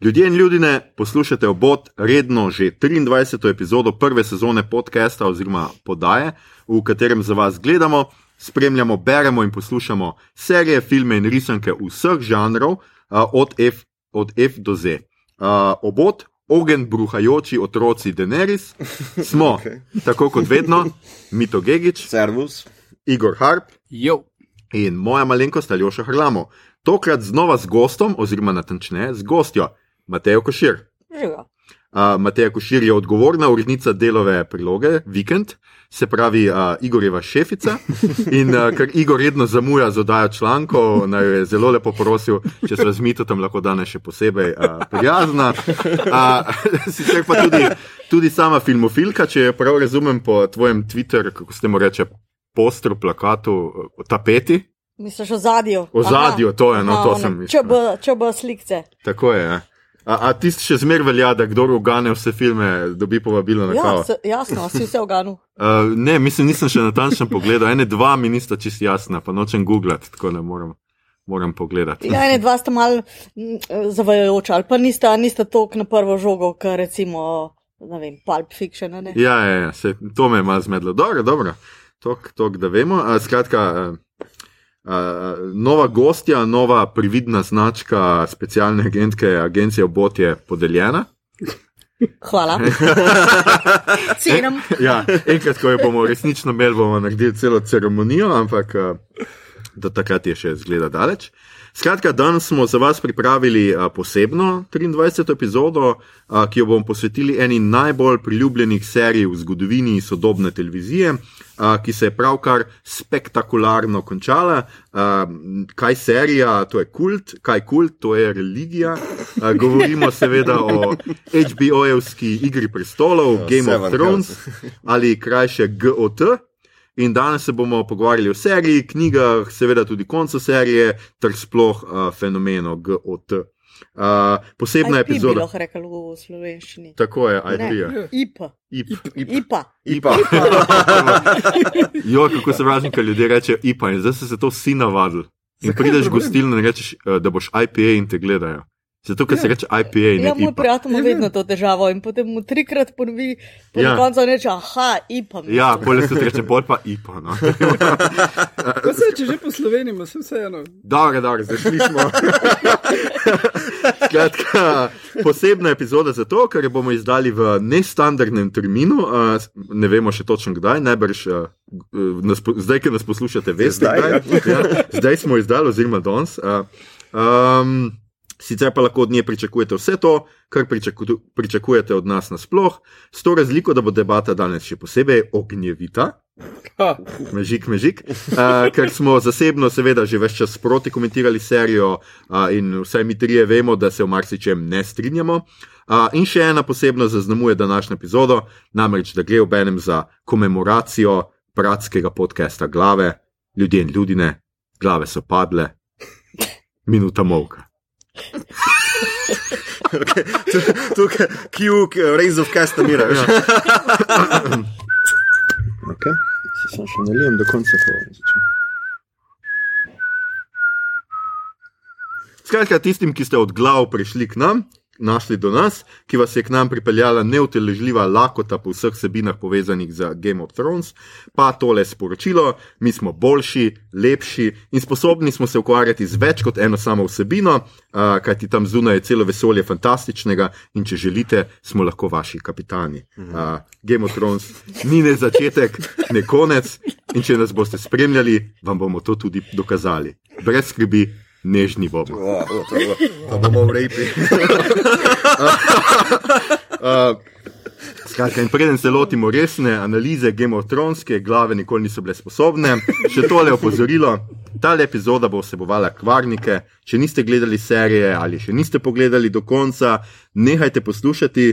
Ljudje in ljudje, poslušate obot redno že 23. epizodo prve sezone podcasta oziroma podaje, v katerem za vas gledamo, spremljamo, beremo in poslušamo serije, filme in risanke vseh žanrov, od F, od F do Z. Obot, ogen, bruhajoči otroci Denerys, smo, okay. tako kot vedno, Mito Gigič, Servus, Igor Harp Jo. in moja malenkost Aljoša Hrlamo. Tokrat znova z gostom, oziroma natančneje z gostjo, Matejo Košir. Živa. Uh, Mateja Košir je odgovorna urednica delove priloge Vikend, se pravi uh, Igorjeva šefica. In uh, ker Igor redno zamuja z oddajo člankov, naj jo je zelo lepo prosil, če se z Mitotom lahko danes še posebej uh, prijazna. Uh, sicer pa tudi, tudi sama filmofilka, če jo prav razumem po tvojem Twitter, kako ste mu reče, postru, plakatu, tapeti. Misliš o zadju? O zadju, to je, no, to sem mislil. Če bo, če bo slikce. Tako je. Ja. A, a tisti še zmer velja, da kdo ugane vse filme, dobi povabilo na Ja, kavo? se, jasno, si vse oganu. Uh, ne, mislim, nisem še natančno pogledal. Ene dva mi nista čist jasna, pa nočem googlati, tako da moram, moram pogledati. Ja, ene dva sta mal mm, zavajajoča, ali pa nista, nista tok na prvo žogo, kar recimo, ne vem, Pulp Fiction. Ne? Ja, ja, ja se, to me je malo zmedlo. Dobro, dobro, tok, tok da vemo. Uh, skratka, uh, nova gostja, nova prividna značka specialne agentke agencije Obot je podeljena. Hvala. Cenim. ja, enkrat, ko jo bomo resnično imeli, bomo naredili celo ceremonijo, ampak uh, do takrat je še zgleda daleč. Skratka, danes smo za vas pripravili uh, posebno 23. epizodo, uh, ki jo bomo posvetili eni najbolj priljubljenih serij v zgodovini sodobne televizije, uh, ki se je pravkar spektakularno končala. Uh, kaj serija, to je kult, kaj kult, to je religija. Uh, govorimo seveda o HBO-jevski igri prestolov, Game of Thrones ali krajše GOT. In danes se bomo pogovarjali o seriji, knjigah, seveda tudi koncu serije, ter sploh uh, fenomenu GOT. Uh, posebna IP bi epizoda. lahko rekel v slovenščini. Tako je, Ne, IP. IP. IP. IPA. IPA. Jo, kako se vražni, ko ljudje rečejo IPA in zdaj so se to vsi navadili. In prideš v gostilno in rečeš, uh, da boš IPA in te gledajo. Zato, ker se reče IPA in ne Ja, moj IPA. prijatelj ima vedno to težavo in potem mu trikrat ponovi, po Ja. ja. koncu reče, aha, IPA. mislim." Ja, bolje se reče, bolj pa IPA. No. Pa se, če že po Sloveniji, ima se vseeno. Dobro, dobro, zašli smo. Skratka, posebna epizoda zato, ker jo bomo izdali v nestandardnem terminu, ne vemo še točno kdaj, najbrž nas, zdaj, ki nas poslušate, veste, Zdaj, kdaj. Ja, zdaj smo izdali, oziroma danes. Um, Sicer pa lahko od nje pričakujete vse to, kar pričaku, pričakujete od nas nasploh, s to razliko, da bo debata danes še posebej ognjevita. Mežik, mežik. Uh, ker smo zasebno, seveda, že več čas proti komentirali serijo uh, in vsaj mi trije vemo, da se v marsičem ne strinjamo. Uh, in še ena posebnost zaznamuje današnjo epizodo, namreč da gre ob enem za komemoracijo bratskega podcasta Glave, ljudje in ljudine, glave so padle, minuta molka. Okay. Tukaj, Q, Raise of Castamira. Ja. Ja. Okay. Si sam še nalijem do konca. Skratka, tistim, ki ste od glav prišli k nam, našli do nas, ki vas je k nam pripeljala neuteležljiva lakota po vseh sebinah povezanih z Game of Thrones, pa tole sporočilo: mi smo boljši, lepši in sposobni smo se ukvarjati z več kot eno samo vsebino, uh, kajti tam zunaj je celo vesolje fantastičnega in če želite, smo lahko vaši kapitani. Uh, Game of Thrones ni ne začetek, ne konec in če nas boste spremljali, vam bomo to tudi dokazali. Brez skrbi, nežni bomo. O, o, to bo- Pa bomo v repi. Uh, Skratka, in preden se lotimo resne analize Game of Thrones, ki glave nikoli niso bile sposobne, še tole opozorilo. Ta epizoda bo vsebovala kvarnike. Če niste gledali serije ali še niste pogledali do konca, nehajte poslušati.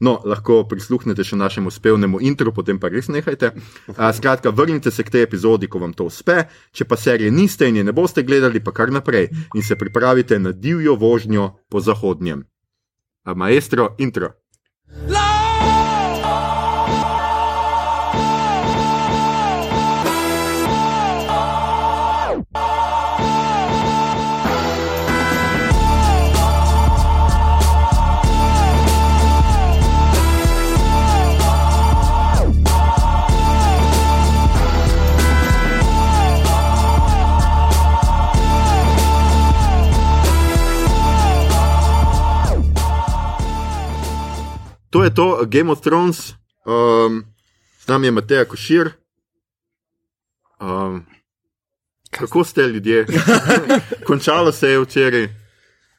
No, lahko prisluhnete še našemu spevnemu intro, potem pa res nehajte. A, skratka, vrnite se k tej epizodi, ko vam to uspe. Če pa serije niste in je ne boste gledali, pa kar naprej in se pripravite na divjo vožnjo po zahodnjem. A, maestro, intro. To je to, Game of Thrones, um, z nami je Mateja Košir. Um, kako ste ljudje? Končalo se je včeraj,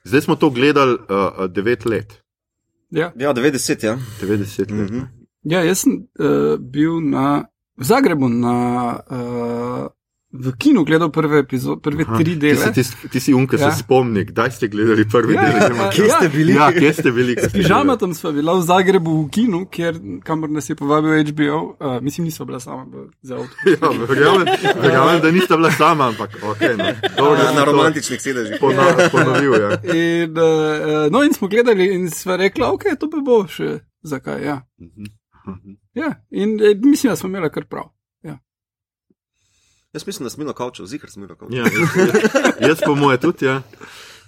zdaj smo to gledali uh, 9 let. Ja. Ja, 90, ja. 90 let. Mhm. Ja, jaz sem uh, bil na, v Zagrebu na, uh, v kinu gledal prve, epizo- prve Aha, tri Ti dele. ti, si- ti si unka, Ja. se spomni, kdaj ste gledali prvi Ja, del? ja, of ja, ja. bili? Ja, kje ste bili? kje ste S bili? pižamatom smo bila v Zagrebu v kinu, kjer, kamor nas je povabil HBO. Uh, mislim, nismo bila sama, za avto. Ja, verjamem, verjamem, da nista bila sama, ampak okay, no. Dobro, Na, sem na romantičnih sedežih. pona- Ponovil, ja. In, uh, no, in smo gledali in sva rekla, ok, to pa bo še zakaj. Ja. Ja, in eh, mislim, da smo imeli kar prav. Jaz mislim, da smo imeli kavčev, zikr smo imeli kavčev. Ja, jaz, jaz, jaz po moje tudi. Ja.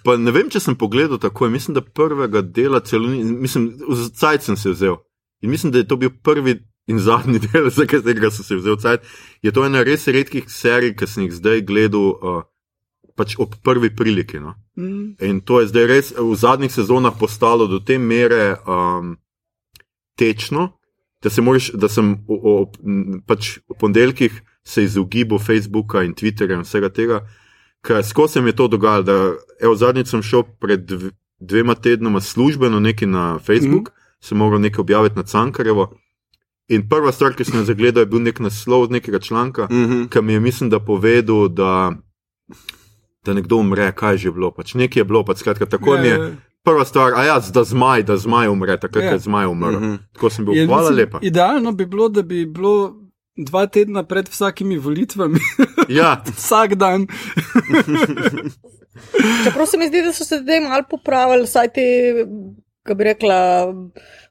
Pa ne vem, če sem pogledal tako. Mislim, da prvega dela celo ni, mislim, cajt sem se vzel. In mislim, da je to bil prvi in zadnji del, za katerega sem se vzel cajt. Je to ena res redkih serij, ki sem jih zdaj gledal uh, pač ob prvi priliki. No. Mm. In to je zdaj res v zadnjih sezonah postalo do te mere um, tečno, da, se moraš, da sem o, o, pač v ponedeljkih se izogibal Facebooka in Twitterja in vsega tega, ker skozi se mi je to dogajalo. Da, evo, zadnjič sem šel pred dv, dvema tednoma službeno nekaj na Facebook, mm. sem moral nekaj objaviti na Cankarevo. In prva stvar, ki sem jo zagledal, je bil nek naslov od nekega članka, Mhm. ki mi je, mislim, da povedal, da, da nekdo umre, kaj je že bilo. Pač nekaj je bilo, pač skratka, tako Ja, mi je. ja. Prva stvar, a ja, da zmaj, da zmaj umre, takrat Ja. je zmaj umrl. Mhm. Tako sem bil, Je, hvala mislim, lepa. Idealno bi bilo, da bi bilo dva tedna pred vsakimi volitvami, Ja, vsak dan. Čeprav se mi zdi, da so se zdaj malo popravili, saj ti, kako bi rekla,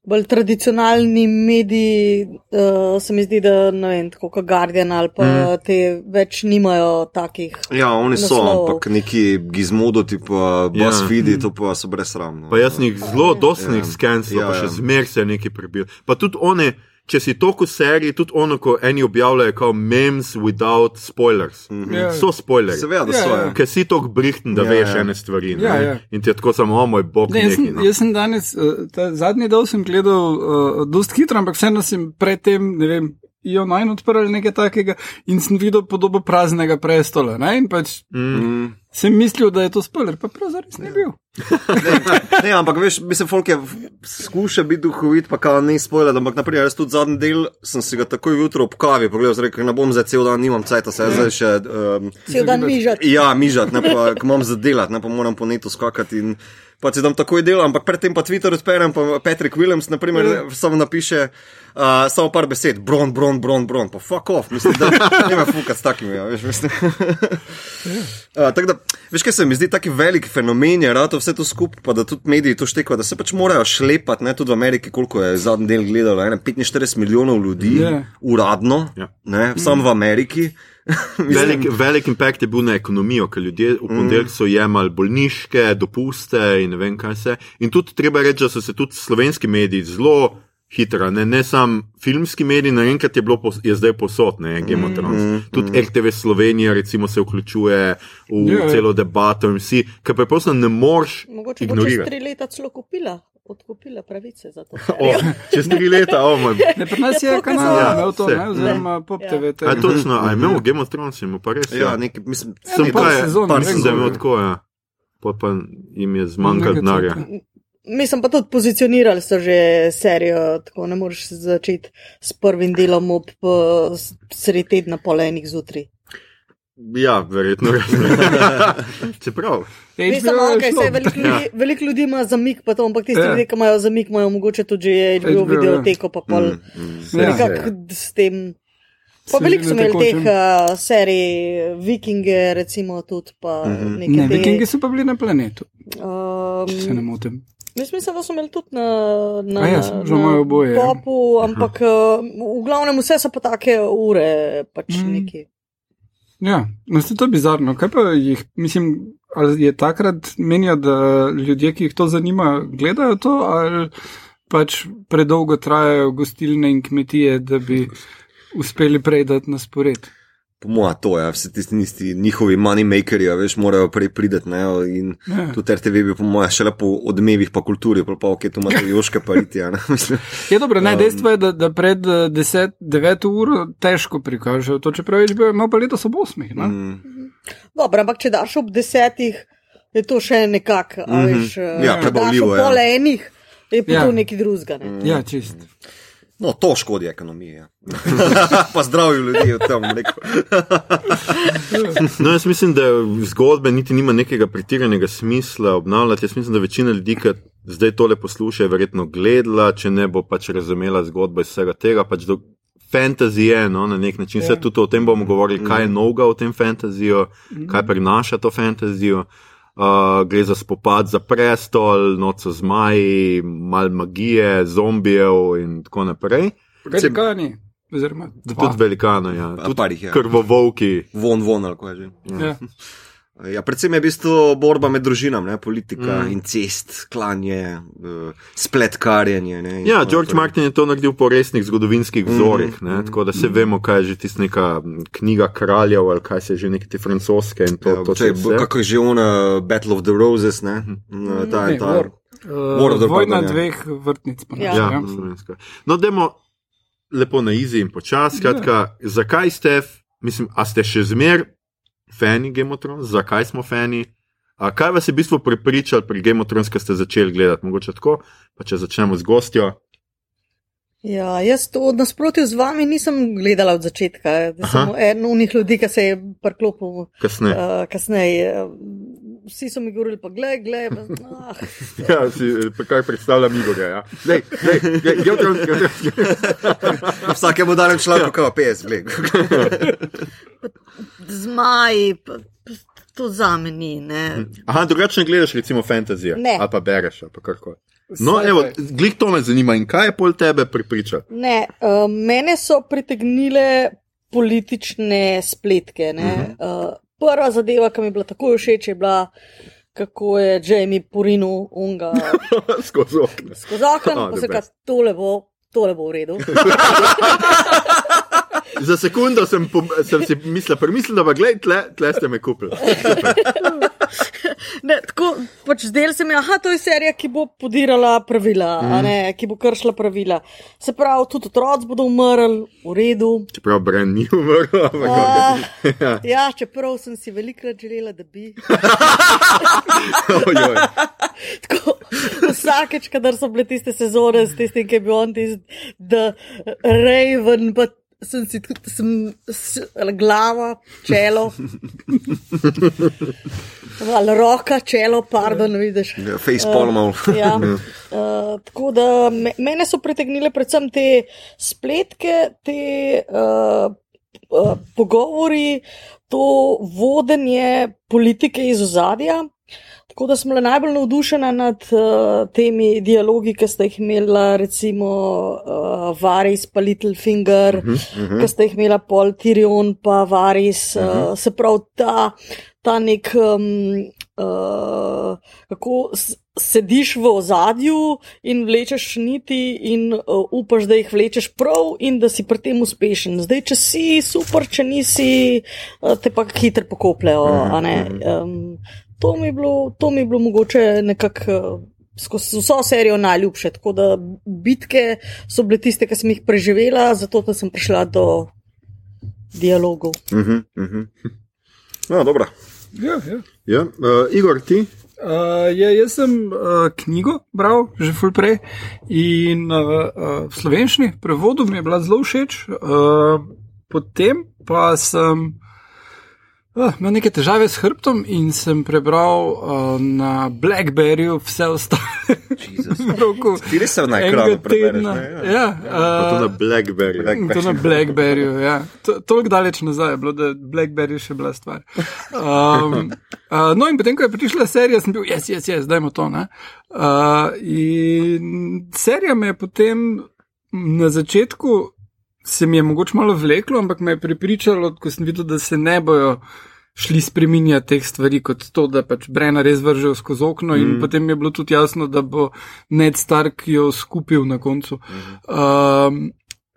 bolj tradicionalni mediji, uh, se mi zdi, da ne vem, tako kot Guardian ali pa mm. te več nimajo takih. Ja, oni so, Naslovov. ampak neki gizmodo, tipa Ja. BuzzFeed, to pa so brezsramno. pa jaz sem jih zelo dosnih Ja. skensil, Ja, pa še ja. zmer se je nekaj prebil. Pa tudi one, če si toliko serij, tudi ono, ko eni objavljajo kot memes without spoilers. Ja. So spoilerji. Seveda, da Ja, so. ja. ja. Ker si tako brihten, da Ja, veš ja. ene stvari. Ja, ja. In ti je tako samo, o moj bog, Ne, jaz, nekaj. sem, No. jaz sem danes, uh, ta zadnji del sem gledal uh, dost hitro, ampak vseeno sem predtem, ne vem, IO9 odprl ali nekaj takega in sem videl podobo praznega prestola. Ne? In pač Mm. Sem mislil, da je to spoiler, pa pravzaprav res ne bil. Ne, ampak veš, mislim, folk je v- skuša biti duhovit, pa kao ne spoiler, ampak naprimer, jaz tudi zadnji del sem si ga takoj jutro ob kavi pogledal, sem rekel, ne bom za cel dan, nimam cajta, se zdaj še. Um, Cel dan mižati. Ja, mižat, ne pa, ko imam za delati, ne pa moram po netu skakati in pa si dam takoj del, ampak predtem pa Twitter odperem, pa Patrick Williams, naprimer, Ja. samo napiše uh, samo par besed, bron, bron, bron, bron, pa fuck off, mislim, da ne me fukat s takimi, ja, veš, mislim. Uh, tako da, veš, kaj se mi zdi, taki velik fenomen je, rado vse to skupaj, pa da tudi mediji to štekajo, da se pač morajo šlepati, ne, tudi v Ameriki, koliko je zadnji del gledalo, ne, 45 milijonov ljudi, Ja. uradno, Ja. ne, sam v Ameriki. Velik, velik impact je bil na ekonomijo, ker ljudje v ponedeljek so jemali bolniške, dopuste in ne vem kaj vse. In tudi treba reči, da so se tudi slovenski mediji zelo hitro, ne, ne samo filmski mediji, naenkrat je, bilo pos- je zdaj posod, ne Game of Thrones. Tudi RTV Slovenija recimo se vključuje v Ja, ja. celo debato in vsi, ker preprosto ne moreš Mogoče bo čez ignorirati. tri leta celo kupila, odkupila pravice za to. O, čez tri leta, o moj. Ne, pri nas je Ja, kanal, ja, ja, imel to, ne, oziroma Pop Ja. TV. A je točno, a imel Game of Thrones, ima pa res. Ja, nekaj, mislim, Sem pa sezon, mislim, da je imel tako, ja. Pa, pa jim je zmanjkalo denarja. Mislim pa tudi pozicionirali so že serijo, tako ne moreš začeti s prvim delom ob uh, sredi tedna pol enih zjutraj. Ja, verjetno. Čeprav. Mislim, okay, šlo. saj veliko ljudi, veliko ljudi ima zamik, pa to, ampak tisti Ja. ljudje, ki imajo zamik, imajo mogoče tudi že HBO HBO, ja. videoteko, pa pol Ja. nekako s tem. Pa Se veliko na imeli teh uh, serij, Vikinge, recimo tudi, pa nekaj Ne, te- vikingi so pa bili na planetu, če se ne Um, motim. Jaz mislim, da so imeli tudi na, na, A ja, na, imajo oboje, ja. popu, ampak uh, v glavnem vse so pa take ure, pač Mm. neki. Ja, no, to je bizarno. Kaj pa jih, mislim, ali je takrat menijo, da ljudje, ki jih to zanima, gledajo to, ali pač predolgo trajajo gostilne in kmetije, da bi uspeli prej dati na spored. Po mojem, to je, vsi tisti nisti, njihovi moneymakeri, veš, morajo prej priti. In Ja. tudi RTV bi, po mojem, še lepo odmevih pa kulturi, pa pa ok, tu imate joške pariti. Ja, ne, mislim. Je dobro, ne, dejstvo je, da, da pred 10-9 uro težko prikažejo to, čeprav več bi imel pa letos ob 8. Ne? Mm, Dobro, ampak če daš ob desetih, je to še nekako, mm. -hmm. veš, Ja, prebavljivo, ja. ob pol enih, je pa Ja. ja. to nekaj drugega. Ne? Ja, čist. No, to škodi ekonomiji. Ja. pa zdravju ljudi v tem, rekel. No, jaz mislim, da zgodbe niti nima nekega pretiranega smisla obnavljati. Jaz mislim, da večina ljudi, ki zdaj tole posluša, je verjetno gledala, če ne bo pač razumela zgodbo iz vsega tega. Pač do... Fantasy je no, na nek način, se Ja. tudi o tem bomo govorili, kaj je novega v tem fantaziju, kaj prinaša to fantazijo. Uh, gre za spopad za prestol, noč so zmaji, mal magije, zombijev in tako naprej. Velikani, oziroma dva. Tudi velikano, ja. Tudi je. krvovolki. Von, von, ali kaj že. Ja. Ja, predvsem je v bistvu borba med družinami, ne, politika, Mm. mm. incest, klanje, uh, spletkarjenje. Ne, Ja, tako George naprej. Martin je to naredil po resnih zgodovinskih Mhm, vzorih, ne, tako da se vemo, kaj je že tista neka knjiga kraljev ali kaj se je že neke te francoske in to. Ja, to če, kako je že ona Battle of the Roses, ne? Mm, Ta, Ne, ta, War. War of the Uh, Vojna ja. dveh vrtnic. Ja. Ja, ja. slovenska. No, dajmo lepo na izi in počasi. Skratka, zakaj ste, mislim, a ste še zmer fani Game of Thrones, zakaj smo fani? A kaj vas je v bistvu prepričal pri Game of Thrones, ko ste začeli gledati? Mogoče tako, pa če začnemo z gostjo. Ja, jaz to nasprotju z vami nisem gledala od začetka. Aha. Sem en od njih ljudi, ki se je priklopil Kasneje. uh, kasneje. Vsi so mi govorili, pa gled, gled. Ah, Ja, si kar predstavljam Igorja. Ja. Lej, lej, lej, of Thrones. Vsakemu danem človeku, kot PS, gled. zmaji, pa, to za me ni. Ne. Aha, drugače ne gledaš recimo fantasy Ne. ali pa bereš ali pa karkoli. No, Sci-fi. evo, glih to me zanima in kaj je pol tebe pripričal? Ne, uh, mene so pritegnile politične spletke. Uh -huh. uh, prva zadeva, ki mi je bila tako všeč, je bila, kako je Jamie Purinu unga Skozi okno. skozi okno, pa se kaj tole bo. Tole bo v redu. Za sekundo sem, pom- sem si mislil, premislil, da pa gledaj, tle, tle ste me kupili. Ne, tako, pač zdel se mi, da to je serija, ki bo podirala pravila, mm. ne, ki bo kršila pravila. Se pravi, tudi otroci bodo umrli, v redu. Čeprav Bren ni umrl, ampak Ah, ja. ja, čeprav sem si velikrat želela, da bi. Ojoj. Tako, vsakeč, kadar so bile tiste sezone s tistim, ki je bil on tisti, da Raven, pa sem si tudi, sem, s, ali glava, čelo. Ali roka, čelo, pardon, vidiš. Facepalm. Uh, Ja, uh, tako da me, mene so pritegnile predvsem te spletke, te uh, uh, pogovori, to vodenje politike iz ozadja. Tako da sem bila najbolj navdušena nad uh, temi dialogi, ki ste jih imela, recimo uh, Varis pa Littlefinger, uh -huh, uh -huh. ki ste jih imela Paul Tyrion pa Varis, uh -huh. uh, se pravi ta, ta nek. Um, Uh, kako sediš v ozadju in vlečeš niti, in uh, upaš, da jih vlečeš prav, in da si pri tem uspešen. Zdaj, če si super, če nisi, uh, te pa hitro pokopljajo. ne. Um, to, mi je bilo, to mi je bilo mogoče nekako. Uh, Skozi vso serijo najljubše, tako da bitke so bile tiste, ki sem jih preživela, zato da sem prišla do dialogov. uh -huh, uh -huh. No, dobro. Ja, ja. Ja, uh, Igor, ti? Uh, ja, jaz sem uh, knjigo bral že ful prej in uh, uh, v slovenščini prevodu mi je bila zelo všeč. Uh, potem pa sem uh, imel neke težave s hrbtom in sem prebral uh, na Blackberryju vse ostale. v roku Ti se na ekranu prebereš. ne? Ja. Ja, to uh, na Blackberry. Black- In To na Blackberryju, ja. To- Toliko daleč nazaj je bilo, da je Blackberry še bila stvar. Um, uh, no, in potem, ko je prišla serija, sem bil, jaz, jaz, jaz, dajmo to. ne. Uh, in serija me je potem na začetku, se mi je mogoče malo vleklo, ampak me je pripričalo, ko sem videl, da se ne bojo šli spreminjati teh stvari, kot to, da pač Brena res vržejo skozi okno, in mm. potem je bilo tudi jasno, da bo Ned Stark jo skupil na koncu. Um,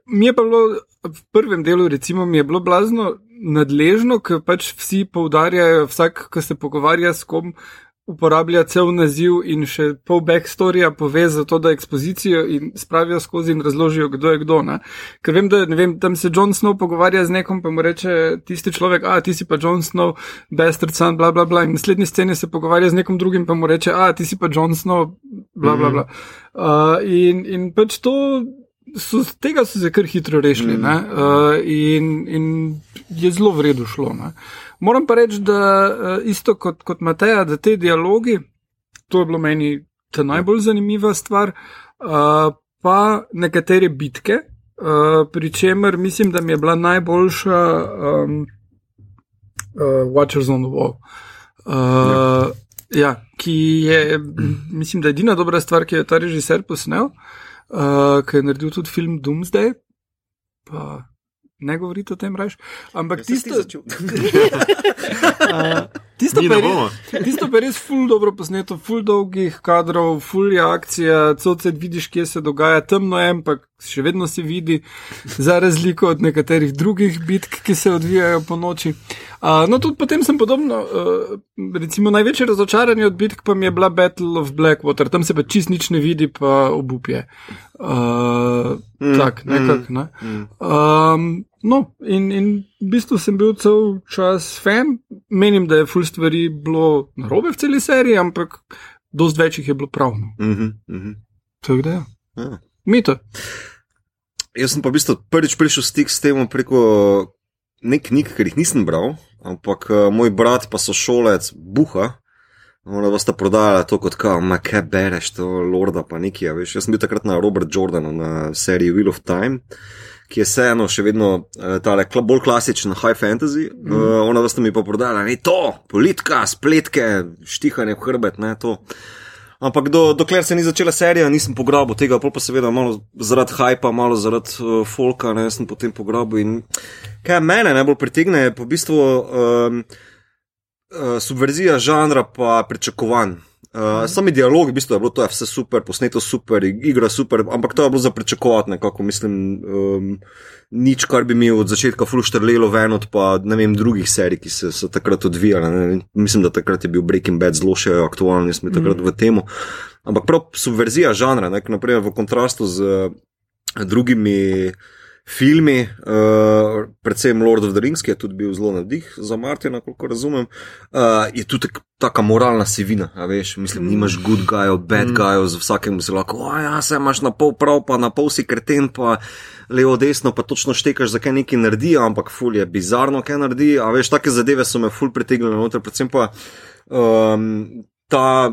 mi je pa bilo v prvem delu, recimo, mi je bilo blazno nadležno, ker pač vsi poudarjajo, vsak, ki se pogovarja s kom, uporablja cel naziv in še pol backstorija pove za to, da ekspozicijo in spravijo skozi in razložijo, kdo je kdo. Ne? Ker vem, da vem, tam se Jon Snow pogovarja z nekom, pa mu reče tisti človek, a ti si pa Jon Snow, bastard son, bla bla bla. In naslednji sceni se pogovarja z nekom drugim, pa mu reče, a ti si pa Jon Snow, bla bla bla. Uh, in, in pač to. So, tega so se kar hitro rešili mm. uh, in, in je zelo vredno šlo. Ne. Moram pa reči, da uh, isto kot, kot Mateja, da te dialogi, to je bilo meni ta najbolj zanimiva stvar, uh, pa nekatere bitke, uh, pri čemer mislim, da mi je bila najboljša um, uh, Watchers on the Wall. Uh, ja. Ja, ki je, mislim, da je edina dobra stvar, ki jo je ta režiser posnel uh, ki je naredil tudi film Doomsday. Pa ne govorite o tem, reč. Ampak ja, tisto, uh, tisto, pa res, tisto pa je res ful dobro posneto, ful dolgih kadrov, ful je akcija, celce vidiš, kje se dogaja, temno je, ampak še vedno se vidi, za razliko od nekaterih drugih bitk, ki se odvijajo po noči. Uh, no, tudi potem sem podobno, uh, recimo največje razočaranje od bitk pa mi je bila Battle of Blackwater, tam se pa čist nič ne vidi, pa obupje. Uh, mm, tak, nekak, ne. Mm, um, no, in, in v bistvu sem bil cel čas fan, menim, da je full stvari bilo narobe v celi seriji, ampak dost večjih je bilo pravno. Mm -hmm, mm -hmm. Tako da, ja. ja. Mito. Jaz sem pa v bistvu prvič prišel v stik s tem preko nek knjig, ker jih nisem bral, ampak uh, moj brat pa so šolec Buha. Ona vas ta prodajala to kot kao, ma kaj bereš, to Lorda pa nekaj, veš. Jaz sem bil takrat na Robert Jordanu na seriji Wheel of Time, ki je vseeno še vedno uh, tale kla, bolj klasičen high fantasy. Mm. Uh, ona vas je pa prodajala, ne to, politika, spletke, štihanje v hrbet, ne to. Ampak do, dokler se ni začela serija, nisem pograbil tega, pa seveda malo zaradi hypa, malo zaradi uh, folka, ne sem potem pograbil. In kaj mene najbolj pritegne, je po bistvu um, uh, subverzija žanra pa pričakovanj. Uh, sami dialogi, v bistvu je bilo to je vse super, posneto super, igra super, ampak to je bilo za pričakovati nekako, mislim, um, nič, kar bi mi od začetka fluštrlelo ven od pa ne vem drugih serij, ki se so takrat odvijale. Ne? Mislim, da takrat je bil Breaking Bad zelo še aktualen, smo takrat mm. v temu. Ampak prav subverzija žanra, ne? naprimer v kontrastu z drugimi filmi, uh, predvsem Lord of the Rings, ki je tudi bil zelo navdih za Martina, koliko razumem, uh, je tudi taka moralna sivina. Veš, mislim, nimaš good guy, bad mm. guy, z vsakem si lahko, a ja, se imaš na pol prav, pa na pol si kreten, pa levo, desno, pa točno štekaš, zakaj nekaj naredi, ampak ful je bizarno, kaj naredi. A veš, take zadeve so me ful pritegnile noter, predvsem pa um, ta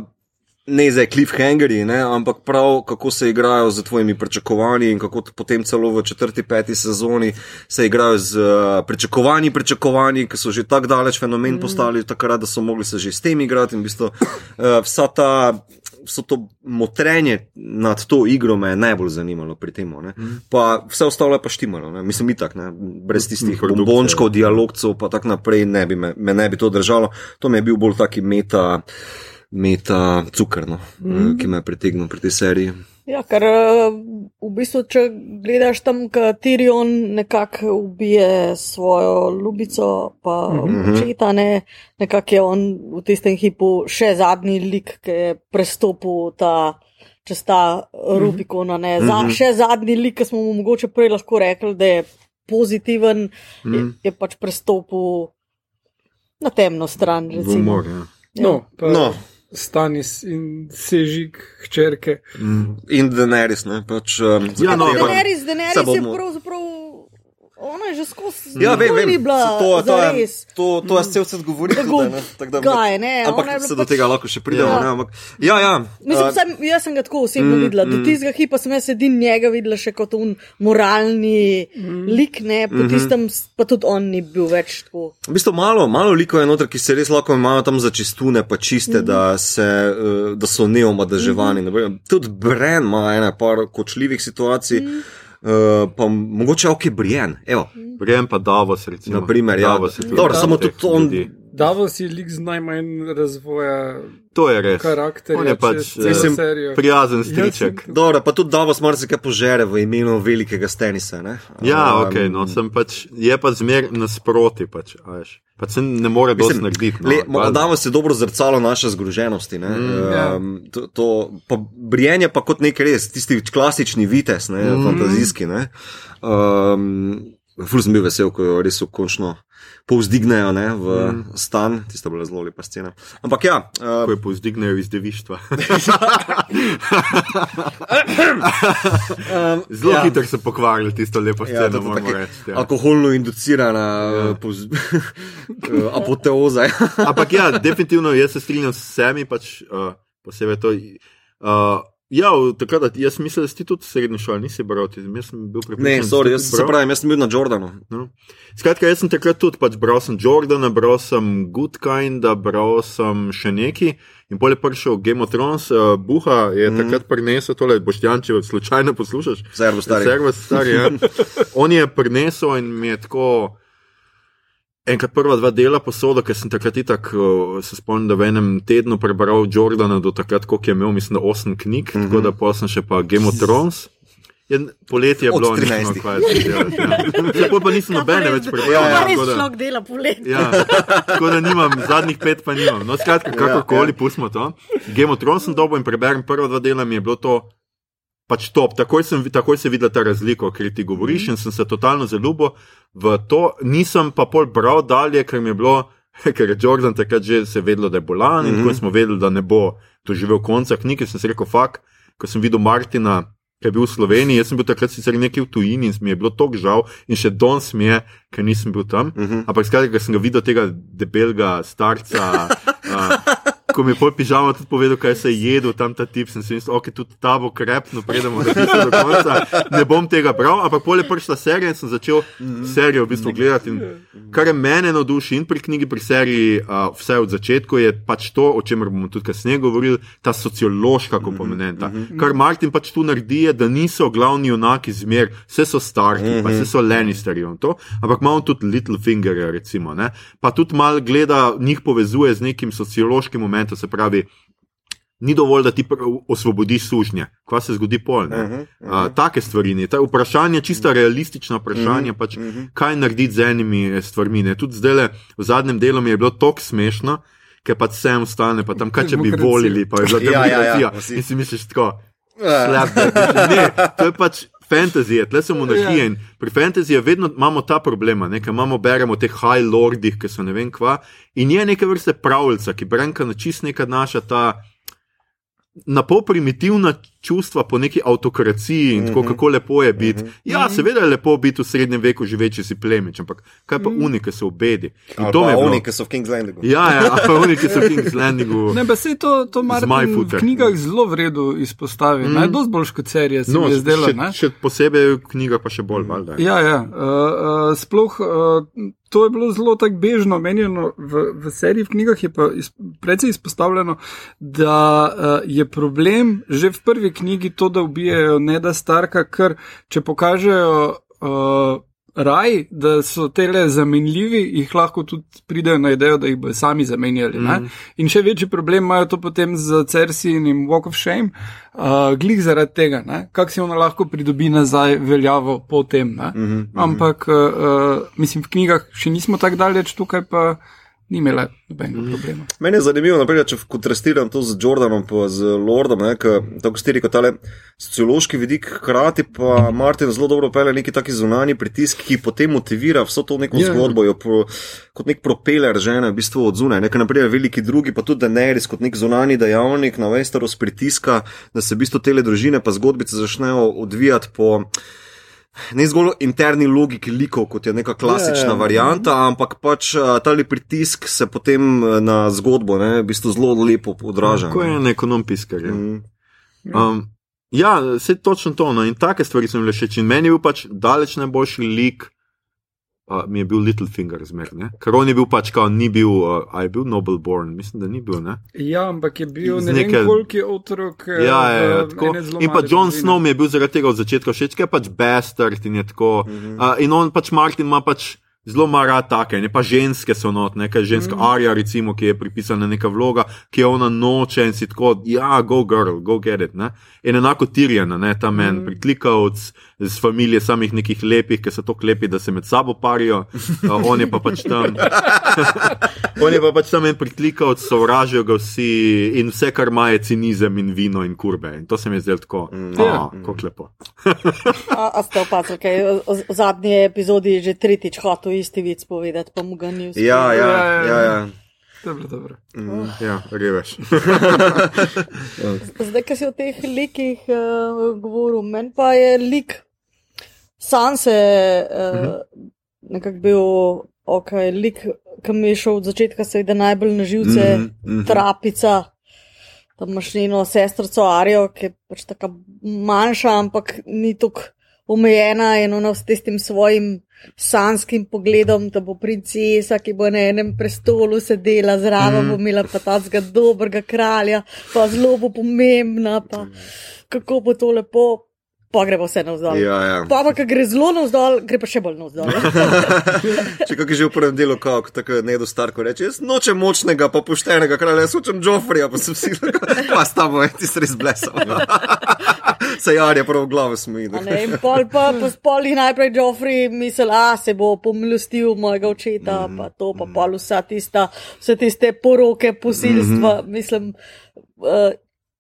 ne zdaj cliffhangeri, ne, ampak prav kako se igrajo z tvojimi pričakovanji in kako potem celo v četrti, peti sezoni se igrajo z uh, pričakovanji, pričakovanji, ki so že tako daleč fenomen mm. postali, takrat, da so mogli se že s tem igrati in v bistvu uh, vsa ta. So to motrenje nad to igro me najbolj zanimalo pri tem. Mm. Pa vse ostalo je pa štimalo, ne? mislim, itak, ne? brez tistih bombončkov, dialogcev, pa tako naprej, ne bi me, me ne bi to držalo. To mi je bil bolj taki meta. Uh, meta cukrno, mm. ki me je pritegnil pri tej seriji. Ja, ker eh, v bistvu, če gledaš tam, kateri on nekako ubije svojo ljubico, pa mm -hmm. očeta, ne, nekako je on v tistem hipu še zadnji lik, ki je prestopil ta. Čez ta Rubikon, mm -hmm. Za, mhm. še zadnji lik, ki smo mu mogoče prej lahko rekli, da je pozitiven, mm -hmm. je, je pač prestopil na temno stran. Humor, ja. No, pa, no. Stanis in sežig hčerke. Mm. In Denerys, ne pač. Um, ja, no, Denerys, Denerys je pravzaprav. Ona je že skozi. Ja, vem, vem. Bila, to, to, je, to, to je cel svet govori. Gaj, ne, ampak se pač... do tega lahko še pridemo. Ja, ampak, ja, ja. Mislim, uh, sem, jaz sem ga tako osebno mm, videla. Do mm. tistega hipa sem jaz edin njega videla še kot un moralni mm. lik, ne, po mm -hmm. tistem pa tudi on ni bil več tako. V bistvu malo, malo liko je noter, ki se res lahko imajo tam za čistune, pa čiste, mm -hmm. da, se, uh, da so neomadeževani. Mm -hmm. Tudi Bren ima ena par kočljivih situacij. Mm -hmm. Uh, pa mogoče ok, Brian. Brian pa Davos, recimo. Naprimer, ja. Davos Dobro, samo tudi on. Ljudi Davos je lik z najmanj razvoja To je res. karakterja. On je pač, mislim, serijo. Prijazen Ja, striček. sem- Dobro, pa tudi Davos marsikaj požere v imenu velikega stenisa. Ne? Ja, Um, ok, no, sem pač, je pa zmer nasproti, pač, a veš. Pač se ne more dosti narediti. No, Le, valjda. Davos je dobro zrcalo naše zgroženosti. Ne? Mm, ja. um, to, to, pa Brienne pa kot nek res, tisti klasični vites, ne, mm. fantazijski. Ne? Um, Ful sem bil vesel, ko jo res končno povzdignejo ne, v mm. stan, tista bila zelo lepa scena. Ampak ja, uh, Ko je povzdignejo iz devištva. um, Zelo ja. ja. hitro so pokvarili tisto lepo Ja, sceno, to je moramo reči. Ja. Alkoholno inducirana ja. povz... apoteoza. ja. Ampak ja, definitivno jaz se strinjam s vsemi, pač, uh, posebej to. Uh, ja, takrat, jaz mislim, da si tudi srednji šoli nisi bral, ti, jaz sem bil prepričan. Ne, sorry, jaz se bral. pravim, jaz sem bil na Jordanu. No. Skratka, jaz sem takrat tudi pač bral sem Jordana, bral sem Good Kinda, bral sem še neki. In bolje prišel Game of Thrones, uh, Buha je mm. takrat prinesel tole, Boštjan, če slučajno poslušaš. Servo stari. Servus, stari ja. On je prinesel in mi je tako. Enkrat prva dva dela posodo, ker sem takrat itak, se spomnim, da v enem tednu prebral Jordana, do takrat, koliko je imel, mislim, da osem knjig, mm -hmm. tako da pa sem še pa Game of Thrones. Je, poletje je Od bilo 13. nekaj, kaj se delati. Ja. Lepo pa nisem nobene več prebral. Ja, ja. Res človek dela polet. Ja, tako da nimam, zadnjih pet pa nimam. No, skratka, kakorkoli, pustimo to. Game of Thrones sem dobil in preberem prva dva dela, mi je bilo to pač top. Takoj, sem, takoj se videla ta razlika, o kateri ti govoriš in sem se totalno zaljubil v to. Nisem pa pol bral dalje, ker mi je bilo. Ker je Jordan takrat že se vedelo, da je bolan, in mm -hmm. ko smo vedeli, da ne bo doživel konca knjige, sem si rekel, fak, ko sem videl Martina, ki je bil v Sloveniji, jaz sem bil takrat sicer nekje v tujini in mi je bilo tako žal, in še danes mi je, ker nisem bil tam. Mm -hmm. Ampak skratka, ker sem ga videl, tega debelega starca. Uh, Ko mi je pol pižama tudi povedal, kaj se je jedel tam ta tip, sem si mislil, ok, tudi ta bo krepno, predemo do konca. Ne bom tega bral, ampak pol je prišla serija in sem začel serijo v bistvu gledati. In kar je mene navduši in pri knjigi, pri seriji, uh, vse od začetka, je pač to, o čemer bomo tudi kasneje govorili, ta sociološka komponenta. Kar Martin pač tu naredi, je, da niso glavni junaki zmer, vse so starki, pa vse so Lannisterji in to, ampak imamo tudi Littlefingerja, recimo, ne? pa tudi mal gleda, njih povezuje z nekim sociološkim momentom, se pravi. Ni dovolj, da ti osvobodiš sužnje, kaj se zgodi pol. Uh -huh, uh -huh. uh, take stvari. Ne. Ta vprašanje, čista realistična vprašanja, pač, uh -huh. kaj narediti z enimi eh, stvarmi. Ne. Tudi zdaj, le, v zadnjem delu mi je bilo tako smešno, ker pač vsem stane, pa tam kaj če bi volili, pa je bila Ja, ja, ja, vsi. In si misliš tako, slab, ne, to je pač. Fantazije, tle so monarhije in pri fantaziji vedno imamo ta problema, ne, ker imamo, beremo o teh high lordih, ki so ne vem kva, in je neke vrste pravljica, ki branka na čist neka naša ta na pol primitivna čustva po neki avtokraciji in tako, kako lepo je biti. Ja, seveda je lepo biti v srednjem veku živeči si plemič, ampak kaj pa unike so v bedi. In Ali to pa me je bilo. oni, ki so v King's Landingu. Ja, ja, a pa unike so v King's Landingu. Ne, pa se to, to Martin v knjigah zelo v redu izpostavi. Mm. Najdost boljš kot serija se No, mi je zdela. še, ne. še posebej v knjigah, pa še bolj. valjda. Ja, ja. Uh, uh, sploh uh, to je bilo zelo tako bežno omenjeno v, v seriji, v knjigah je pa iz, precej izpostavljeno, da uh, je problem že v prvi knjigi to, da ubijajo ne da starka, ker če pokažejo. Uh, Raj, da so tele zamenljivi, jih lahko tudi pridejo na idejo, da jih bodo sami zamenjali. Mm. In še večji problem imajo to potem z Cersei in Walk of Shame, uh, glih zaradi tega, ne? kako si ona lahko pridobi nazaj veljavo po tem. Mm -hmm. Ampak, uh, mislim, v knjigah še nismo tako daleč, tukaj pa ni imela nobenega problema. Meni je zanimivo, naprimer, če kontrastiram to z Jordanom in z Lordom, tako stiri kot tale sociološki vidik, hkrati pa Martin zelo dobro pele neki taki zunani pritisk, ki potem motivira vso to neko Ja. yeah. zgodbo, jo pro, kot nek propeler žene v bistvu od zunaj. Nekaj naprimer veliki drugi, pa tudi Daenerys kot nek zunani dejavnik na Westeros pritiska, da se v bistvu tele družine pa zgodbice začnejo odvijati po. Ne zgolj interni logiki likov, kot je neka klasična Ja, ja. yeah. varianta, ampak pač uh, ta pritisk se potem eh, na zgodbo ne, v bistvu zelo lepo odraža. Ko je en ekonom piskar. Ja. Mm. Um, ja, se točno to. No, in take stvari so mi le všeč. In meni je bil pač daleč najboljši lik, uh, mi je bil Littlefinger zmerno. Ker on je bil pač, kao, ni bil, uh, a je bil Noble Born, mislim, da ni bil. Ne? Ja, ampak je bil Z ne vem, koliko je otrok. eh, Ja, ja, ja, v tako. In pa John družine. Snow mi je bil zaradi tega od začetka všeč, ker je pač bastard in je tako. Mhm. Uh, in on pač Martin ima pač zelo mara take, ne pa ženske so not, neka ženska mm. Arja, recimo, ki je pripisana neka vloga, ki jo ona noče in si tako, ja, go girl, go get it. Ne? In enako tirjena, ne ta men, mm. priklikavc iz familije samih nekih lepih, ki so tako lepi, da se med sabo parijo, uh, on je pa pač tam. on je pa pač tam en priklikavc, sovražijo ga vsi in vse, kar ima, je cinizem in vino in kurbe. In to se mi je zdelo tako, mm. oh, kako lepo. A, a ste opazili, kaj v, v zadnji epizodi je že tretjič hotel isti vic povedati, pa mu ga ni uspelo. Ja, ja, ja. ja. Dobro, dobro. Mm, ja, reveš. Zdaj, ki si o teh likih uh, govoril, meni pa je lik Sanse uh, nekako bil ok, lik, ki mi je šel od začetka, seveda najbolj na živce, mm -hmm. trapica. Tam imaš njeno sestrico Arijo, ki je pač tako manjša, ampak ni tako omejena in ona s tistim svojim sanskim pogledom, da bo princesa, ki bo na enem prestolu sedela zraven, mm. bo imela pa tazga dobrega kralja, pa zelo bo pomembna, pa kako bo to lepo. Pa gre pa vse navzdol. Ja, ja. Pa, pa, ki gre zelo navzdol, gre pa še bolj navzdol. Če kak je že v prvem delu, kako tako je nedo starko reče, jaz nočem močnega, pa poštenega kralja, jaz hočem Joffrija, pa se vsi tako, pa s tabo, ti si res blesal. se jarje prav v glavo smeji. A Ne, in pol pa po spolih najprej Joffrey misli, a se bo pomilostil mojega očeta, Mhm. pa to, pa pol vsa tista, vse tiste poroke, posilstva, Mhm. mislim. Uh,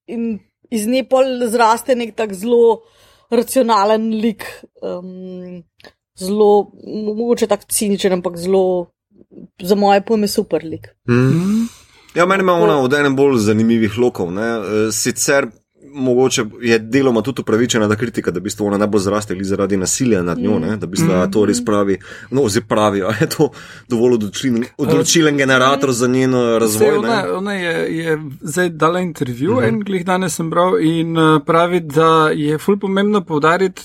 in iz nje pol zraste nek tak zelo racionalen lik, um, zelo, mo- mogoče tak ciničen, ampak zelo, za moje pojme, super lik. Mm. Ja, meni ima ona od enem bolj zanimivih lokov. Ne? E, Sicer mogoče je deloma tudi upravičena ta kritika, da v bistvu ona najbolj zraste ali zaradi nasilja nad njo, ne? da bi se to res pravi, no, zdaj pravi, a je to dovolj odločilen, odločilen generator za njen eh, razvoj. Sej, ona, ona je, je zdaj dala intervju, -huh. en glih danes sem bral in uh, pravi, da je ful pomembno povdariti,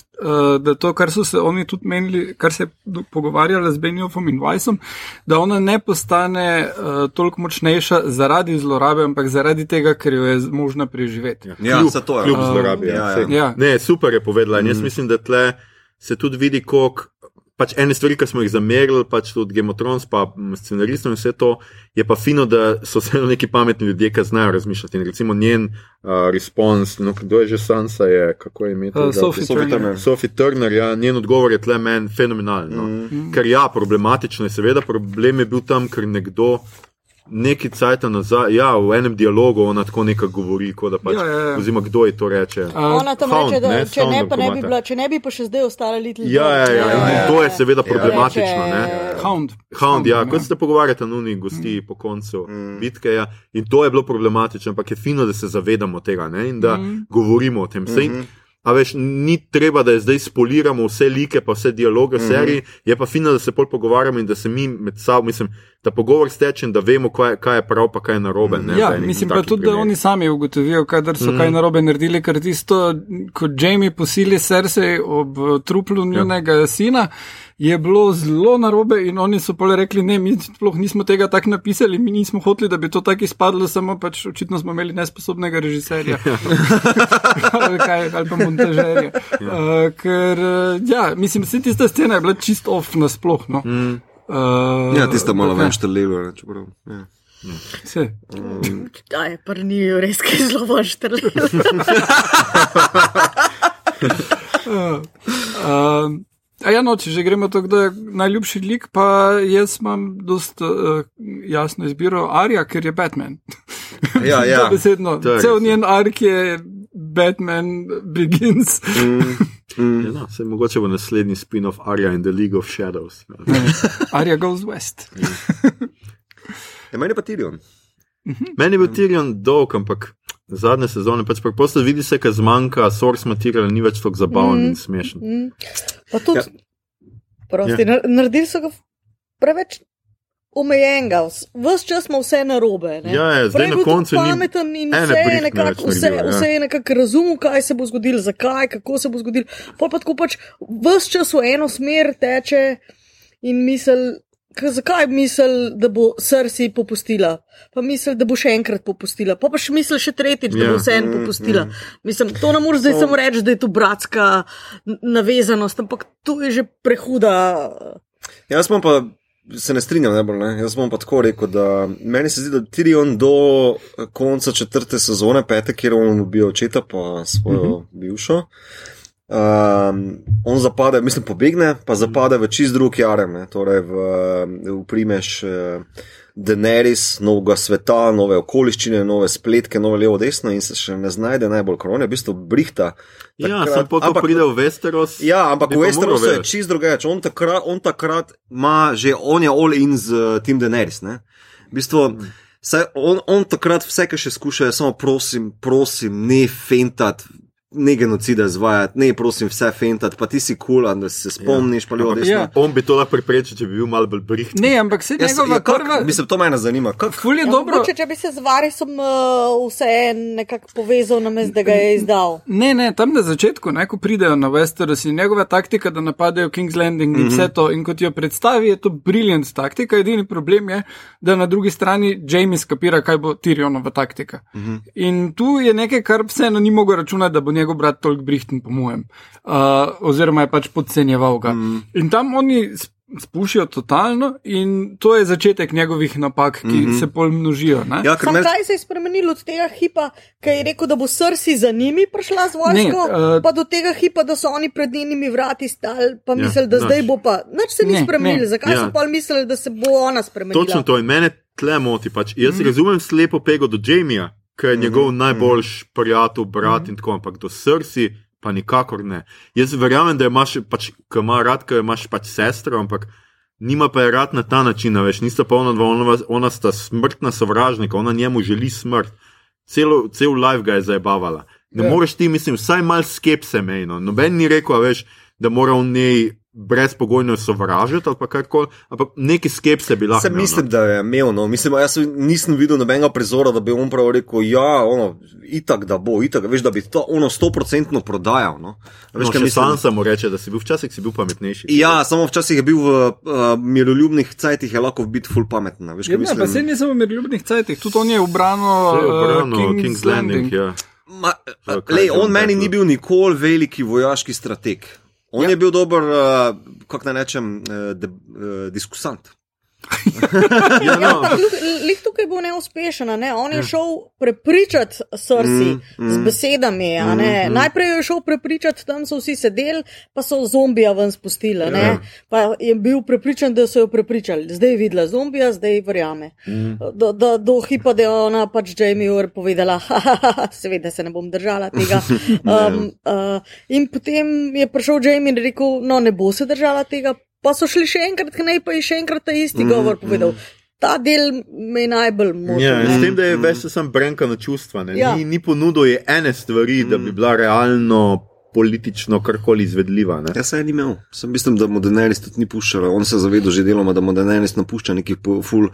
da to, kar so se oni tudi menili, kar se je pogovarjala z Benjofom in Vajsom, da ona ne postane uh, toliko močnejša zaradi zlorabe, ampak zaradi tega, ker jo je možna preživeti. Ja, kljub, saj to je. kljub zlorabi. ja, Ja, ja. sej. Ja. Ne, super je povedala. In jaz mislim, da tle se tudi vidi, koliko. Pač ene stvari, ki smo jih zamerili, pač tudi Game of Thrones, pa scenaristom in vse to, je pa fino, da so vseeno neki pametni ljudje, ki znajo razmišljati. In recimo njen uh, respons, no, kdo je že Sansa, je, kako je imeti? Uh, Sophie Turner. Turner. Sophie Turner, ja, njen odgovor je tle meni fenomenalen. No. Mm. Ker ja, problematično je, seveda, problem je bil tam, ker nekdo neki cajt nazaj, ja, v enem dialogu ona tako nekaj govori, kot da pač, Ja, ja, ja. oziroma kdo je to reče. A, Ona tam Hound, reče, da ne, če ne, pa ne bi bila, če ne bi pa še zdaj ostala Little Ja, ja, ja, ja, in to je seveda problematično. Reče- Ne? Hound. Hound, ja, ja. kot ste pogovarjate, nuni gosti mm. po koncu mm. bitke. Ja. In to je bilo problematično, ampak je fino, da se zavedamo tega ne? in da mm. govorimo o tem. Sej, mm -hmm. A veš, ni treba, da zdaj spoliramo vse like, pa vse dialoge v Mhm. seriji, je pa fino, da se pol pogovarjamo in da se mi med sabo, mislim, da pogovor steče in da vemo, kaj, kaj je prav, pa kaj je narobe. Ne, Ja, mislim pa tudi, da primerih. oni sami ugotovijo, kadar so mm. kaj narobe naredili, ker tisto, ko Jamie posili Cersei ob truplu njunega ja. sina, je bilo zelo narobe in oni so pole rekli, ne, mi sploh nismo tega tako napisali, mi nismo hoteli, da bi to tako izpadlo, samo pač očitno smo imeli nesposobnega režiserja ali, kaj, ali pa montažerja. Ja. Uh, ker, eh, ja, mislim, vse tista scena je bila čist off nasploh. No. Mm. Uh, Ja, tista malo več štrlelo. čeprav, Ja. Vse. Aj, prni res, ki je zelo vrštrli. Uh, a ja, no, če že gremo to, kdo je najljubši lik, pa jaz imam dost uh, jasno izbiro Arja, ker je Batman. Ja, ja. Besedno. To je Cel njen ark je Batman Begins. Ja, no, se mogoče bo naslednji spin-off Arya in the League of Shadows. Arja goes west. Ja, meni je pa Tyrion. Meni je bil Tyrion dolg, ampak zadnje sezone pač preprosto vidi se, ker zmanjka source material, ni več tako zabaven mm. in smešen. Mm. Pa tudi, Ja. ja. prosti, ja. naredili so ga preveč omejenega, vse čas smo vse narobe. ne. Ja, ja, zdaj je na bil koncu ni pameten in ene vse je nekako, vse, naredil, ja. vse je nekako razumel, kaj se bo zgodilo, zakaj, kako se bo zgodilo. Pa pa tako pač vse čas v eno smer teče in misel. Zakaj misli, da bo srci popustila, pa misli, da bo še enkrat popustila, pa pa še misli še tretjič, da Ja. bo vseeno popustila. Mislim, to ne moreš zdaj samo reči, da je to bratska navezanost, ampak to je že prehuda. Jaz bom pa se ne strinjam najbolj. Ne? Jaz bom pa tako rekel, da meni se zdi, da Tyrion do konca četrte sezone, pete, kjer on ubija očeta, pa svojo uh -huh. bivšo. Um, on zapade, mislim, pobegne, pa zapade v čist drug jarem, ne? torej v, v primeš. Uh, Daenerys, novega sveta, nove okoliščine, nove spletke, nove levo, desno in se še ne znajde najbolj korone, v bistvu brihta. Ja, sem pa ko pride v Westeros. Ja, ampak v Westerosu je čist drugače. On takrat, on takrat ima že, on je all in z uh, Tim Daenerys. Ne? V bistvu, saj on, on takrat vse, kar še skuša, je samo prosim, prosim, ne fentat. Ne genocida izvajati, ne prosim, vse fentat, pa ti si kul, da se spomniš, pa levo, Ampak. Ja. On bi to lahko preprečil, če bi bil malo bolj briht. Ne, ampak se njegova ja, kak, prva. mislim, to me ne zanima. Ful je Ja, dobro. mogoče, če bi se z Varisom uh, vse nekako povezal, namesto da ga je izdal. Ne, ne, tam na začetku, ne, ko pridejo na Westeros in njegova taktika, da napadajo King's Landing in vse to, in kot jo predstavi, je to briljant taktika. Edini problem je, da na drugi strani Jamie skapira, kaj bo Tyrionova taktika. In tu je nekaj, kar vseeno ni mogel računati, da bo njegov brat toliko brihten, po mojem. Uh, oziroma je pač podcenjeval ga. In tam oni sp- spušijo totalno, in to je začetek njegovih napak, ki se pol množijo. ne. ja, Sam meni- kaj se je spremenilo od tega hipa, ki je rekel, da bo srsi za njimi prišla z vojsko, Ne, eh, pa do tega hipa, da so oni pred njenimi vrati stali, pa Ja, mislili, da nič. zdaj bo pa. Nič se ni Ne, spremenilo. ne. Zakaj Ja. so pa mislili, da se bo ona spremenila? Točno to in mene tle moti. Pač. Jaz mm. razumem slepo pego do Jamija, ker je njegov mm. najboljši prijatelj, brat mm. in tako, ampak do srsi pa nikakor ne. Jaz verjamem, da imaš, pač, ko ima rad, ker imaš pač sestro, ampak nima pa je rad na ta način, veš, nista pa ona dva, ona, ona sta smrtna sovražnika, ona njemu želi smrt. Celo, cel life ga je zabavala. Ne Ja. ja. moreš ti, mislim, vsaj malo skepse mejno. Noben ni rekel, veš, da mora v njej brezpogojno sovražiti ali pa karkoli, ampak neki skepse bi lahko. Se imel, no. mislim, da je imel. No. Mislim, jaz nisem videl nobenega prizora, da bi on prav rekel, ja, ono, itak da bo, itak, veš, da bi to ono stoprocentno prodajal. No. Veš, No, kaj mislim? sam samo reče, da si bil včasih si bil pametnejši. Ja, samo včasih je bil v uh, miroljubnih cajtih, je lahko biti ful pameten. Veš, kaj Ja, ne, pa se mislim? ni samo v miroljubnih cajtih, tudi on je obrano, uh, King's, King's Landing. Landing. Ja. Ma, lej, on meni ni bil nikoli veliki vojaški strateg. On ja. je bil dober, uh, kako naj rečem, uh, de, uh, diskusant. Ja, Ja, no, ampak lih- tukaj bo neuspešen. Ne? On je šel prepričati srsi Mm, mm, z besedami. a ne. mm. Najprej je šel prepričati, tam so vsi sedeli, pa so zombija ven spustili. Ja. Ja. Pa je bil prepričan, da so jo prepričali. Zdaj je videla zombija, zdaj verjame. Mm. Do, do, do hipa, da je ona pač Jamie Ur povedala, "Hahaha, seveda se ne bom držala tega. Um, uh, in potem je prišel Jamie in rekel, no ne bo se držala tega. Pa so šli še enkrat, kaj pa je še enkrat ta isti mm, govor povedal. Ta del me je najbolj motil. ja, s tem, da je več sem brenka na čustva. ne. Ja. Ni, ni ponudil je ene stvari, da bi bila realno, politično, karkoli izvedljiva. Ne. Jaz se je ni imel. Sem mislim, da mu Daenerys tudi ni puščala. On se je zavedal že deloma, da mu Daenerys napušča nekih po- ful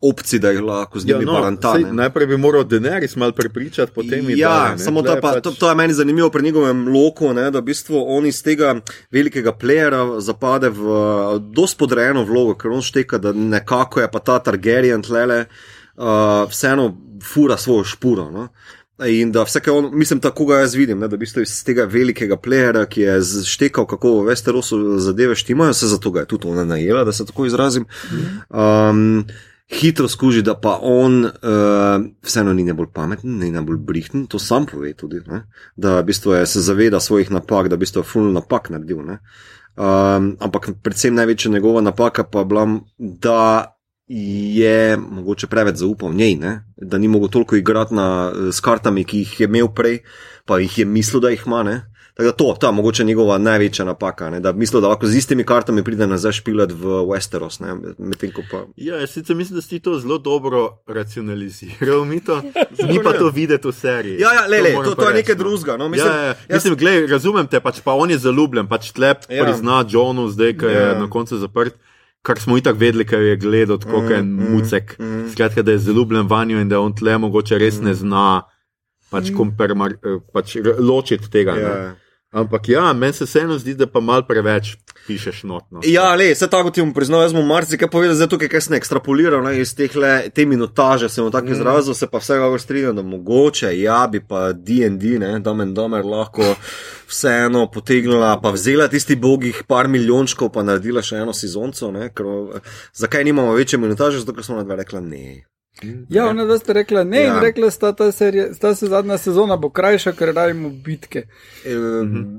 opcij, da jih lahko z Ja, njimi no, baranta. sej, ne. najprej bi moral Daenerys malo prepričati, potem je Ja, samo to, pa, to, to je meni zanimivo pri njegovem loku, ne, da v bistvu on iz tega velikega plejera zapade v dosti podrejeno vlogo, ker on šteka, da nekako je pa ta Targaryen tlele uh, vseeno fura svojo špuro. No. In da vse, kar on, mislim, tako ga jaz vidim, ne, da v bistvu iz tega velikega plejera, ki je štekal, kako v Westerosu zadeve štimajo, se zato ga je tudi ona najela, da se tako izrazim. Um, hitro skuži, da pa on uh, vseeno ni najbolj pameten, ni najbolj brihten, to sam pove tudi, ne? da v bistvu je, se zaveda svojih napak, da v bistvu je full napak naredil. Ne? Um, ampak predvsem največja njegova napaka pa je bila, da je mogoče preveč zaupal v njej, ne? da ni mogel toliko igrati na, s kartami, ki jih je imel prej, pa jih je mislil, da jih ima. Ne? Tako da to, ta mogoče njegova največja napaka, ne? da misli, da lahko z istimi kartami pride nazaj špilat v Westeros, ne? medtem ko pa. Ja, jaz sicer mislim, da si to zelo dobro racionaliziral, mi to. Ni pa to videti v seriji. Ja, ja, le, le, to, pa to je nekaj no. drugega. No, mislim, ja, ja. jaz- mislim glej, razumem te, pač pa on je zaljubljen, pač tlep Ja. ja. prizna Johnu, zdaj, ko Ja. je na koncu zaprt. Kar smo itak vedeli, ker je gledal, kako je Mm, mm, mucek. mm. Skratka, da je zaljubljen vanjo in da on tle mogoče res ne zna pač, kompermar, eh, pač ločiti tega. Ja. Ampak ja, meni se vseeno zdi, da pa mal preveč pišeš notno. Ja, le, se tako ti bom priznal, jaz bom marsikaj povedal, zato ker sem ekstrapoliral ne, iz teh le, te minutaže, sem v takem mm. izrazu, se pa vsega strinjam, da mogoče, ja, bi pa DND, ne, Domen Domer lahko vseeno potegnila, pa vzela tisti bogih par milijončkov, pa naredila še eno sezonco, ne, ker, zakaj nimamo večje minutaže, zato ker smo na dve rekla ne. Ja, ona dva sta rekla ne ja. in rekla sta, ta, serija, ta se zadnja sezona bo krajša, ker radimo bitke. E,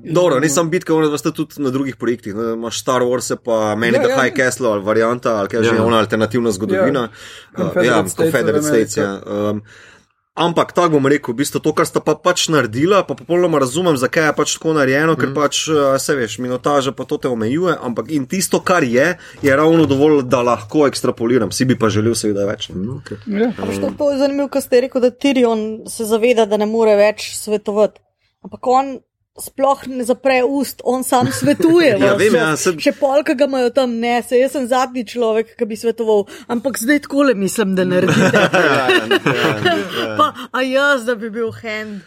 dobro, nisem bitke, ona dva sta tudi na drugih projektih. Ne, imaš Star Wars, pa meni ja, da ja, High Castle ali varianta, ali kaj že ja. ona alternativna zgodovina. Ja, Confederate, uh, ja, States, Confederate States. Ja. Um, Ampak tako bom rekel, v bistvu to, kar sta pa pač naredila, pa popolnoma razumem, zakaj je pač tako narejeno, mm. ker pač se veš, minotaža pa to te omejuje, ampak in tisto, kar je, je ravno dovolj, da lahko ekstrapoliram. Si bi pa želel seveda več. Mm, okay. Ja. Um, to je zanimivo, kar ste rekel, da Tirion se zaveda, da ne more več svetovati. Ampak on sploh ne zapre ust, on sam svetuje. ja, vem, ja, sem... Še polka ga imajo tam, ne, se, jaz sem zadnji človek, ki bi svetoval, ampak zdaj tako le mislim, da ne rečem. Ja, ja, ja, pa, a jaz, da bi bil hand.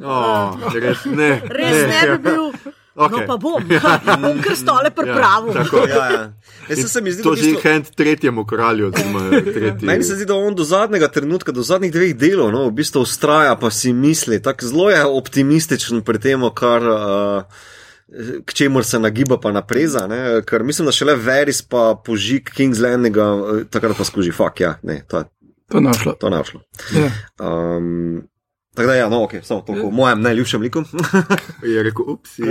Oh, res ne, res ne, ne bi bil. Okay. No, pa bom, bom kar stole pripravil. Ja, ja, ja. Se mi zdi, to je že hand tretjemu kralju. Tretji. Meni se zdi, da on do zadnjega trenutka, do zadnjih dveh delov, no, v bistvu ustraja, pa si misli, tako zelo je optimističen pri tem, kar. Uh, K čemu se nagiba, pa naprej, ker mislim, da šele Veris, pa požig King's Landinga, takrat pa skuži, fuck, ja, ne, to je. To je našlo. To je našlo. Yeah. Um, Tako da, ja, no, ok, samo toliko v mojem najljubšem liku. je rekel, ups. um,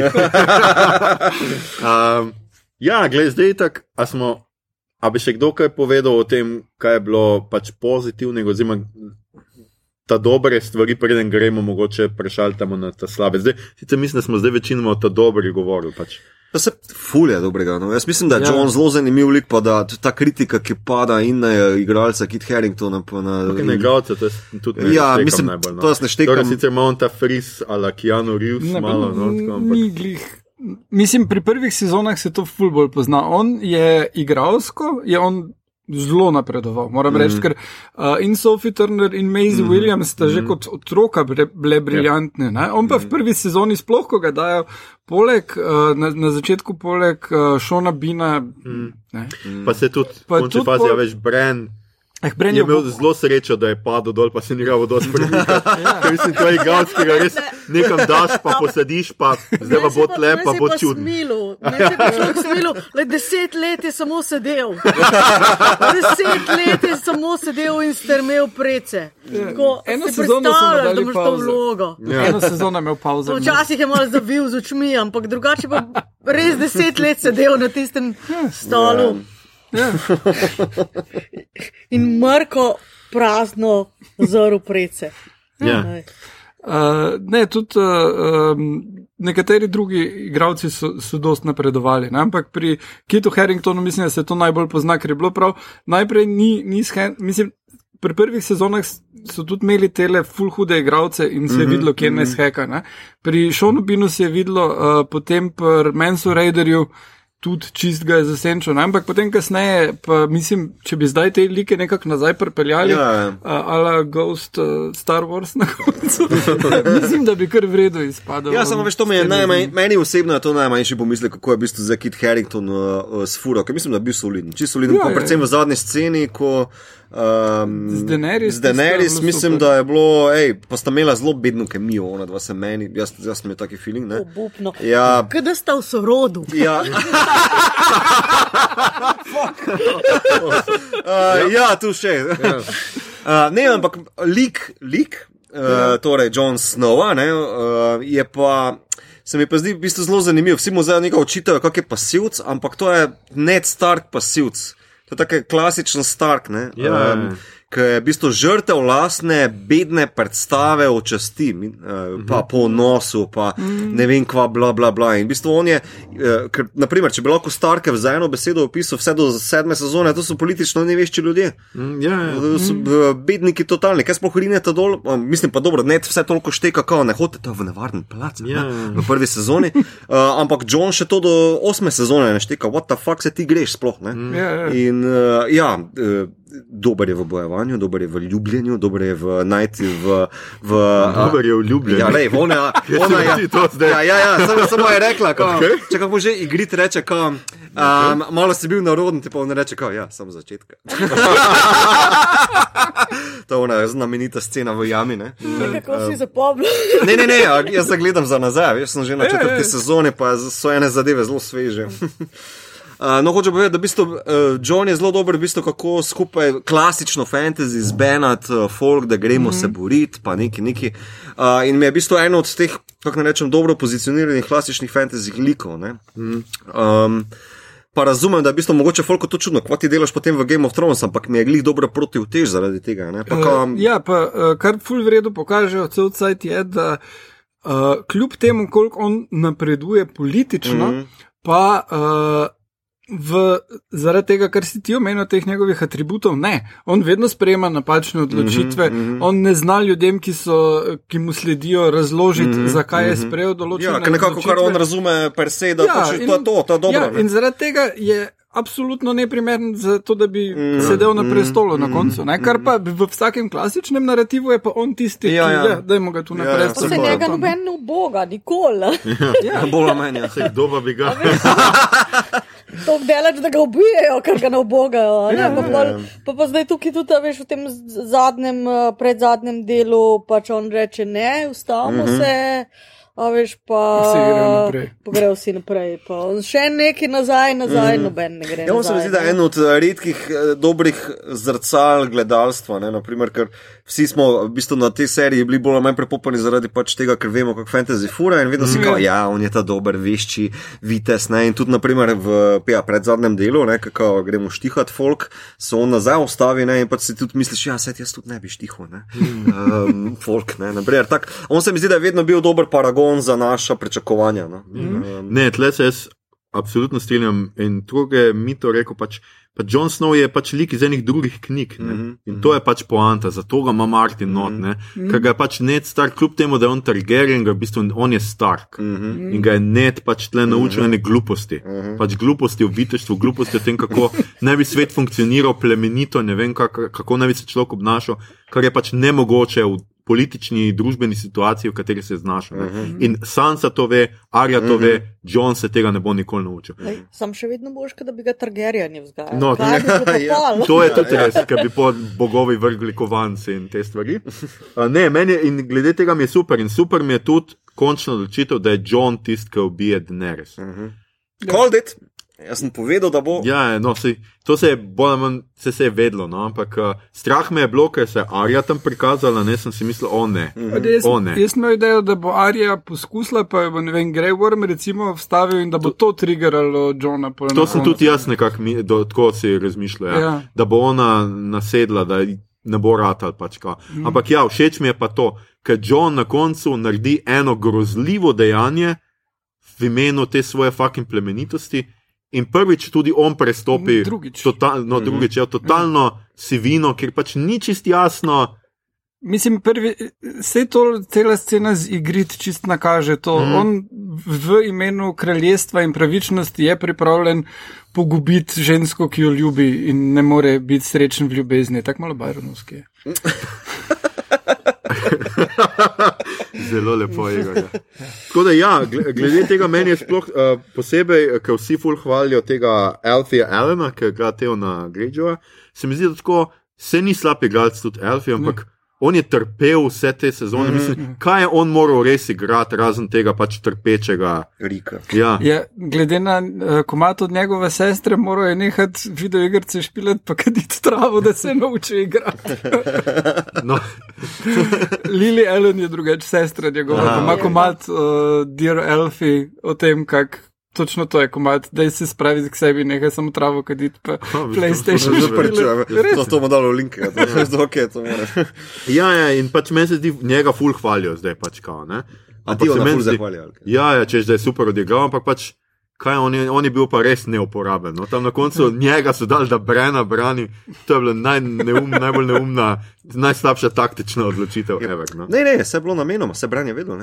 ja, gledaj, zdaj tako, a smo. A bi še kdo kaj povedal o tem, kaj je bilo pač pozitivnega, oziroma ta dobre stvari, preden gremo mogoče prešaltamo na ta slabe. Zdaj, sicer mislim, da smo zdaj večinoma o ta dobri govorili. Pač. Pa se fulje dobrega. No. Jaz mislim, da je ja. John zelo zanimiv lik, pa da ta kritika, ki pada in na igralca Kit Harringtona. Na, okay, in... igralca, to je tudi nekaj. Ja, mislim, najbolj, no. to jaz ne štekam. Torej, sicer imamo ta fris ala Keanu Reeves, ne, malo, no, tako, ampak... Mislim, pri prvih sezonah se to ful bolj pozna. On je igralsko, je on zelo napredoval. Moram mm reči, ker uh, in Sophie Turner in Maisie mm -hmm. Williams sta mm -hmm. že kot otroka bile briljantne. Ja. On pa v prvi sezoni, sploh ko ga dajo, poleg, uh, na, na začetku poleg uh, Šona Bina. Mm. Pa se tudi, pa tudi fazi, ja, več Bren. Eh, je imel zelo srečo, da je padel dol, pa se ni ravo dosti premikal. ja. Mislim, to je igalc, ki ga res nekam daš, pa posadiš, pa zdaj pa bo tle, pa bo čudno. Le deset let je samo sedel. deset let je samo sedel in strmel prece. Tako, Eno sezono sem imel to vlogo. Ja. Eno sezono je imel pauzo. Včasih je malo zavil z očmi, ampak drugače pa res deset let sedel na tistem stolu. Ja. Ja. In mrko, prazno, zoro prece. Ja. Uh, ne, tudi uh, um, nekateri drugi igravci so, so dost napredovali, ne? ampak pri Kitu Harringtonu mislim, da se to najbolj pozna, ker je bilo prav. Najprej ni, ni shen, mislim, pri prvih sezonah so tudi imeli tele full hude igravce in se je mm -hmm, videlo, kje mm -hmm. ne sheka. Pri Šonu Binu se je videlo, uh, potem pri Mensu Raiderju tudi čist ga je zasenčil. Ampak potem, kasneje, pa mislim, če bi zdaj te like nekako nazaj pripeljali, ja, ja. ala Ghost uh, Star Wars na koncu, mislim, da bi kar vredno izpadel. Ja, samo veš, to me je najmanj, meni osebno je to najmanjši pomislek, kako je v bistvu za Kit Harrington uh, uh, s Furo, ker mislim, da bi bil soliden. Čisto soliden, ja, predvsem ja. v zadnji sceni, ko. Um, z Daenerys, z Daenerys mislim, super. da je bilo, hej, pa sta imela zelo bedno kemijo, ona dva se meni, jaz, jaz sem imel taki feeling. Ne? Obupno. Ja. Kdo sta v sorodu? Ja. uh, ja, tu še. Ja. Uh, ne, ampak lik, lik uh, torej John Snow, uh, je pa. Se mi pa zdi v bistvu zelo zanimivo. Vsi mu zdaj nekaj očitajo, kak je pasivc, ampak to je Ned Stark pasivc. To je tako klasičen Stark, ne? Ja, um, ki je v bistvu žrtev vlastne bedne predstave o časti, uh, pa po nosu, pa ne vem kva, bla, bla, bla. In v bistvu on je, uh, ker, naprimer, če bi lahko Starke za eno besedo opisal vse do sedme sezone, to so politično nevešči ljudje. Mm, ja, ja. To so uh, bedniki totalni, kaj sploh rinete dol, uh, mislim pa dobro, ne vse toliko šteka, kao ne hodite v nevaren plac, ja, ne, v prvi sezoni. Uh, ampak John še to do osme sezone ne šteka, what the fuck se ti greš sploh, ne. Mm. Ja, ja. In uh, ja. Uh, dober je v bojevanju, dober je v ljubljenju, dober je v najti v. v Dober je vljubljen. Ja, lej, ona, ona je. to zdaj? Ja, ja, ja samo, samo je rekla, ko, okay. če kako že igrit reče, ko, um, malo si bil naroden, ti pa on reče, ko, ja, samo začetka. to je ona znamenita scena v jami. Ne, Kako si zapomnil? ne, ne, ne a jaz se gledam za nazaj, veš, sem že na Ja, ja, četrti ja. sezoni, pa so ene zadeve zelo sveže. Uh, no, hoče povedati, da v bistvu, uh, John je zelo dober, v bistvu, kako skupaj klasično fantasy zbenati uh, folk, da gremo mm -hmm. se boriti, pa neki neki. Uh, in mi je v bistvu eno od teh, kako naj rečem, dobro pozicioniranih klasičnih fantasy likov. ne. Um, pa razumem, da je v bistvu mogoče folko to čudno, kaj ti delaš potem v Game of Thrones, ampak mi je glih dobro proti vtež zaradi tega. ne. Pa, kao, Uh, ja, pa uh, kar ful vredu pokažejo cel cajt je, da uh, kljub temu, koliko on napreduje politično, mm. -hmm. pa uh, v, zaradi tega, kar si ti omenil, teh njegovih atributov, ne. On vedno sprejema napačne odločitve, mm Mhm, -hmm. on ne zna ljudem, ki, so, ki mu sledijo, razložiti, mm -hmm. zakaj je sprejel določene Mhm, ja, nekako, kar on odločitve. razume, per se, da ja, pač, to je to, to je dobro. Ja, ne. in zaradi tega je absolutno neprimeren za to, da bi Mhm, mm, sedel na prestolu mm, na koncu. Ne? Kar pa v vsakem klasičnem narativu je pa on tisti, Ja, ki ja. je, da mu ga tu na Ja, ja, prestolu. se Se njega noben ne uboga, nikoli. Ja, Bolj ali manj. ja. Kdo pa bi ga? To delač, da ga ubijajo, ker ga ne ubogajo. a Ne? Ja, Pa, pol, pa, pa zdaj tukaj tudi, veš, v tem zadnjem, eh, predzadnjem delu, pač on reče ne, ustavimo mm -hmm. se. A veš, pa Vsi grejo naprej. Pa grejo vsi naprej. Pa on še nekaj nazaj, nazaj, mm noben ne gre. Ja, on se mi zdi, da je en od eh, redkih eh, dobrih zrcal gledalstva. Ne? Naprimer, ker vsi smo v bistvu na tej seriji bili bolj ali manj prepopani zaradi pač tega, ker vemo, kako fantasy fura in vedno si Mhm. kao, ja, on je ta dober, vešči, vites. Ne? In tudi, naprimer, v ja, predzadnjem delu, ne, kako gremo štihat folk, se on nazaj ustavi ne? in pač si tudi misliš, ja, saj jaz tudi ne bi štihal. Ne? Um, folk, ne, naprimer, tak, on se mi zdi, da je vedno bil dober paragon za naša pričakovanja. No? Um, Ne, tle se jaz absolutno strinjam. In druge mi to rekel, pač, pa John Snow je pač lik iz enih drugih knjig. Mm Mhm, -hmm. In to je pač poanta, zato ga ima Martin not, ne. Ker ga je pač net star, kljub temu, da je on Targaryen, ga v bistvu on je Stark. mhm. In ga je net pač tle naučil ene gluposti. Pač gluposti v viteštvu, gluposti o tem, kako naj bi svet funkcioniral plemenito, ne vem, kak, kako naj bi se človek obnašal, kar je pač nemogoče v politični, družbeni situaciji, v kateri se znaša. Uh -huh. In Sansa to ve, Arya to uh -huh. ve, John se tega ne bo nikoli naučil. Lej, Sam še vedno boš, da bi ga Targaryen vzgajal. No, ja. To je tudi res, ker bi po bogovi vrgli kovance in te stvari. A, Ne, meni je, in glede tega mi je super. In super mi je tudi končno odločitev, da je John tisti, ki ubije Daenerys. Called it. Jaz sem povedal, da bo. Ja, no, sej, to se je bolj ali manj se, se je vedlo, no, ampak uh, strah me je bilo, ker se je Arja tam prikazala, ne sem si mislil, o ne. Jaz, O, ne. jaz sem imel idejo, da bo Arija poskusila, pa jo bo ne vem, Grey Worm recimo vstavil in da bo to triggeralo Johna. To sem koncu. tudi jaz nekako tako si razmišljal, ja. Ja. Ja. da bo ona nasedla, da ne bo ratal. Pač, kao. Ampak ja, všeč mi je pa to, ker John na koncu naredi eno grozljivo dejanje v imenu te svoje fucking plemenitosti. In prvič tudi on prestopi, Drugič. Total, no, drugič je totalno sivino, ker pač ni čist jasno. Mislim, prvi, vse to, cela scena z igrit čist nakaže to. Mm. On v imenu kraljestva in pravičnosti je pripravljen pogubiti žensko, ki jo ljubi in ne more biti srečen v ljubezni. Tako malo bajronovski je. Zelo lepo je. Ja. Tako da, ja, gle- glede tega meni je sploh uh, posebej, ker vsi ful hvalijo tega Alfija Elena, ki ga teo na Greyjoya. Se mi zdi, da tako se ni slab igralec tudi Alfija, ampak on je trpel vse te sezone. Mislim, kaj je on moral res igrati, razen tega pač trpečega. Rika. Ja. Je, glede na uh, komat od njegove sestre, moral je nehati videoigrice špilati, pa kaditi travo, da se nauči igrati. No, Lili Ellen je drugače sestra njegova, ima komat uh, Dear Elfie o tem, kak. Točno to je komat, da se spravi k sebi, nekaj samo travo kaditi, pa PlayStation. Že špilati. Prečujem, Res. to, to bomo dali v link, ja, to je zelo ok, to ja, ja, in pač meni se zdi, njega ful hvalijo zdaj pač kao. Ne? A ti se meni zdi- kaj? Ja, ja češ, da je super odigral, ampak pač. Kaj, on, je, on je bil pa res neuporaben. No? Tam na koncu njega so dali, da Brena brani. To je bila naj, neum, najbolj neumna, najslabša taktična odločitev. Ever, no? Ne, ne, se je bilo namenoma, se branje vedno.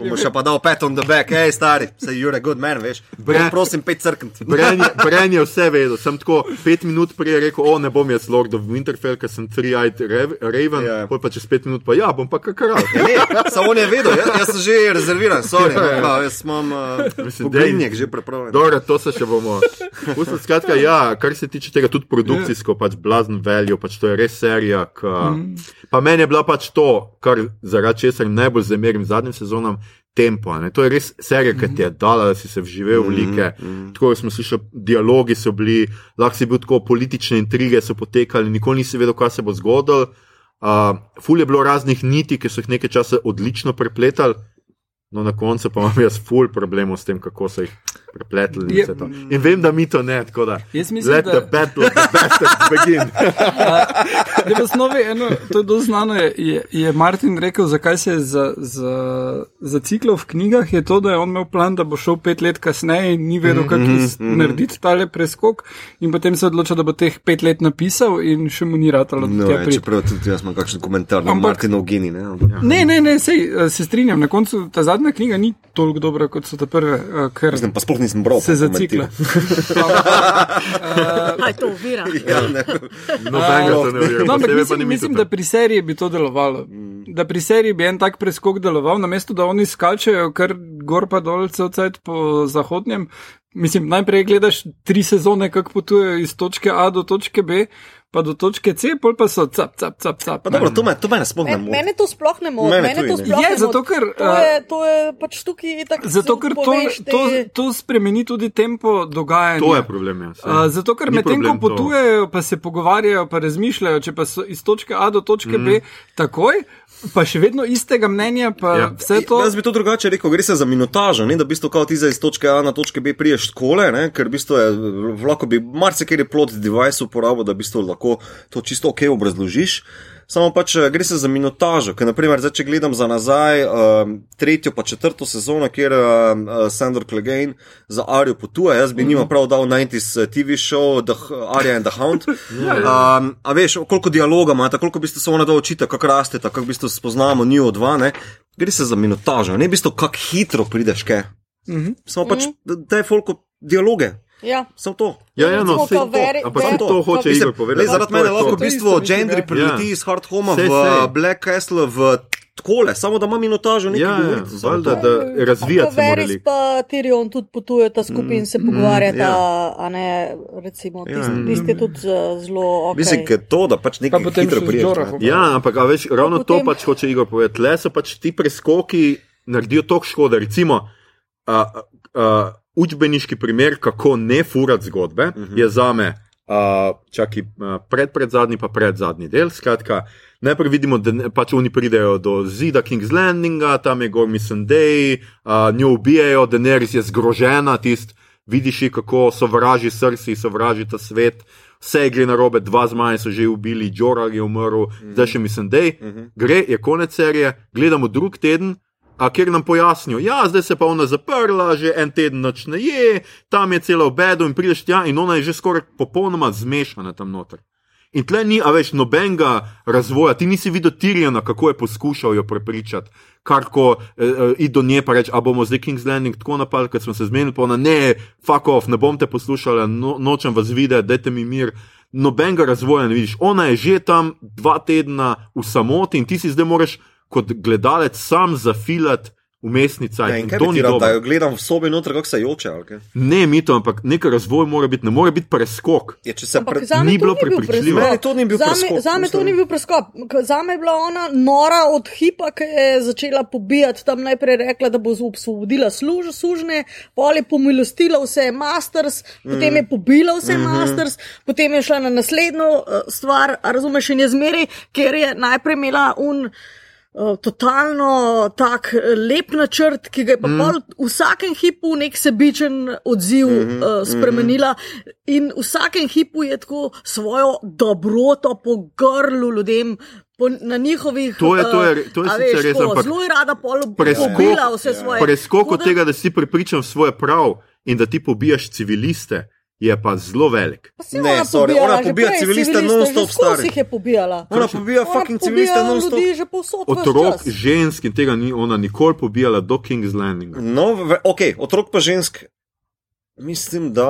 Bomo še pa dal pet on the back, hej, stari, se you're a good man, veš. Bre, prosim, pet crknt. Bren je, Bren je vse vedel, sem tako pet minut prej rekel, o ne bom jaz Lord of Winterfell, ker sem Three-Eyed Rav- Raven, Ja. yeah. pa čez pet minut pa ja, bom pa. Ne, samo on je vedel, jaz, jaz sem že rezerviran, sorry, Ja, ja. no, jaz imam uh, Mislim, pobrinjek že pripravljen. Dobro, to se še bomo. Pustili, skratka, ja, kar se tiče tega, tudi produkcijsko, pač blazen veljo, pač to je res serija. Ka, pa meni je bila pač to, kar zaradi česar najbolj zamerim zadnjim sezonam. Tempo, ne. to je res serija, ki ti je dala, da si se vživel v like. Tako smo slišali, dialogi so bili, lahko si bil tako, politične intrige so potekale, nikoli nisi vedel, kaj se bo zgodilo. Uh, ful je bilo raznih niti, ki so jih nekaj časa odlično prepletali, no na koncu pa imam jaz ful problemov s tem, kako so jih prepletli. In, Je- vse to. in vem, da mi to ne, tako da. Jaz mislim, Let da- the battle the bastards begin. Da v osnovi eno, to je dosti znano, je, je, je Martin rekel, zakaj se je za, za, zaciklal v knjigah, je to, da je on imel plan, da bo šel pet let kasneje in ni vedel, kako mm -hmm. narediti tale preskok in potem se je odločil, da bo teh pet let napisal in še mu ni ratalo. No, tja ja, čeprav tudi jaz imam kakšen komentar na Martinov geni, ne? ampak- Ne, ne, ne, sej, eh, se strinjam, na koncu ta zadnja knjiga ni toliko dobra, kot so te prve, eh, ker Mislim, pa sploh nisem bral. se zacikla. komentiral. Aj to uvira. Ja, ne. Nobenega se ne uvira. No, ampak mislim, mislim, da pri seriji bi to delovalo. Da pri seriji bi en tak preskok deloval, namesto da oni skačejo kar gor pa dol cel cajt po zahodnjem. Mislim, najprej gledaš tri sezone, kako potujejo iz točke A do točke B, pa do točke C, pol pa so cap, cap, cap, cap. Pa ne. dobro, to me, to me sploh ne moti. mene to sploh ne moti. Mene Mene to ne. sploh Je, ne zato moti. ker, To je, to je pač tukaj tako. Zato, ker to, to, to spremeni tudi tempo dogajanja. To je problem, ja. Uh, zato, ker medtem ko potujejo, pa se pogovarjajo, pa razmišljajo, če pa so iz točke A do točke mm. B takoj, pa še vedno istega mnenja, pa Ja. vse to. Jaz bi to drugače rekel, gre se za minutažo, ne? da v bistvu kao ti zdaj iz točke A na točke B priješ skole, ne? ker v bistvu je, lahko bi marsikeri plot device uporabil, da v bistvu lahko to čisto ok obrazložiš. Samo pač eh, gre se za minutažo, ker naprimer, zdaj, če gledam za nazaj um, tretjo pa četrto sezono, kjer um, uh, Sandor Clegane za Arjo potuje, jaz bi njima prav dal 90s TV show The Arya and the Hound. Um, a veš, koliko dialoga imate, koliko v bistvu se ona da učita, kako rasteta, kako v bistvu spoznamo njo dva, ne? Gre se za minutažo, ne v bistvu, kako hitro prideš, kaj. Mhm. Samo pač, da je folko dialoge, Ja. samo to. Ja, ja, no, ko veri- ampak veri- saj to hoče Mislim, Igor povedati. Le, zaradi To mene to. lahko v To bistvu Gendry ja. prileti Ja. iz Hard Homa Sej, v sej. Black Castle v takole, samo da ima minutažo nekaj Ja, ja, govoriti. samo valjda, to. da razvijati se Veris pa Tyrion tudi potujeta skupaj in se pogovarjata, ja. a ne, recimo, Ja. tisti, tisti je tudi eh, zelo ok. Mislim, ker to, da pač Pa nekaj potem hitro priješ. Ja, ampak a veš, ravno potem- to pač hoče Igor povedati. Le so pač ti preskoki naredijo toliko škode. Recimo, uh, uh, učbeniški primer, kako ne furati zgodbe, uh -huh. je za me. Uh, čaki, uh, pred, pred zadnji, pa pred zadnji del. Skratka, najprej vidimo, da ne- pač oni pridejo do zida King's Landinga, tam je Gormy Sunday, uh, njo ubijajo, Daenerys je zgrožena, tist, vidiš, kako sovraži srci, sovraži ta svet. Vse gre na robe, dva zmaja so že ubili, Jorah je umrl, mm. zdaj še mislim, da je. Gre, je konec serije, gledamo drug teden, a kjer nam pojasnijo, ja, zdaj se pa ona zaprla, že en teden noč ne je, tam je celo obedo in prideš tja in ona je že skoraj popolnoma zmešana tam noter. In tle ni, a veš, nobenega razvoja, ti nisi videl Tirjana, kako je poskušal jo prepričati. Kar ko eh, eh, ide do nje, pa reče, a bomo zdaj King's Landing tako napadli, ker smo se zmenili, pa ona ne, fuck off, ne bom te poslušala, no, nočem vas videti, dajte mi mir. Nobenega razvoja ne vidiš. Ona je že tam dva tedna v samoti in ti si zdaj moraš kot gledalec sam zafilati umestnica. Ja, in kaj bi ti rad, da jo gledam v sobi noter, kako se joče, ali kaj? Ne, mi to, ampak nek razvoj mora biti, ne more biti preskok. Ja, če se Ampak pre... zame ni to bilo bil prepričljivo. preskok. Meni to ni bil zame, preskok, Zame to mislim. ni bil preskok. K- Zame je bila ona nora od hipa, ki je začela pobijati. Tam najprej rekla, da bo osvobodila služ, sužne, pol je pomilostila vse masters, potem je pobila vse Mhm. masters, potem je šla na naslednjo uh, stvar, razumeš, in je zmeri, ker je najprej imela un. Uh, totalno tak eh, lep načrt, ki ga je pa mm. pol v vsakem hipu nek sebičen odziv mm -hmm, uh, spremenila, in v vsakem hipu je tako svojo dobroto po grlu ljudem. Po, na njihovih. To je- to je- to je sicer veš, res, tako, ampak Zelo je rada pol Preskok- pobila vse svoje. Preskok od tega, da si prepričan v svoje prav in da ti pobijaš civiliste, je pa zelo velik. Pa Ne, ona sorry, pobijala ona pobija civiliste civiliste, non-stop, stari. jih je pobijala. Ona pobija fucking civiliste non-stop. Otrok, žensk in tega ni ona nikoli pobijala do King's Landinga. No, ok, otrok pa žensk. Mislim, da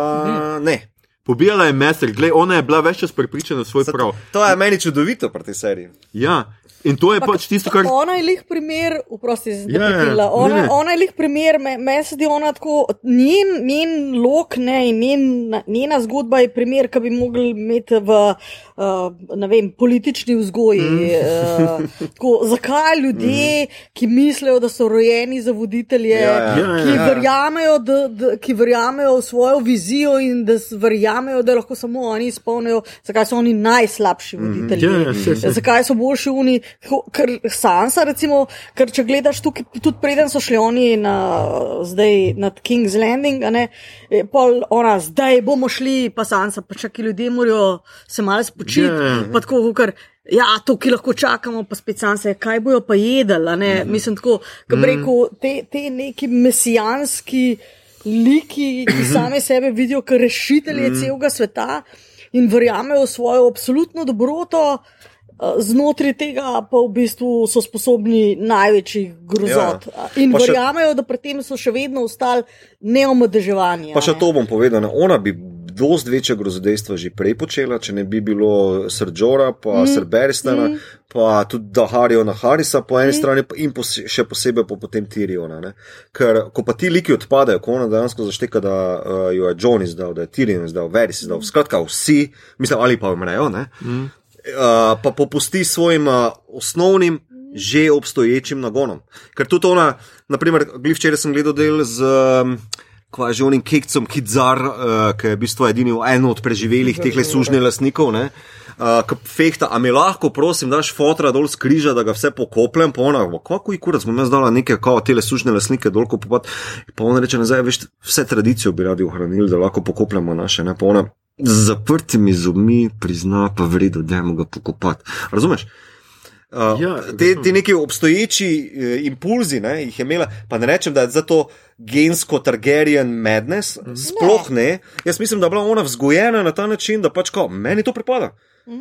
ne. Pobijala je Messer, gled, ona je bila več čas prepričana v svoj Zato- prav. To je meni čudovito pri tej seriji. Ja, in to je pač tisto, kar. Ona je lih primer, vprosti, zdaj Ja, ja, ne, Ona, ne. ona je lih primer, me- meni se zdi ona tako, njen, njen lok ne, in njen, njena zgodba je primer, ki bi mogli imeti v uh, ne vem, politični vzgoji. Mm. Uh, tako, zakaj ljudje, ki mislijo, da so rojeni za voditelje, Ja, ja. Ja, ja, ki, ja. verjamejo, da, da, ki verjamejo v svojo vizijo in da verjamejo, da lahko samo oni izpolnijo, zakaj so oni najslabši voditelji. Ja, ja, saj, saj. Zakaj so boljši oni, ker Sansa, recimo, ker če gledaš tukaj, tudi preden so šli oni na, zdaj nad King's Landing, ne, pol ona, zdaj bomo šli, pa Sansa, pa čakaj, ljudje morajo se malo spočiti. Ja, ja. Pa tako, ker, ja, to, ki lahko čakamo, pa spet Sansa, kaj bojo pa jedli, ne, mislim tako, kot bi rekel, te, te neki mesijanski liki, ki same sebe vidijo kot rešitelje celega sveta in verjamejo v svojo absolutno dobroto. eh, Znotraj tega pa v bistvu so sposobni največjih grozot. Ja. In Pa še- verjamejo, da pri tem so še vedno ostali neomadeževani. Pa še to bom povedal, ne, ona bi dost večje grozodejstva že prej počela, če ne bi bilo Srdžora, pa mm. Sir Beristana, mm. pa tudi Dahariona Harisa po eni mm. strani in pos še posebej po potem Tiriona. Ne. Ker ko pa ti liki odpadajo, ko ona dejansko zašteka, da uh, jo je John izdal, da je Tyrion izdal, Veris izdal, skratka vsi, mislim, ali pa umrejo, ne. Mm. Pa popusti svojim uh, osnovnim, že obstoječim nagonom. Ker tudi ona, naprimer, glih včeraj sem gledal del z. Um, Kva je že onim kekcem, Kidzar, uh, ki je v bistvu edini en od preživelih teh sužnje lastnikov, ne, uh, fehta, a mi lahko, prosim, daš fotra dol z križa, da ga vse pokoplem, pa ona, kako je kurac, bom jaz dala neke kao tele sužnje lastnike dol kopat, pa ona reče nazaj, veš, vse tradicijo bi radi ohranili, da lahko pokopljamo naše, ne, pa ona z zaprtimi zobmi prizna, pa vredo, dajmo ga pokopati. Razumeš? Uh, Ja, te, te neki obstoječi uh, impulzi, ne, jih je imela, pa ne rečem, da je zato gensko Targaryen madness, sploh ne. Jaz mislim, da je bila ona vzgojena na ta način, da pač kao, meni to pripada.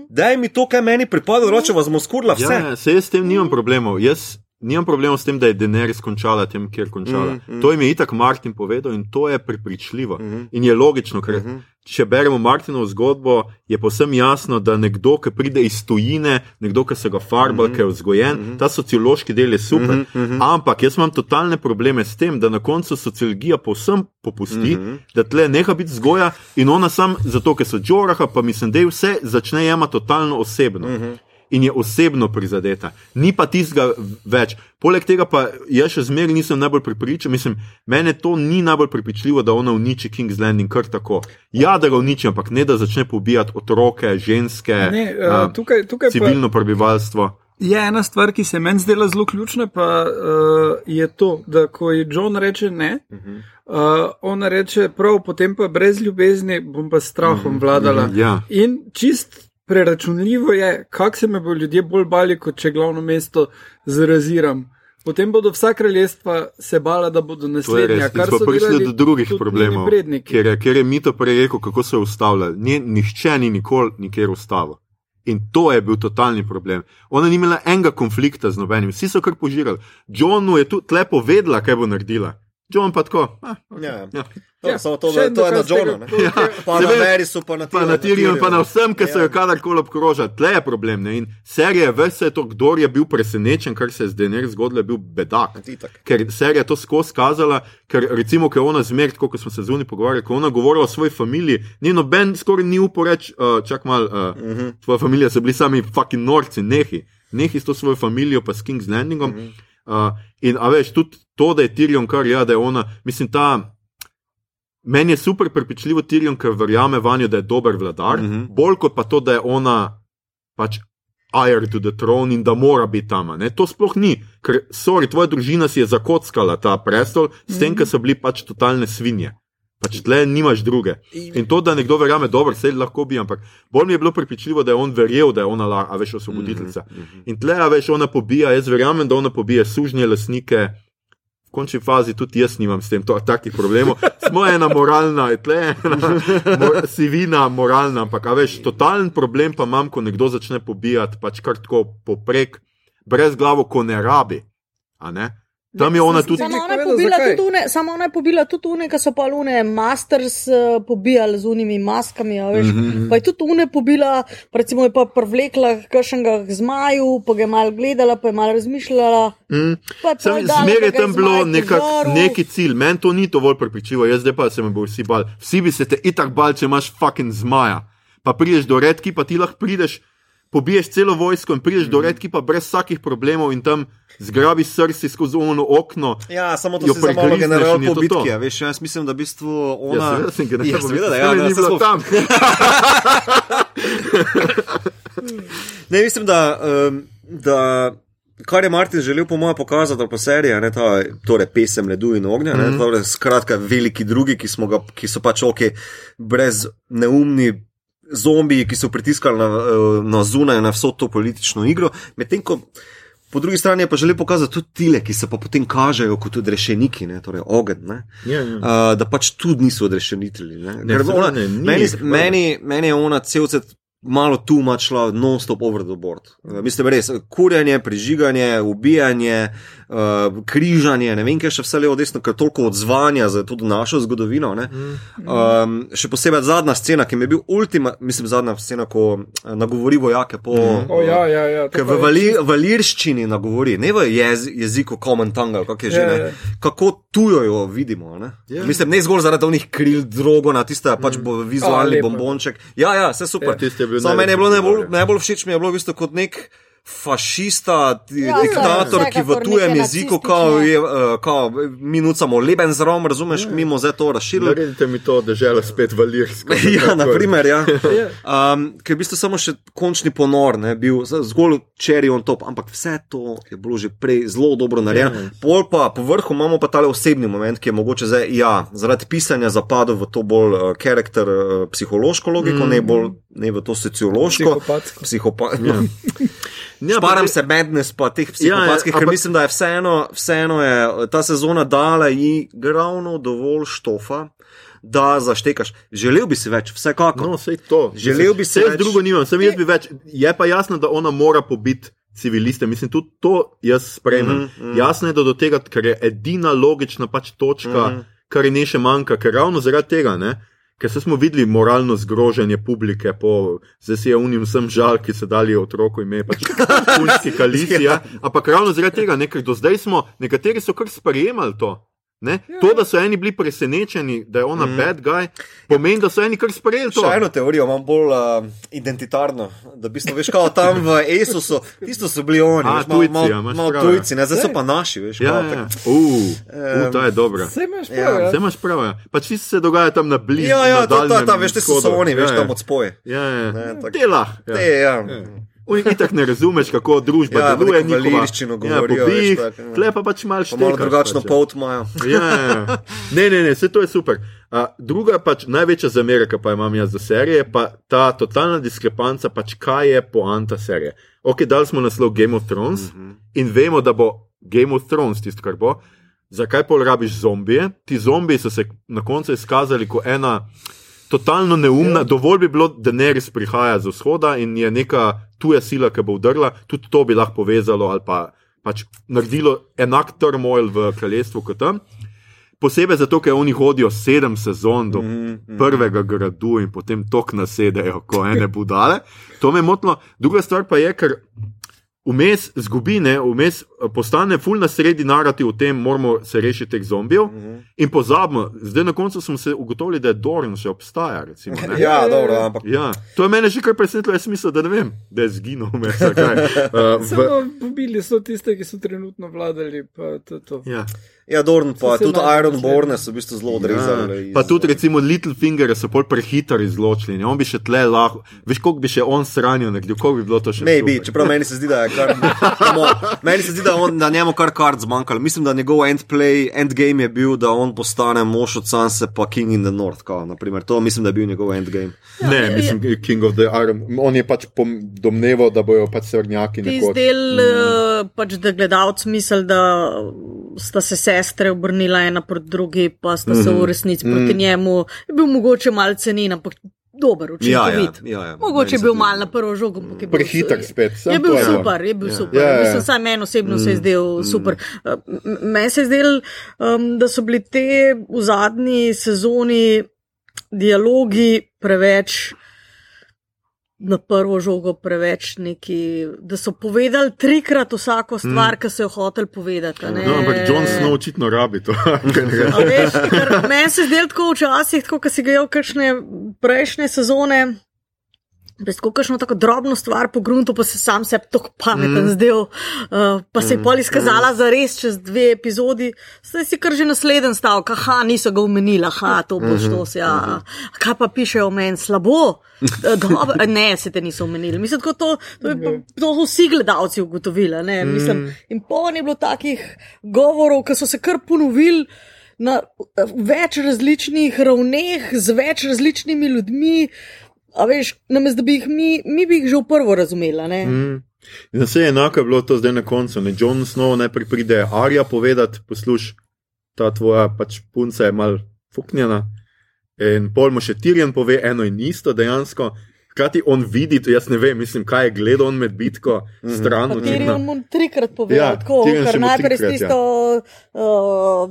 Daj mi to, kaj meni pripada, drugače vas bomo skurla vse. Ja, ja, se jaz s tem nimam problemov. Jaz nimam problemov s tem, da je Daenerys končala tem, kjer je končala. Mm, mm. To jim je itak Martin povedal in to je prepričljivo. Mhm. In je logično, ker Mhm. če beremo Martinovo zgodbo, je povsem jasno, da nekdo, ki pride iz tujine, nekdo, ki se ga farba, ki je vzgojen, ta sociološki del je super. Mhm, mhm. Ampak jaz imam totalne probleme s tem, da na koncu sociologija povsem popusti, Mhm. da tle neha biti vzgoja in ona sam, zato ker so Džoraha, pa mislim, da je vse začne jemati totalno osebno. Mhm. In je osebno prizadeta, ni pa tistega več. Poleg tega pa jaz še zmeraj nisem najbolj pripričan, mislim, mene to ni najbolj pripričljivo, da ona uniči King's Landing kar tako. Ja, da ga uniči, ampak ne da začne pobijati otroke, ženske, Ne, uh, tukaj, tukaj pa civilno prebivalstvo. je ena stvar, ki se meni zdela zelo ključna, pa uh, je to, da ko ji John reče ne, uh, ona reče prav, potem pa brez ljubezni bom pa s strahom vladala. Ja. In čist preračunljivo je, kak se me bo ljudje bolj bali, kot če glavno mesto zraziram. Potem bodo vsa kraljestva se bala, da bodo je naslednja. In smo prišli do drugih tudi problemov, ker je, ker je Mito prej rekel, kako so jo ustavljali. Nje, nihče ni nikoli nikjer ustavil. In to je bil totalni problem. Ona ni imela enega konflikta z nobenim, vsi so kar požirali. Johnu je tu tle povedala, kaj bo naredila. John pa tako. Ah, okay. Ja. ja. Ja, samo to, da to je na Johnu, je- pa na. Verisu, pa na Pa na Tiriju, pa na vsem, ki se Ja. jo kadarkoli obkroža, tle je problem. Ne? In serija, vse to, kdo je bil presenečen, kar se je zdaj ne zgodilo, je bil bedak. Itak. ker serija to skozi kazala, ker recimo, ko je ona zmer, tako kot smo se zunaj pogovarjali, ko ona govorila o svoji familiji, ni noben skoraj ni upal reči, uh, čak mal, uh, uh Mhm. -huh. tvoja familija so bili sami fucking norci, nehi, nehi s to svojo familijo, pa s King's Landingom. Uh Mhm. -huh. Uh, in a veš, tudi to, da je Tyrion kar, ja, da je ona, mislim, ta. Meni je super prepričljivo Tyrion, ker verjame vanjo, da je dober vladar, Mhm. -huh. bolj kot pa to, da je ona pač heir to the throne in da mora biti tam. a Ne? To sploh ni, ker, sorry, tvoja družina si je zakockala ta prestol, s tem, ker so bili pač totalne svinje. Pač tle nimaš druge. In to, da nekdo verjame, dobro, vse lahko bi, ampak bolj mi je bilo prepričljivo, da je on verjel, da je ona, la- a veš, osvoboditeljica. In tle, a veš, ona pobija, jaz verjamem, da ona pobija sužnje lasnike, V končni fazi tudi jaz nimam s tem to, takih problemov. Smo ena moralna, tle ena mor, sivina moralna, ampak a veš, totalen problem pa imam, ko nekdo začne pobijati, pač kar tako poprek, brez glavo, ko ne rabi. Tam je ona tudi. Samo ona, je pobila tudi une, samo ona je pobila tudi une, ki so pa une Masters uh, pobijali z unimi maskami. a Veš, mm -hmm. Pa je tudi une pobila, recimo je pa privlekla kakšnega zmaju, pa ga je malo gledala, pa je malo razmišljala. Mm. pa je tam bilo nekak, neki cilj, meni to ni dovolj prepričljivo, jaz zdaj pa se me bo vsi bal. Vsi bi se te itak bal, če imaš fucking zmaja. Pa prideš do redki, pa ti lahko prideš, pobiješ celo vojsko in prideš mm. do redki, pa brez vsakih problemov in tam zgrabiš srce skozi ono okno. Ja, samo to je za malo pregrizneš general in je to po bitki. to. a Veš, jaz mislim, da v bistvu Ja, ona. seveda sem ga Ja, seveda, da, ja, ja, da, ni bilo smo- tam. Ne, mislim, da, um, da kar je Martin želel, po mojem, pokazati, ali pa serija, ne, ta, torej pesem Ledu in ognja, Mhm. mm -hmm. torej, skratka, veliki drugi, ki, ga, ki so pač ok, brez neumni. Zombiji, ki so pritiskali na, eh, na zunaj, na vso to politično igro, medtem ko po drugi strani pa želel pokazati tudi tile, ki se pa potem kažejo kot odrešeniki, ne, torej ogenj. ne. Ja, ja. Uh, da pač tudi niso odrešenitelji. Ne? Ne, Ker ona, ne, ni meni, prav. meni, meni je ona celce malo tu mačla, non-stop over the board. Uh, mislim, res, kurjanje, prižiganje, ubijanje, uh, križanje, ne vem, kaj še vse levo, desno, ker toliko odzvanja za tudi našo zgodovino. ne. Um, še posebej zadnja scena, ki mi je bil ultima, mislim, zadnja scena, ko eh, nagovori vojake po. O, ja, ja, ja. to Ker pa v vali, valirščini nagovori, ne v jez, jeziku Common Tongue, kako je že, Ja, ne, ja. kako tujo jo vidimo. Ne? Ja. Mislim, ne zgolj zaradi onih kril, drogo na tiste, pač bo vizualni lepo. bombonček. Ja, ja, vse super. Ja, bil Samo meni je bilo najbolj, najbolj všeč, mi je bilo v bistvu kot nek. Fašista, Ja, diktator, ki v tujem jeziku, kao, je, uh, kao, mi nucamo lebensraum, razumeš, Ja. mimo zdaj to razširili. Naredite mi to, da žele spet valirsko. Ja, naprimer, ja. Ja. Um, ker je v bistvu samo še končni ponor, ne, bil z- zgolj cherry on top, ampak vse to je bilo že prej zelo dobro narejeno. Ja. Pol pa po vrhu imamo pa tale osebni moment, ki je mogoče zdaj, ja, zaradi pisanja zapadel v to bolj uh, karakter, uh, psihološko logiko, mm. ne, bolj, ne v to sociološko. Psihopatsko. Psihopa ja. Ja, Sparam pa- se madness pa teh psihopatskih, Ja, ja, ker ampak- mislim, da je vseeno, vseeno je ta sezona dala ji ravno dovolj štofa. Da zaštekaš. Želel bi si več, vsekakor. No, sej to. Želel bi si Vse več- drugo nimam, sem jaz bi več. Je pa jasno, da ona mora pobiti civiliste. Mislim, tudi to jaz sprejmem. Mm -hmm. Jasno je, da do tega, ker je edina logična pač točka, mm. -hmm. kar je ne še manjka, ker ravno zaradi tega, ne. Ker se smo videli moralno zgroženje publike, po, zdaj si je unim vsem žal, ki so dali otroku ime, pač punčki kalicija. Ampak ravno zaradi tega, ne, ker do zdaj smo, nekateri so kar sprejemali to. Ne? To, da so eni bili presenečeni, da je ona mm. bad guy, pomeni, da so eni kar sprejeli to. Še eno teorijo imam bolj uh, identitarno. Da v bistvu, veš, kao tam v ESO-su, tisto so bili oni, A, veš, malo tujci, mal, ja, imaš mal prav, ja. tujci, ne, zdaj so pa naši, veš. Ja, kao, ja. tak- Uh, uh, ta je dobra. Vse imaš Ja, prav. Ja, imaš prav, ja. pač ti se dogaja tam na bližnjem. Ja, ja, to, to, to, veš, te so oni, veš, tam od spoje. Ja, ja. Ne, tako- Te lah. Ja. Te, ja. Oni itak ne razumeš, kako družba Ja, deluje. njihova- valirščino ja, govorijo, pobih, veš, tako, ja. Tle pa pač malo štekaš. malo drugačno pač, ja. pot imajo. Ja, ja, ja. Ne, ne, ne, vse to je super. A, druga pač največja zamera, ki pa imam jaz za serije, je pa ta totalna diskrepanca, pač kaj je poanta serije. Ok, dali smo naslov Game of Thrones mm -hmm. in vemo, da bo Game of Thrones tisto, kar bo. Zakaj pol rabiš zombije? Ti zombiji so se na koncu izkazali kot ena totalno neumna, dovolj bi bilo, da Neris prihaja z vzhoda in je neka tuja sila, ki bo udrla, tudi to bi lahko povezalo ali pa pač naredilo enak turmoil v kraljestvu kot tam. Posebej zato, ker oni hodijo sedem sezon do Mhm, prvega gradu in potem tok nasedejo, ko ene budale. To me je motilo. Druga stvar pa je, ker vmes zgubi, ne, vmes eh, postane full na sredi narativ o tem, moramo se rešiti teh zombijev Mhm. in pozabimo. Zdaj na koncu smo se ugotovili, da je Dorn še obstaja. Recimo, ne. Ja, dobro, ampak Ja, to je mene že kar presenetilo, jaz mislim, da ne vem, da je zginil kaj. Uh, v, Samo pobili so tiste, ki so trenutno vladali. Pa to, to. ja. Ja, Dorn pa So se tudi Ironborne so v bistvu zelo odrezali. Ja, iz- pa tudi, recimo, Littlefinger so pol prehitro izločili. ne. On bi še tle lahko, veš, koliko bi še on sranil, nekdo, koliko bi bilo to še. Bi, super. čeprav meni se zdi, da je kar. Samo, meni se zdi, da, on, da njemu kar kart zmanjkalo. Mislim, da njegov endplay, endgame je bil, da on postane mož od Sanse pa King in the North. Kao, naprimer. to mislim, da je bil njegov endgame. Ne, mislim, King of the Iron. On je pač pom- domneval, da bojo pač srnjaki nekoč. del uh, pač, da gledalec misli, da sta se sestre obrnila ena proti drugi, pa sta se v resnici proti njemu. Je bil mogoče malce nin, ampak dober, Ja, ja, učinkovit. ja, ja. Mogoče je bil se mal na prvo žogo. ampak je bil Prehiter su- spet, Je bil to je. super, je bil Ja. super. Ja, ja. Mislim, saj meni osebno se je zdel super. Uh, m- Meni se je zdel, um, da so bili te v zadnji sezoni dialogi preveč. Na prvo žogo preveč neki, da so povedali trikrat vsako stvar, mm. ki so jo hoteli povedati. No, ampak John Snow očitno rabi to. Meni se zdel tako včasih, tako kot si ga je v kakšne prejšnje sezone. Brez kakšno tako drobno stvar po gruntu, pa se sam sebi tako pameten mm. zdel, uh, pa se je pol izkazala za res čez dve epizodi. Zdaj si kar že naslednji stavek, aha, niso ga omenili, aha, to boš to se, ja. Kaj pa pišejo o meni, slabo? Dobro, ne, se te niso omenili. Mislim, tako to, to, to so vsi gledalci ugotovili. ne, Mislim, in polno je bilo takih govorov, ki so se kar ponovili na eh, več različnih ravneh, z več različnimi ljudmi. A veš, namesto da bi jih mi, mi bi jih že v prvo razumela. ne. Mm. In vse je enako je bilo to zdaj na koncu. Ne? John Snow najprej pride Arja povedati, posluš, ta tvoja pač punca je mal fuknjena. In pol mu še Tirjen pove eno in isto dejansko. Hkrati on vidi, to jaz ne vem, mislim, kaj je gledal on med bitko, stran Pa od Tyrion njega. mu trikrat pove, Ja, ja, tako, mu najprej trikrat, ja. tisto uh,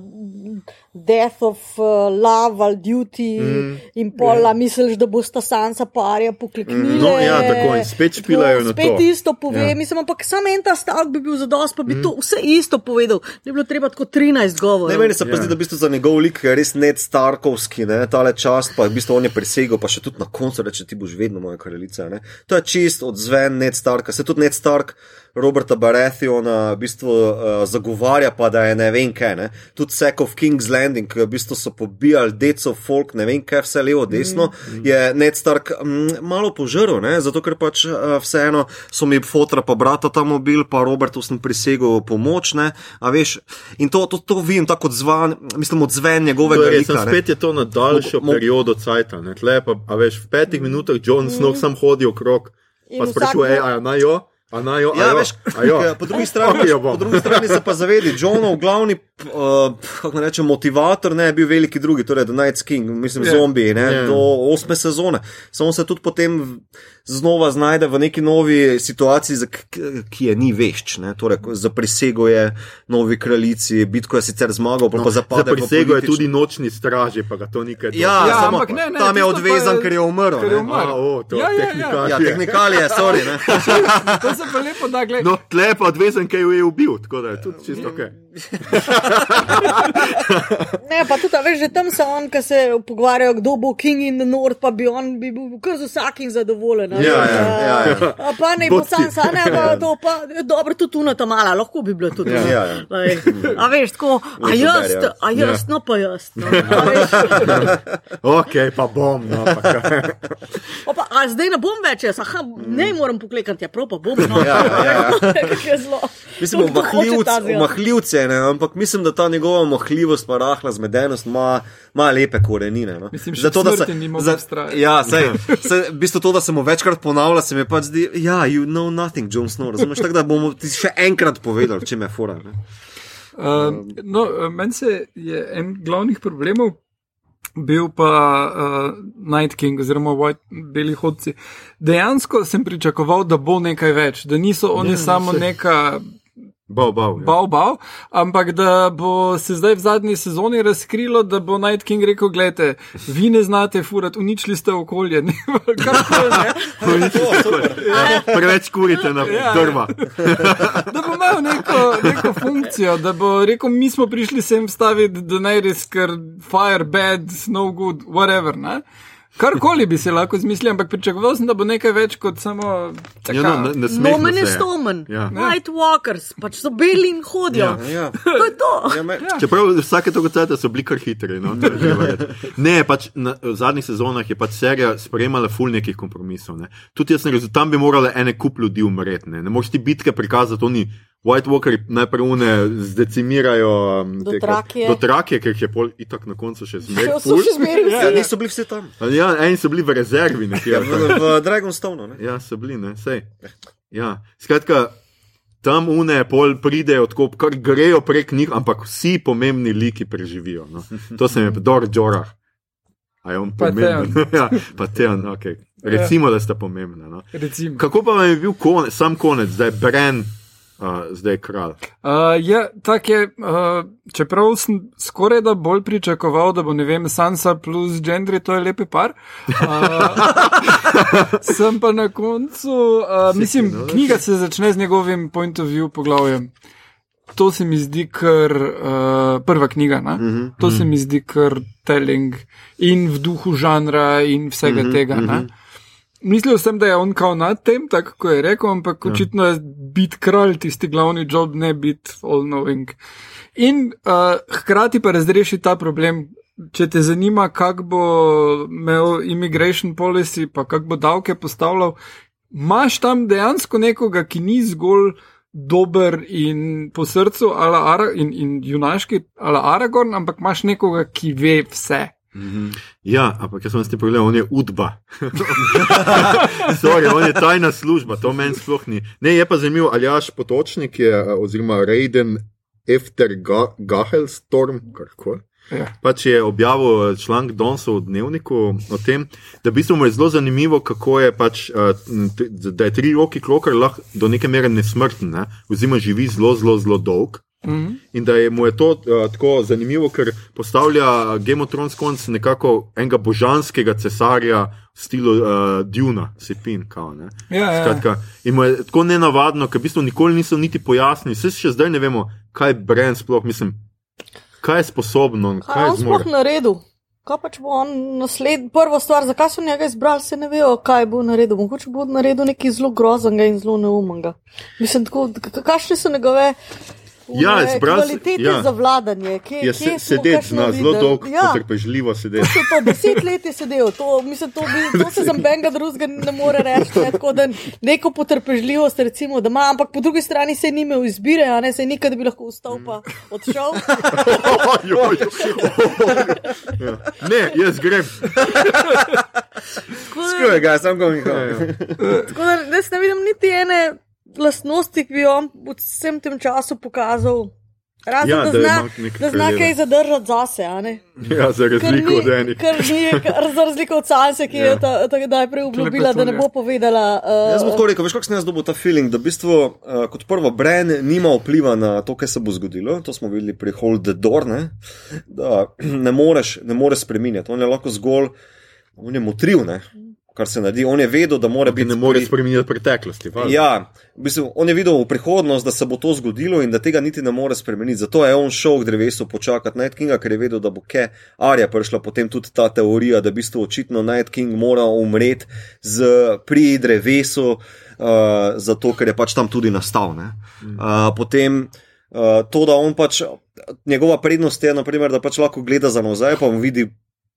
Death of uh, Love ali Duty mm, in pola, misliš, da bosta Sansa parja pokleknila. No, ja, tako, in spet špilajo na Spet to. isto pove, Ja. ja. mislim, ampak sam en ta stavek bi bil zadost, pa bi mm. to vse isto povedal. Ne bi bilo treba tako 13 govorov. Ne, meni se pa Ja. zdi, da v bistvu za njegov lik je res ned Starkovski, ne, tale čast, pa v bistvu on je presegel, pa še tudi na koncu reče, ti boš vedno moja kraljica. Ne. To je čist odzven ned Starka, se tudi ned Stark. Roberta Barethiona v bistvu uh, zagovarja, pa da je ne vem kaj. Ne. Tudi Sek of King's Landing, ki v bistvu so pobijali deco folk, ne vem kaj, vse levo, desno, mm. je Ned Stark mm, malo požrl, ne, zato ker pač uh, vseeno so mi fotra pa brata tam mobil, pa Robertu sem prisegel pomoč, ne, a veš, in to, to, to vidim tako odzvan, mislim, odzven njegovega Torej, sem ne. spet je to na daljšo Mo- mo- periodo cajta. ne. Tle pa, a veš, v petih minutah John Snow sam hodi okrog, In pa sprašuje, bo- a naj jo, a naj jo, Ja, jo, veš, jo. ja, po, drugi strani, Ok, jo po drugi strani se pa zavedi, Johnov glavni, uh, rečem, motivator ne je bil veliki drugi, torej The Night's King, mislim, Ja. yeah. zombiji, ne, Ja. yeah. do osme sezone. Samo se tudi potem znova znajde v neki novi situaciji, za ki je ni vešč, ne, torej ko za prisego je novi kraljici, bitko je sicer zmagal, no, pa Za zapade. v prisego je tudi nočni straži, pa ga to nikaj Ja, Ja, samo ampak ne, ne, tam je odvezan, je- ker je umrl. ker je ne. umrl. A, o, to Ja, ja, ja. tehnika. Ja, tehnikalije, sorry. Ne. To se pa lepo da gledati. No, tle pa odvezen, kaj jo je ubil, tako da je tudi čisto ok. Ne, pa tudi, veš, že tam so on, ki se pogovarjajo, kdo bo King in the North, pa bi on bi bil kar z vsakim zadovoljen. Ja, ja, ja, ja. A pa ne bo sam, sam ne bo to, pa dobro, tudi tu na ta mala, lahko bi bilo tudi. Ja, ja, ja. Lej, A veš, tako, a jaz, a jaz, no pa jaz. No, Ok, pa bom. No, pa kaj. o pa, a zdaj ne bom več jaz, aha, ne moram poklekati, ja, prav pa bom. No, Ja, ja, ja. Mislim, Kdo hoče je, ne, ampak mislim, da ta njegova omahljivost, pa rahla zmedenost ima, ima lepe korenine. No. Mislim, Zato, da smrti ni mogel za- vztrajati. Ja, sej, sej, v bistvu to, da se mu večkrat ponavlja, se mi pač zdi, ja, you know nothing, Jon Snow, razumeš, tako da bomo ti še enkrat povedali, če me fura. Ne. Uh, no, meni se je en glavnih problemov bil pa uh, Night King oziroma White, Beli hodci. Dejansko sem pričakoval, da bo nekaj več, da niso oni Ja, samo saj. neka Bav, bav. Ja. bav, bav, ampak da bo se zdaj v zadnji sezoni razkrilo, da bo Night King rekel: Glejte, vi ne znate furati, uničili ste okolje. ne, karkoli, ne." Ja, preveč kurite na Ja. drva. da bo imel neko, neko funkcijo, da bo rekel, mi smo prišli sem staviti Daenerys, ker fire bad, no good, whatever. Ne? Karkoli bi se lahko zmislil, ampak pričakoval sem, da bo nekaj več kot samo tako. Ja, no, ne, ne Nomen je stomen, Ja. White Walkers, pač so beli in hodijo. Ja. Ja. To je to. Ja, me, ja. Čeprav vsake toliko cajta so bili kar hitri. No, ne, pač na, v zadnjih sezonah je pač serija sprejemala ful nekih kompromisov. Ne. Tudi jaz sem razumel, tam bi morale ene kup ljudi umreti. Ne, ne moreš ti bitke prikazati, oni White Walkeri najprej une zdecimirajo um, te- Dotrakije. dotrakije, ker jih je pol itak na koncu še zmeraj. So še zmeraj Ja, vsi. niso bili vsi tam. Ja, eni so bili v rezervi nekje. Ja, v, v Dragonstone. Ne? Ja, so bili, ne, sej. Ja, skratka, tam une pol pridejo, tako kar grejo prek njih, ampak vsi pomembni liki preživijo. No. To se mi je Dor Džorah. A je on Pa pomemben? ja, pa Teon, ok. Recimo, da sta pomembna. No. Recimo. Kako pa vam je bil konec, sam konec, zdaj Bren, uh, zdaj kralj? Uh, je, tak je, uh, čeprav sem skoraj da bolj pričakoval, da bo ne vem, Sansa plus Gendry, to je lepi par. Uh, sem pa na koncu, uh, mislim, knjiga se začne z njegovim point of view poglavjem. To se mi zdi kar uh, prva knjiga. Mm -hmm. To se mi zdi kar telling in v duhu žanra in vsega mm -hmm. tega. Mm -hmm. Mislil sem, da je on kao nad tem, tako kot je rekel, ampak ja. očitno je biti kralj tisti glavni job, ne biti all knowing. In uh, hkrati pa razreši ta problem. Če te zanima, kako bo imel immigration policy, pa kako bo davke postavljal, imaš tam dejansko nekoga, ki ni zgolj dober in po srcu, in, in junaški, ali Aragorn, ampak imaš nekoga, ki ve vse. Ja, ampak jaz sem si pogledal, on je udba. Sorry, on je tajna služba, to meni sploh ni. Ne, je pa zanimivo, ali jaš potočnik je, eh, oziroma Raiden Efter Ga Gahelstorm, karkoli. Ja. Pač je objavil članek Donsov v dnevniku o tem, da v bistvu mu je zelo zanimivo, kako je pač, t- da je tri roki klokar lahko do neke mere nesmrten, ne? oziroma živi zelo, zelo, zelo dolg. Mm -hmm. In da je mu je to uh, tako zanimivo, ker postavlja Game of Thrones konc nekako enega božanskega cesarja v stilu uh, Duna, Sepin. Kao, ne. Ja, ja. Skratka, in mu je tako nenavadno, ker v bistvu nikoli niso niti pojasnili, vse še zdaj ne vemo, kaj Bren sploh mislim. Kaj je sposobno, Kaj kaj je on sploh zmožen? naredil? Kaj pa če bo on nasled, prva stvar, zakaj so njega izbrali, se ne vejo, kaj bo naredil. Mogoče bo naredil nekaj zelo groznega in zelo neumnega. Mislim, tako, kakšne so njegove Ja, si- kvalitete ja. za vladanje? Kje, Je kje se, sedeti zna zelo videli? dolg, Ja, potrpežljivo sedeti. to, to deset let je sedel, to, mislim, to, bi, to se za benga drugega ne more reči. Ne, tako da neko potrpežljivost, recimo, da ima, ampak po drugi strani se ni imel izbire, a ne se nikad bi lahko vstal pa odšel. Ja. Ne, jaz grem. Skoro je, sam ga mi Tako da jaz ne vidim niti ene lastnosti, ki bi jo on v vsem tem času pokazal. Razen, Ja, da, da zna, da zna kaj zadržati zase. a ne? Ja, za razliko od enih. Kar za razliko od Sanse, ki Ja. je ta, ta, najprej obljubila, da ne bo povedala. Uh, Jaz bom tako rekel, veš, kako sem jaz dobil ta feeling, da v bistvu, uh, kot prvo, Bren nima vpliva na to, kaj se bo zgodilo. To smo videli pri Hold the Door, ne? da ne moreš, ne moreš spremenjati. On je lahko zgolj, on je motriv, ne? Kar se naredi. On je vedel, da mora biti. ne more spremeniti preteklosti. valjda. Ja, v bistvu, on je videl v prihodnost, da se bo to zgodilo in da tega niti ne more spremeniti. Zato je on šel k drevesu počakati Night Kinga, ker je vedel, da bo ke Arja prišla potem tudi ta teorija, da v bistvu očitno Night King mora umreti z, pri drevesu, uh, zato ker je pač tam tudi nastal. ne. Uh, potem uh, to, da on pač, njegova prednost je, naprimer, da pač lahko gleda za nazaj, pa vidi.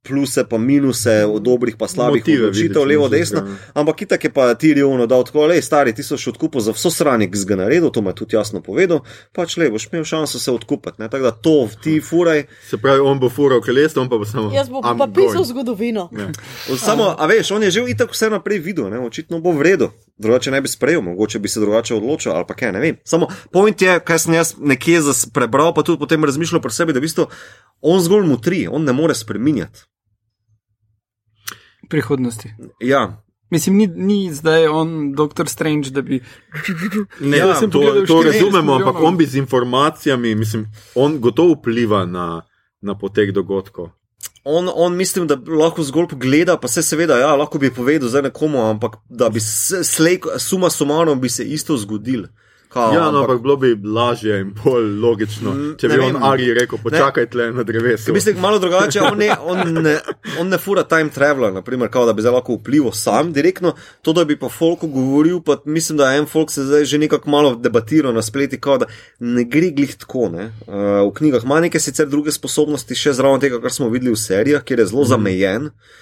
Pluse, pa minuse, od dobrih, pa slabih Motive odločitev, levo, desno. ja. Ampak itak je pa Tirion dal tako, le stari, ti so še odkupil za vso sranje, ki ga naredil, to me je tudi jasno povedal, pač le boš imel šanso se odkupiti. ne. Tako da to ti furaj. Se pravi, on bo fural kolesno, on pa bo samo. Jaz bom I'm pa pisal zgodovino. Ja. Samo, a veš, on je že itak vse naprej videl, ne? očitno bo v redu. Drugače ne bi sprejel, mogoče bi se drugače odločil ali pa kaj, ne vem. Samo point je, kaj sem jaz nekje prebral, pa tudi potem razmišljal pri sebi, da v bistvu on zgolj mutri, on ne more spreminjati. Prihodnosti. Ja, Mislim, ni, ni zdaj on Doctor Strange, da bi. Ne, Ja, to, to 40 razumemo, ampak on bi z informacijami, mislim, on gotovo vpliva na, na potek dogodkov. On, on mislim, da lahko zgolj pogleda, pa se seveda, ja, lahko bi povedal zdaj nekomu, ampak da bi se slej, suma sumarom bi se isto zgodil. Kao, Ja, no, ampak bilo bi lažje in bolj logično, Mm, če bi on vem. Ari rekel: počakaj tle na drevesu. Mislim, malo drugače, on ne, on ne, on ne fura time travela, naprimer, kao, da bi zdaj lahko vplival sam direktno, to, da bi pa folku govoril, pa mislim, da en folk se zdaj že nekako malo debatira na spleti, kao, da ne gre glih tako. Ne? Uh, v knjigah ima neke sicer druge sposobnosti, še zraven tega, kar smo videli v serijah, kjer je zelo zamejen. Uh,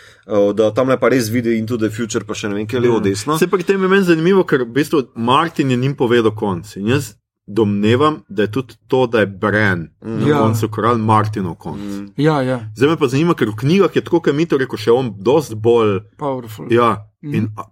da tam ne pa res vidi into the future, pa še ne vem, kje je levo, desno. Se pri tem je meni zanimivo, ker v bistvu Martin je njim povedal konc. In jaz domnevam, da je tudi to, da je Bran mm. na Ja. koncu kralj Martinov konc. Mm. Ja, ja, Zdaj me pa zanima, ker v knjigah je tako, kot mi to rekel, še on dost bolj. powerful. Ja, Mhm. in a,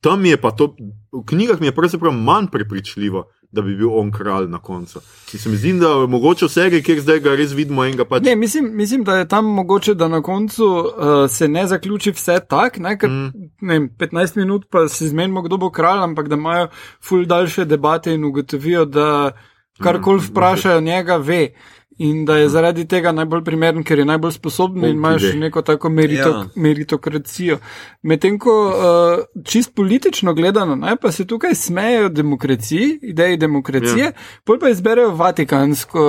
tam je pa to, v knjigah mi je pravzaprav manj prepričljivo, da bi bil on kralj na koncu. In se mi zdi, da je mogoče v seriji, kjer zdaj ga res vidimo enega pač. Ne, mislim, mislim, da je tam mogoče, da na koncu uh, se ne zaključi vse tako, ne, ker, mm. ne vem, 15 minut pa se zmenimo, kdo bo kralj, ampak da imajo ful daljše debate in ugotovijo, da karkoli Mm, vprašajo njega, ve. In da je zaradi tega najbolj primeren, ker je najbolj sposoben in ima še ve. neko tako merito, Ja. ja. meritokracijo. Medtem ko uh, čist politično gledano, ne, pa se tukaj smejejo demokraciji, ideji demokracije, ja. pol pa izberejo vatikansko.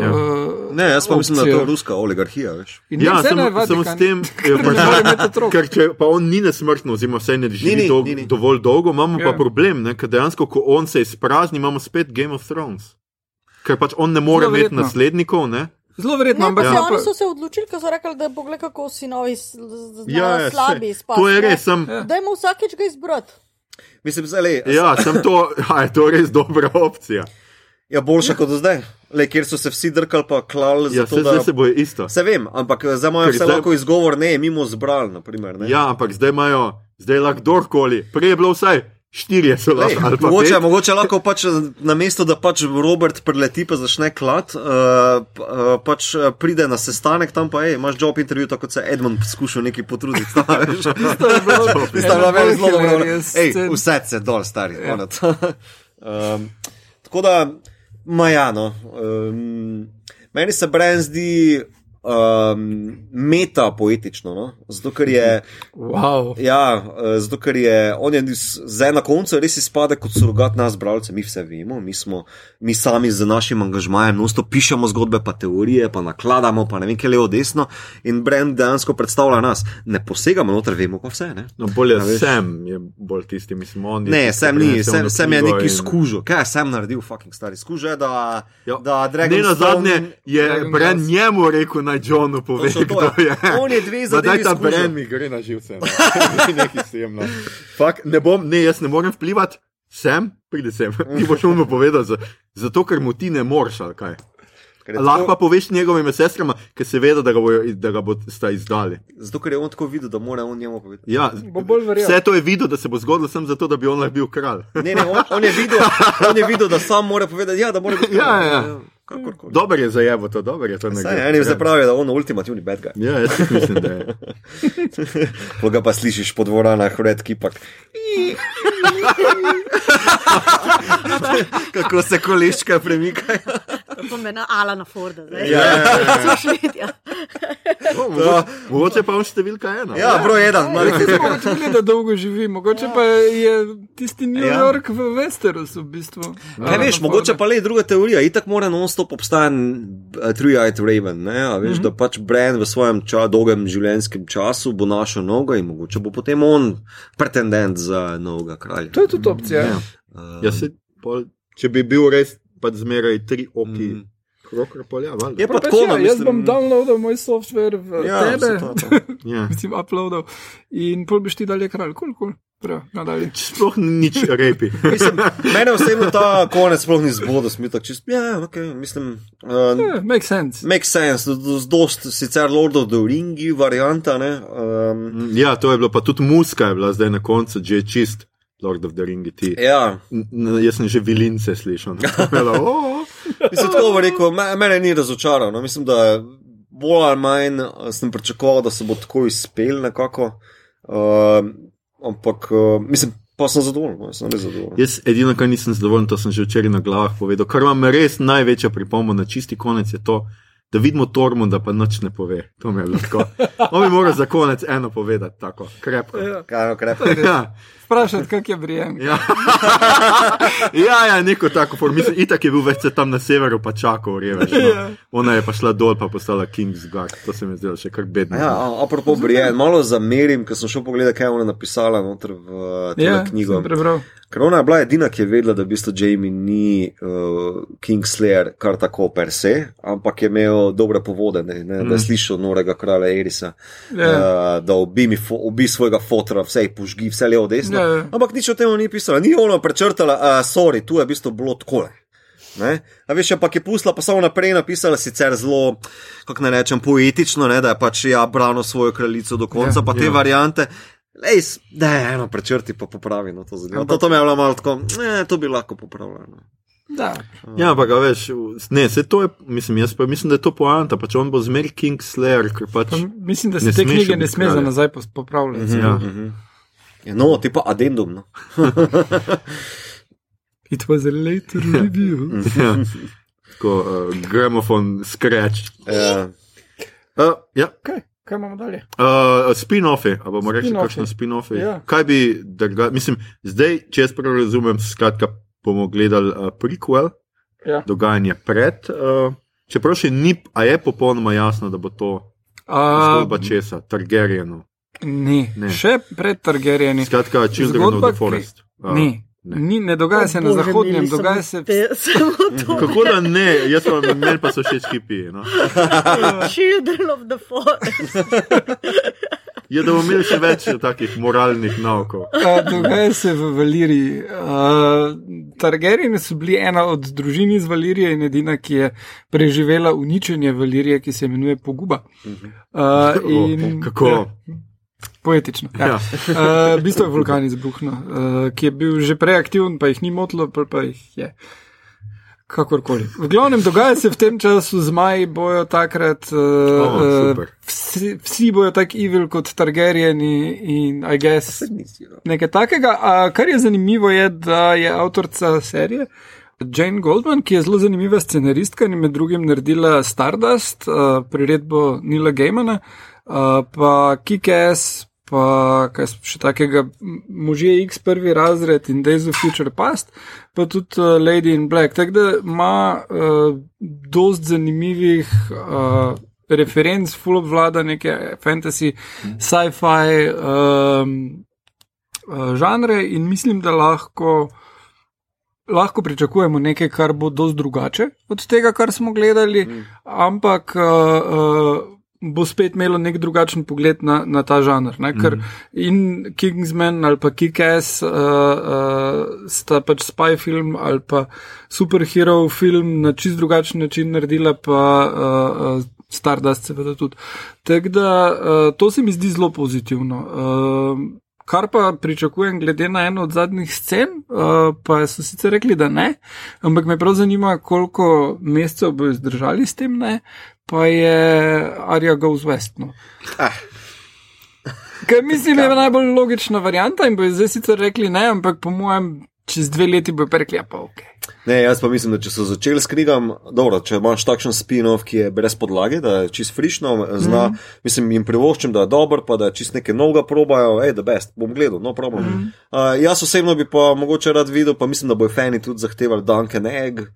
Ja. Uh, Ne, jaz pa mislim, da je to opcijo. ruska oligarhija, veš. In Ja, samo Vatikan. s tem, je Ker če pa on ni nesmrtno, oziroma vse ne živi Ni, ni, dol, ni, ni. dovolj dolgo, imamo pa Ja. problem, ne, ker dejansko, ko on se izprazni, imamo spet Game of Thrones. Ker pač on ne more imeti naslednikov, ne? Zelo verjetno, Ne, ampak pa ja. ja. oni so se odločili, ker so rekli, da bo gledal, kako sinovi s- z- znajo Ja, ja, ja, slabi spati. to je res, sem, Ja. Dajmo vsakeč ga izbrati. Mislim, zdaj, le, ja, sem to, a je to res dobra opcija. ja, boljša kot do zdaj, le, kjer so se vsi drkali pa klali. Ja, zato, se, da... zdaj se boje isto. Se vem, ampak eh, zdaj imajo Ker vse zdaj- lahko izgovor, ne, mimo zbral, naprimer. Ne? Ja, ampak zdaj imajo, zdaj lahko kdorkoli, prej je bilo vsaj štirje, so lahko pa mogoče, pet. mogoče lahko pač na mesto, da pač Robert preleti pa začne klad, uh, pač eh, pride na sestanek tam pa je, imaš job intervju, tako kot se Edmund skušal nekaj potruditi. Tista je bila ena meni zelo bolj dobra. hilarious Ej, scen. vse se dol, stari. Ja. konec. um, tako da, majano. Um, meni se Bren zdi um, meta poetično, no? zato ker je. Wow. Ja, eh, zato ker je on je zdaj na koncu res izpade kot surogat nas, bralce, mi vse vemo, mi, smo, mi sami z našim angažmajem, nosto pišemo zgodbe, pa teorije, pa nakladamo, pa ne vem, kaj levo, desno in Brand dejansko predstavlja nas. Ne posegamo noter, vemo pa vse. Ne, No, bolje A veš. sem je bolj tisti, mislim, on ne sem ni, sem, sem je neki in- skužo. Kaj sem naredil, fucking stari skuže, da, Ja. da Dragon Ne na zadnje je Glass. njemu rekel, naj Johnu pove, Točno to kdo je. On je dve zadevi Daj ta skužil. Bren mi gre na živce. no. No. Fak, ne bom, ne, jaz ne morem vplivati. Sem, pridi sem. Ti boš mu povedal, za- zato ker mu ti ne moreš, ali kaj. Je Lahko pa tako- poveš njegovim sestrama, ker se vedo, da ga, bojo, da ga boste izdali. Zato, ker je on tako videl, da mora on njemu povedati. Ja, Bo bolj verjel. vse to je videl, da se bo zgodilo sem zato, da bi on lahko bil kralj. Ne, ne, on, on, je videl, on je videl, da sam mora povedati, ja, da mora biti. Ja, ja. Kakorkoli. Dober je za jebo, to dober je to Saj, nekaj. Eni zdaj pravijo, da on ultimativni bad guy. Ja, jaz mislim, da je. Ko ga pa slišiš po dvoranah, red kipak. Kako se koleščka premikajo. To me na Alana Forda, zdaj. Ja, ja, ja. Ja. O, mogoče, mogoče pa on številka ena. Ja, broj eden. malo- Mogoče ni, da dolgo živi, mogoče pa je tisti New Ja. York v Westerosu v bistvu. Kaj veš, mogoče pa le druga teorija, itak mora non-stop obstajati uh, Three-Eyed Raven, ne? A veš, mm -hmm. da pač Bran v svojem ča, dolgem življenjskem času bo našel noga in mogoče bo potem on pretendent za novega kralja. To je tudi opcija. Ja. Ja. Uh, Ja, se, pol, če bi bil res pač zmeraj tri oki, Mm. krokar polja, valjda. Je pa tako, ja, no, jaz mislim- bom downloadal moj software v Ja, tebe, to. Ja. mislim, uploadal in pol biš ti dalje kralj, kul, kul. Sploh ni nič repi. Mislim, mene osebno ta konec sploh ni zbudil, sem bil tak čist, ja, ok, mislim. Uh, Yeah, make sense. Make sense, z dost sicer Lord of the Ringi varianta, ne. Um, Ja, to je bilo, pa tudi muska je bila zdaj na koncu, že čist. Lord of the Ring, ti. ja, N- Jaz sem že vilince slišal. ne. Bila, "O, mislim, tako bo rekel, me, mene ni razočaral. No. Mislim, da bolj ali manj eh, sem pričakoval, da se bo tako izpel nekako. Uh, ampak, uh, mislim, pa sem zadovoljen, no, sem res zadovoljen. Jaz edino, kar nisem zadovoljen, to sem že včeraj na glavah povedal. Kar vam je res največja pripomba na čisti konec je to, da vidimo Tormunda, pa nič ne pove. To mi je bilo tako. On bi moral za konec eno povedati, tako krepko. Ja. Kaj, ukrep? Ja, Sprašati, kak je Brian. ja. ja, ja neko tako, for, mislim, itak je bil več tam na severu, pa čakal, revež. No. Ja. Ona je pa šla dol, pa postala King's Guard. To se mi je zdelo še kar bedno. Ja, a- apropo Brian, malo zamerim, ker sem šel pogledat, kaj je ona napisala noter v uh, Ja, knjigo. sem prebral. Ker ona je bila edina, ki je vedela, da v bistvu Jamie ni uh, Kingslayer kar tako per se, ampak je imel dobre povode, ne, ne, mm. da je slišal norega kralja Erisa, Ja. uh, da ubi, mi fo, ubi svojega fotora, vse jih požgi, vse levo desno. Ja, ja. Ampak nič o tem ni pisala, ni ona prečrtala, uh, sorry, tu je v bistvu bilo takole. Ne? A veš, ampak je pustila pa samo naprej napisala, sicer zelo, kako naj rečem, poetično, ne? da je pač ja branil svojo kraljico do konca, Ja, pa te ja. variante. Lej, da je eno prečrti, pa popravi no, to zadevo. To, to me je bilo malo tako, ne, to bi lahko popravljalo. Da. Ja, pa ga veš, ne, se to je, mislim, jaz pa mislim, da je to poanta, pač on bo zmer King Slayer, ker pač. Pa mislim, da se te knjige ne sme za nazaj popravljati. Ja. Ja, No, ti pa addendum. No. It was a later review. Ja. Tako, uh, gramofon, scratch. Ja. Uh, ja, Okay, kaj imamo dalje? Uh, spin-offi, ali bomo rekli, Spin-offi. kakšno spin-offi. Ja. Kaj bi, druga, mislim, zdaj, če jaz prav razumem, skratka, bomo gledali uh, prequel, Ja. dogajanje pred. Uh, čeprav še ni, a je popolnoma jasno, da bo to zgodba Uh, česa, Targaryenov. Ne, Ne. še pred Targaryeni. Skratka, Children Zgodba, of the Forest. Uh, Ni, ne. ni, ne dogaja se na Bože, zahodnem, dogaja se te- Samo to. Kako da ne, jaz pa meni pa so všeč hipiji. No? Children of the forest. Je, da bomo imeli še več takih moralnih naukov. Uh, dogaja se v Valiriji. Uh, Targaryeni so bili ena od družin iz Valirije in edina, ki je preživela uničenje Valirije, ki se imenuje Poguba. Uh, in, O, kako? Ja, poetično. Ja. Ja. Uh, v bistvu je vulkan izbruhnil, uh, ki je bil že prej aktiven, pa jih ni motilo, pa, pa jih je. Kakorkoli. V glavnem, dogaja se v tem času, zmaji bojo takrat, uh, O, uh, super. vsi, vsi bojo tako evil kot Targaryeni in I guess nekaj takega. A, kar je zanimivo, je, da je avtorica serije. Jane Goldman, ki je zelo zanimiva scenaristka in med drugim naredila Stardust, uh, priredbo Nila Gaimana, uh, pa Kick-Ass, pa kaj še takega možje X prvi razred in Days of Future Past, pa tudi uh, Lady in Black. Tako da ima uh, dost zanimivih. Uh, Referenc, full obvlada neke fantasy, sci-fi um, uh, žanre in mislim, da lahko, lahko pričakujemo nekaj, kar bo dosti drugače od tega, kar smo gledali, mm. ampak uh, uh, bo spet imelo nek drugačen pogled na, na ta žanr. Ne? Ker mm. in Kingsman ali pa Kick-Ass uh, uh, sta pač spy film ali pa superhero film na čist drugačen način naredila, pa uh, uh, Stardust seveda tudi. Tako da uh, to se mi zdi zelo pozitivno. Uh, Kar pa pričakujem, glede na eno od zadnjih scen, uh, pa so sicer rekli, da ne, ampak me prav zanima, koliko mesecev bo izdržali s tem, ne, pa je Arja Goes West. No. Ah. Ker mislim, je najbolj logična varianta in bo zdaj sicer rekli ne, ampak po mojem, čez dve leti bo pa rekli, ja pa ok. Ne, jaz pa mislim, da če so začeli s knjigam, dobro, če imaš takšen spin-off, ki je brez podlage, da je čist frišno, zna, mm. mislim, jim privoščim, da je dober, pa da čist nekaj novega probajo, hej, da best, bom gledal, no problem. Mm. Uh, jaz osebno bi pa mogoče rad videl, pa mislim, da bojo fani tudi zahtevali Duncan Egg.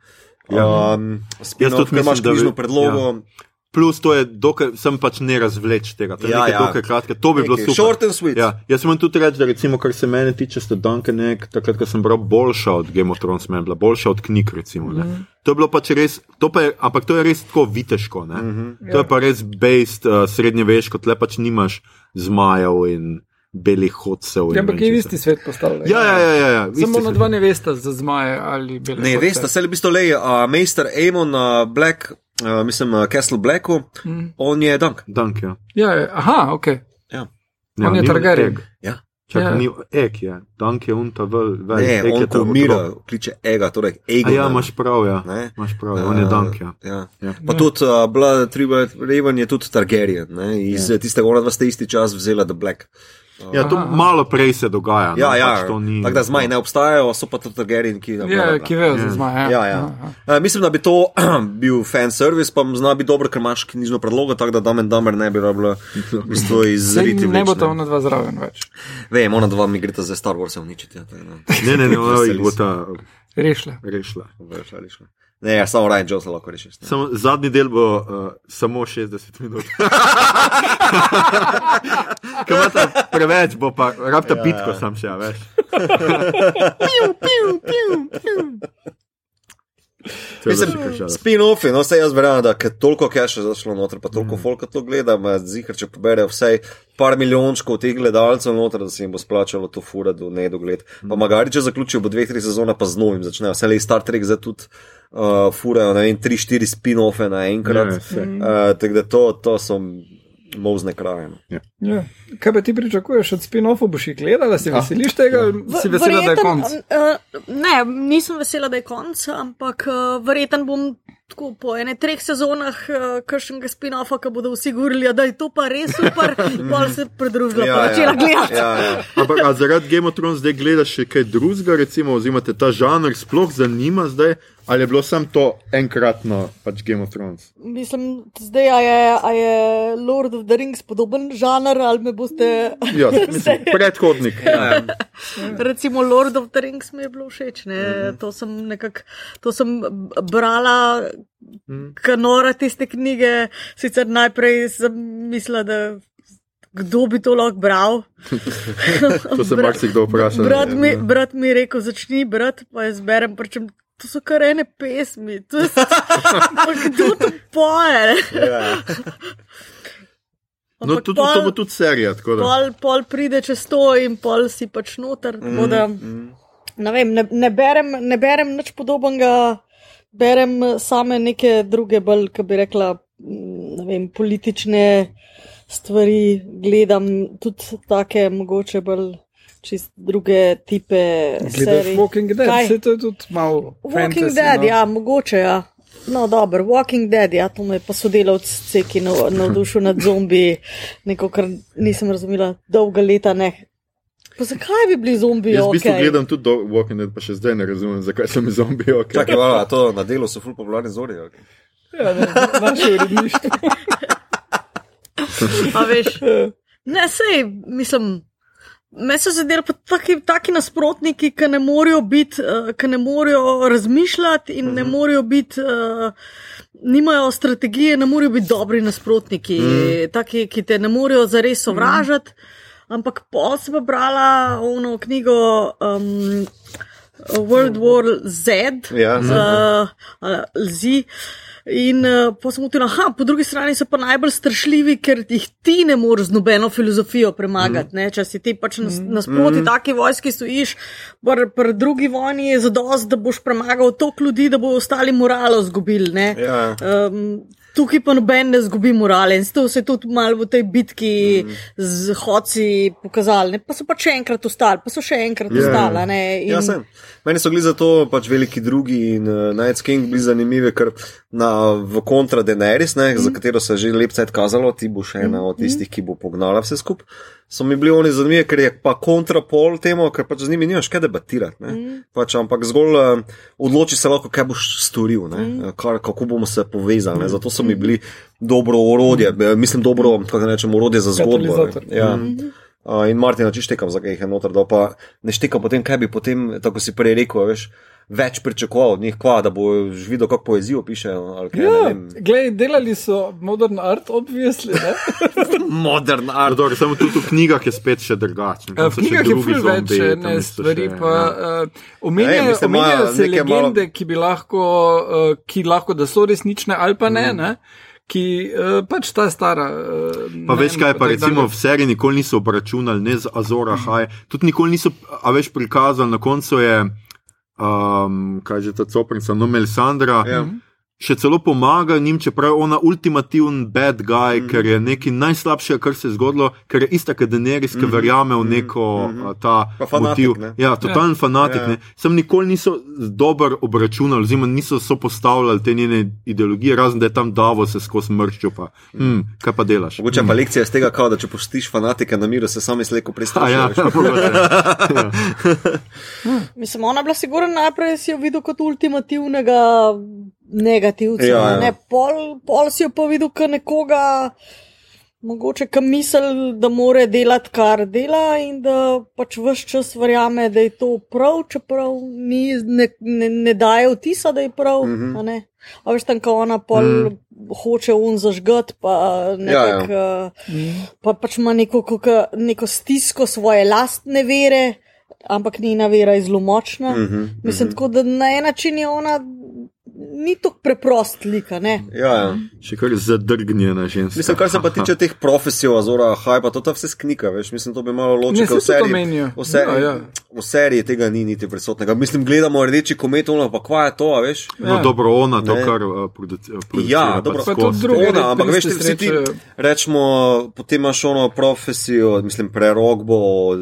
Ja. Um, Jaz spin-off, tudi imaš mislim, da bi- knjižno predlogo. Ja. Plus, to je dokaj, sem pač ne razvleč tega. To je Ja, ja, nekaj ja. ja. dokaj kratke, to bi bilo Nekaj super. short and sweet. Ja, jaz moram tudi reči, da recimo, kar se mene tiče, sta Duncan Egg, takrat, ko sem bral, boljša od Game of Thrones, meni je bila boljša od knjig. Recimo, mm -hmm. To je bilo pač res, to pa je, ampak to je res tako viteško. Mm -hmm. To je pa res based uh, srednjeveško, tle pač nimaš zmajev in belih hodcev. in Ja, ampak ne je česa. isti svet postavljen. Ja, ja, ja. ja, ja. Samo na dva ne veste za zmaje ali bele. Ne, veste, se je v bistvu le, uh, Meister Amon uh, Black, uh, mislim, uh, Castle Blacku, mm. on je Dunk. Dunk, ja. Ja, ja, aha, ok. Ja. Ja, On je ni Targaryen. egg. Ja. Čakaj, Ja. ja. ni ek, je. Dunk je unta vel, vel. Ne, egg je on ta ko umira, kliče Ega, torej A Ego. ja, imaš prav, ja. Ne? Imaš prav, ja. on je Dunk, ja. Ja. Ja. Pa tudi uh, Blood Tribute Raven je tudi Targaryen, ne? iz ja. tistega, ona dva sta isti čas vzela The Black. Ja, to Aha. malo prej se dogaja. Ja, no, ja, pač to ni. tako da zmaji ne obstajajo, so pa tudi Targaryen, ki. bla, bla, Ja, ki vejo za zmaje. Ja, ja. Uh, mislim, da bi to bil fan service, pa zna biti dobro, ker imaš knjižno predlogo, tako da Damen Damer ne bi rabila v bistvu izriti. ne bo ta ona dva zraven več. Vem, ona dva mi greta za Star Wars uničiti. Ja, to je, no. Ne, ne, ne, ona Veseli jih bo se. ta Rešile. rešila. Veš, ali šlo. Ne, ja, samo Ryan Jones lahko rešiš. Samo, zadnji del bo uh, samo 60 minut. Imate preveč, bo pa rabite ja, bitko, sam še, veš. piu, piu, piu, piu. Mislim, spin-offi, no vse jaz verjamem, da ker toliko keša zašlo noter, pa toliko mm. folka to gleda, me zihar, če poberejo vsaj par milijončkov teh gledalcev noter, da se jim bo splačalo to fura do nedogled. Pa magari, če zaključijo, bo dveh, tri sezone pa z novim začnejo. Vse le Star Trek zdaj tudi uh, furajo, ne vem, tri, štiri spin-offe naenkrat. Ja, saj. uh, tako da to, to so mozne kraje. no. Ja. kaj pa ti pričakuješ od spin-offov? Boš jih gledala, si veseliš tega, V- si vesela, da je konc. Uh, ne, nisem vesela, da je konc, ampak uh, verjeten bom tako po ene treh sezonah uh, kakšnega spin-offa, ki bodo vsi govorili, da je to pa res super, pa se pridružila, ja, pa začela gledati. ja, ja. Ampak a zaradi Game of Thrones zdaj gledaš še kaj drugega, recimo, oziroma te ta žanr sploh zanima zdaj, ali je bilo samo to enkratno pač Game of Thrones? Mislim, zdaj a je, a je Lord of the Rings podoben žanr, ali me boste. Ja, mislim, predhodnik. Ja, Recimo Lord of the Rings mi je bilo všeč. Ne? Mhm. To sem nekako, to sem brala, Mhm. kanora tiste knjige. Sicer najprej sem mislila, da kdo bi to lahko bral. To se Bra- marsikdo vpraša. Brat mi, Ja. brat mi je rekel, začni brati, pa jaz berem, pričem. To so kar ene pesmi, to je, pa kdo to poje. ja. No, tudi, to pol- bo tudi serija. pol, pol pride čez to in pol si pač noter. Mm, da, ne, vem, ne, ne, berem, ne berem nič podobnega, berem eh, same neke druge, bolj, ki bi rekla, mm, vem, politične stvari, gledam tudi take, mogoče bolj čist druge tipe. Gledaš serij. Walking Dead, Kaj? vse to je tudi malo. Walking fantasy, Dead, no. ja, mogoče ja. No, dobro, Walking Dead, ja, to me je pa sodelavc ceki nav- navdušil nad zombiji, neko, kar nisem razumela dolga leta. Ne. Pa zakaj bi bili zombiji? Jaz v bistvu okej? gledam tudi do Walking Dead, pa še zdaj ne razumem, zakaj so mi zombiji. Okay. Čakaj, vala, to na delu so ful popularni zori. Okay. Ja, ne, naše uredništvo. A veš, ne, sej, mislim. Me so zadeli pa taki, taki nasprotniki, ki ne morejo biti, uh, ki ne morejo razmišljati in ne morejo biti, uh, nimajo strategije, ne morejo biti dobri nasprotniki, mm. taki, ki te ne morejo zares sovražati. Ampak pol sem pa brala ono knjigo um, World War Z, Ja, uh, Z. In uh, pa sem ugotovila, da po drugi strani so pa najbolj strašljivi, ker jih ti ne moreš z nobeno filozofijo premagati. Mm. Če si ti pač nas, nasproti mm. taki vojski stojiš, pri pr drugi vojni je zadost, da boš premagal toliko ljudi, da bo ostali moralo zgubili. ne. Ja. Um, tukaj pa noben ne zgubi morale in to se je tudi malo v tej bitki mm. z hodci pokazali. Ne? Pa so pa še enkrat ostali, pa so še enkrat Ja. yeah. ostali. ne, In, Ja, sem. Meni so bili zato pač veliki drugi in uh, Night's King bili zanimivi, ker na, v kontra Daenerys, ne, mm. za katero se je že lep cajt kazalo, ti bo še ena od tistih, ki bo pognala vse skupaj. So mi bili oni zanimivi, ker je pa kontrapol temu, ker pač z njimi nimaš kaj debatirati. Mm. Pač, ampak zgolj uh, odloči se lahko, kaj boš storil, mm. Kar, kako bomo se povezali. Ne? Zato so mi bili dobro orodje, mm. mislim, dobro, kako rečem, orodje za zgodbo. Ja. Mm. Uh, in Martin, če štekam, zakaj jih je noter, da pa ne štekam potem, kaj bi potem, tako si prej rekel, veš, več pričakoval od njih, kva, da bo videl, kako poezijo pišejo. ali kaj, ne Ja, glej, delali so modern art, obvisli. Modern art. dobro, samo tudi v knjigah je spet še drugačen. Tam V knjigah je drugi ful več tam ne, stvari, še, pa ja. uh, omenjajo, se neke malo- legende, ki bi lahko, uh, ki lahko, da so resnične ali pa ne, ne ki uh, pač ta stara. Uh, Pa veš kaj, pa recimo v seriji nikoli niso obračunali, ne z Azora High, tudi nikoli niso, a veš, prikazali, na koncu je, um, kaj že ta coprnica, no Melisandra. Ja. Še celo pomaga njim, čeprav je ona ultimativen bad guy, mm. ker je nekaj najslabšega, kar se je zgodilo, ker je ista kot Daenerys, ki verjame v neko mm. ta Mhm. Pa fanatik, motiv. ne. Ja, totalen ja. fanatik. Ja. Ja. Sem nikoli niso dobro obračunali, oziroma niso so postavljali te njene ideologije, razen da je tam Davo se skozi mrščil. Pa. Hmm, kaj pa delaš? Mogoče pa lekcija iz tega, kao, da če pustiš fanatike na miru, se sami sleko A, pristaviš. ja, mogoče. Mislim, ona bila sigurna najprej, si jo videl kot ultimativnega negativca. Ja, ja. Ne, pol, pol si jo pa videl kot nekoga, mogoče kam misel, da more delati, kar dela in da pač vse čas verjame, da je to prav, čeprav ni, ne, ne, ne daje vtisa, da je prav. Mm. -hmm. A veš, tam, ko ona pol mm. hoče un zažgat, pa nekak, Ja, ja, ja. pa pač ima neko, kako- neko stisko svoje lastne vere, ampak njena vera je zelo močna. Mm -hmm, Mislim, tako da na en način je ona ni tako preprost lika. Ne? Ja, ja. Še kar zadrgnjena ženska. Mislim, kar se pa tiče teh profesij, ozora, hajpa, to ta vse sknika, veš, mislim, to bi malo ločilo. saj V se to seriji, menijo. v, seriji, Ja, ja. v seriji tega ni niti prisotnega. Mislim, gledamo rdeči komet, ono pa kva je to, a veš. No, Ja. dobro, ona to, Ne. kar uh, produci, uh, producira. Ja, pa dobro. Pa skozi. tudi druge Ona, ampak veš, ti, vsi ti rečemo, potem imaš ono profesijo, mislim, prerogbo, uh,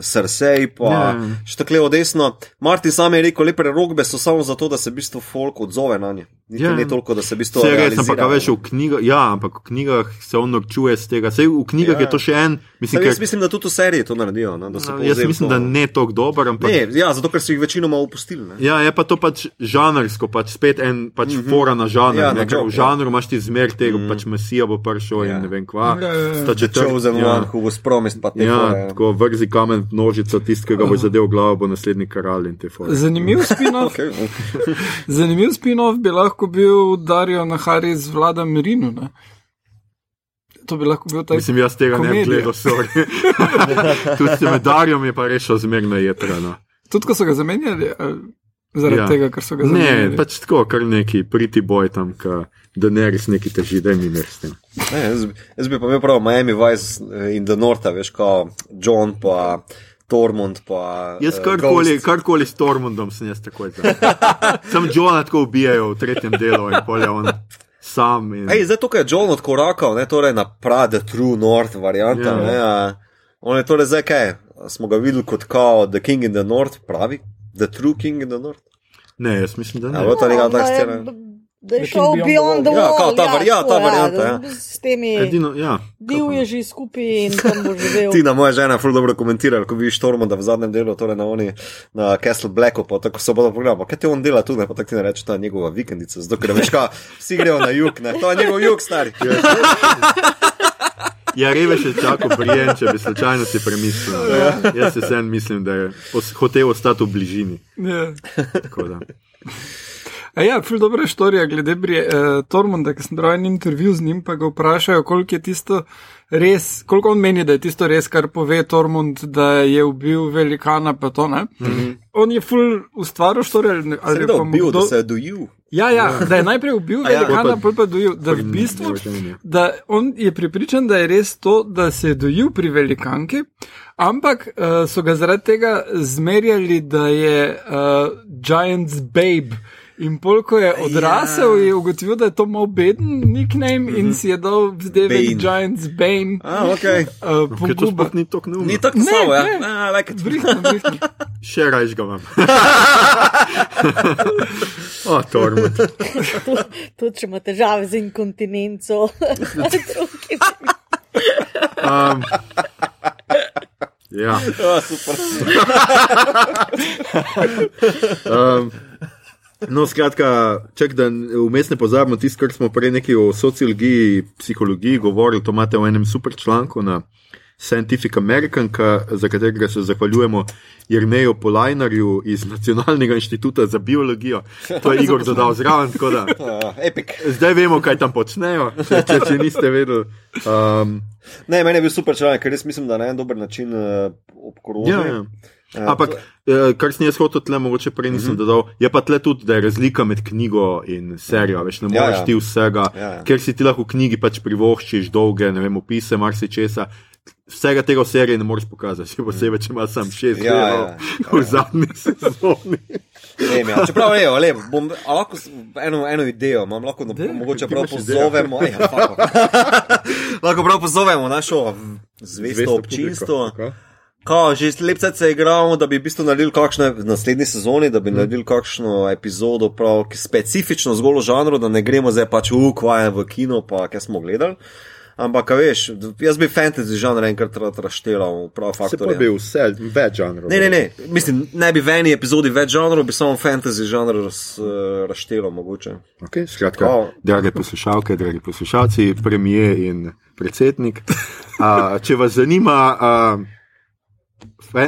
srsej, pa Ja. yeah. še tako desno. Martin sam je rekel, le prerogbe so samo zato, da se v bistvu folk odzove na nje. Niti Ja. ne toliko, da se v bistvu. Vse res, ampak veš, v knjigah, ja, ampak v knjigah se on norčuje z tega. Sej v knjigah Ja. ja. je to še en, mislim, Saj, jaz ker, mislim, da tudi v seriji to naredijo. No, da so jaz mislim, to. da ne tako dober, ampak. Ne, ja, zato ker so jih večinoma opustili. Ne? Ja, je pa to pač žanrsko, pač spet en pač mm -hmm. fora na žanr. Ja, Ja, ne, joke, v žanru imaš ti zmer tega, mm. -hmm. pač Mesija bo prišel Ja. ja. in ne vem kva. Ja, ja, ja. Četrt- Chosen ja. was promised, pa te Ja, fore. tako vrzi kamen v nožico, tisti, ki ga bo zadev glavo, bo naslednji kralj in te fore. Zanimiv spin-off. Zanimiv spin-off bi lahko bil Darijo Nahari z Vladom Merinu. Ne? To bi lahko bil ta Mislim, jaz tega ne komedija. bi gledal, sorry. Tudi s medarjem je pa rešil zmerno jetrano. Tudi ko so ga zamenjali, ali zaradi ja. Tega, ker so ga Ne, zamenjali. pač tako, kar neki priti boj tam, da ne res neki teži, da mi ne s tem. Ne, jaz, bi- jaz bi pa imel prav Miami Vice eh, in The North, veš, kot John, pa Tormund, pa. Jaz eh, karkoli, Ghost. karkoli s Tormundom sem jaz takoj za. Sam Johna tako ubijajo v tretjem delu in polje on sam. In... Ej, zdaj tukaj je John odkorakal, ne, torej na Prade True North varianta. Ja. Ne, a, on je torej zdaj kaj, smo ga videli kot kao The King in the North, pravi, The True King in the North. Ne, jaz mislim, da Ja, ne. bo to da taka je- scena. Da je The šel Beyond the Ja, Wall. kao ta vari- ja, ta tako, varianta, ja. da S temi Edino, ja. bil je že skupaj in tam bo živel. Tina, moja žena, ful dobro komentirala, ko vidiš Tormonda v zadnjem delu, torej na oni, na Castle Blacku, pa tako so bodo pogledali, kaj te on dela tu, ne pa tako ti ne reče, to je njegova vikendica, zato ker veš, kaj, vsi grejo na jug, ne, to je njegov jug, stari. Ja, Reve še čako prijem, če bi slučajno si premislil. Ja. Jaz se sen mislim, da je os- hotel ostati v bližini. Ja. A ja, ful dobra štorija glede Brije, eh, Tormunda, ki sem bral en intervju z njim, pa ga vprašajo, koliko je tisto res, koliko on meni, da je tisto res, kar pove Tormund, da je ubil velikana, pa to ne. Mm -hmm. On je ful ustvaril štorijo ali, je pa mu bil, kdo- da se je dojil. Ja, ja, da je najprej ubil ja, velikana, pol pa- pa dojil. Da v bistvu, da on je pripričan, da je res to, da se je dojil pri velikanki, ampak uh, so ga zaradi tega zmerjali, da je uh, Giant's Babe. In pol, ko je odrasel, je ugotovil, da je to malo beden nickname mm -hmm. in si je dal zdaj Bane. Giant's Bane. A, ok. Uh, to poguba. ni tako neumno. Ni tako Ne, samo, ja. ne. A, like it. Brihtno, brihtno. Še rajš ga imam. o, Tormund. Tudi če ima težave z inkontinenco. Um, ja. A, super. Um, no, skratka, čak, da vmes ne pozabimo tisto, kar smo prej nekaj o sociologiji, psihologiji govorili, to imate v enem super članku na Scientific American, ka, za katerega se zahvaljujemo Jerneju Polajnarju iz Nacionalnega inštituta za biologijo. To je Igor dodal zraven, tako da Uh, epic. zdaj vemo, kaj tam počnejo, če, če, če niste vedeli. Um, Ne, meni je bil super članek, ker res mislim, da na en dober način uh, obkrožil. ja, ja. Ampak, eh, kar sem jaz hotel tle, mogoče prej nisem dodal, je pa tle tudi, da je razlika med knjigo in serijo. Veš, ne Ja, moreš ja. ti vsega, Ja, ja. ker si ti lahko v knjigi pač privoščiš dolge, ne vem, opise, marsičesa. Vsega tega v seriji ne moreš pokazati, še posebej, če imaš sam šest Ja, delov ja, v zadnji sezoni. Vem, ja. Čeprav ne, le, bom lahko eno, eno idejo, imam lahko no, mogoče prav pozovemo. Ja, fuck. lahko prav pozovemo našo zvesto Zvesto občinstvo. publiko, Kao, že lepce se igramo, da bi v bistvu naredili kakšne v naslednji sezoni, da bi mm. naredili kakšno epizodo, prav ki specifično zgolj v žanru, da ne gremo zdaj pač ukvaje v kino, pa kaj smo gledali. Ampak, veš, jaz bi fantasy žanr enkrat raštelal, prav faktor. bi vse, več žanrov. Ne, ne, ne, mislim, ne bi v eni epizodi več žanrov, bi samo fantasy žanr raz, uh, raštelal mogoče. Okay, skratka, Kao- drage poslušalke, dragi poslušalci, premijer in predsednik. A, če vas zanima, a,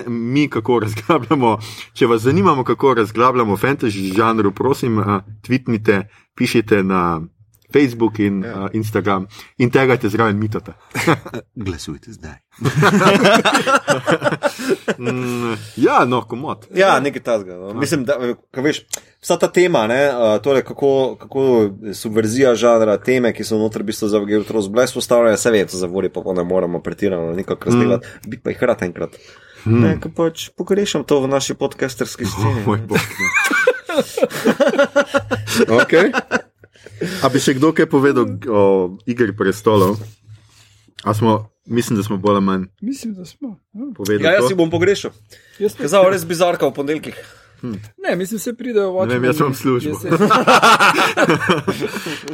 mi kako razglabljamo, če vas zanima, kako razglabljamo fantasy žanru, prosim, a, tweetnite, pišite na Facebook in ja. uh, Instagram in tega te zraven mitata. Glasujte zdaj. Mm, ja, no, komod. Ja, nekaj tasga. No. Mislim, da ka veš, vsa ta tema, ne, uh, torej kako, kako subverzija žanra, teme, ki so noter v bistvu za Thrones bile spostavljene, se ve, za vori, pa ne moramo pretirano nekako razdelati, mm. bi pa jih rad enkrat. Mm. Ne, ka pač pogrešam to v naši podcasterski sceni. Oh, moj bog. okay. A bi še kdo kaj povedal o igri prestolov? A smo, mislim, da smo bolj ali manj Mislim, da smo. Ja. Ja, jaz si bom pogrešal. Jaz Kazal res bizarka v ponedeljkih. Ne, mislim, se pridejo v Ne vem, jaz imam službo.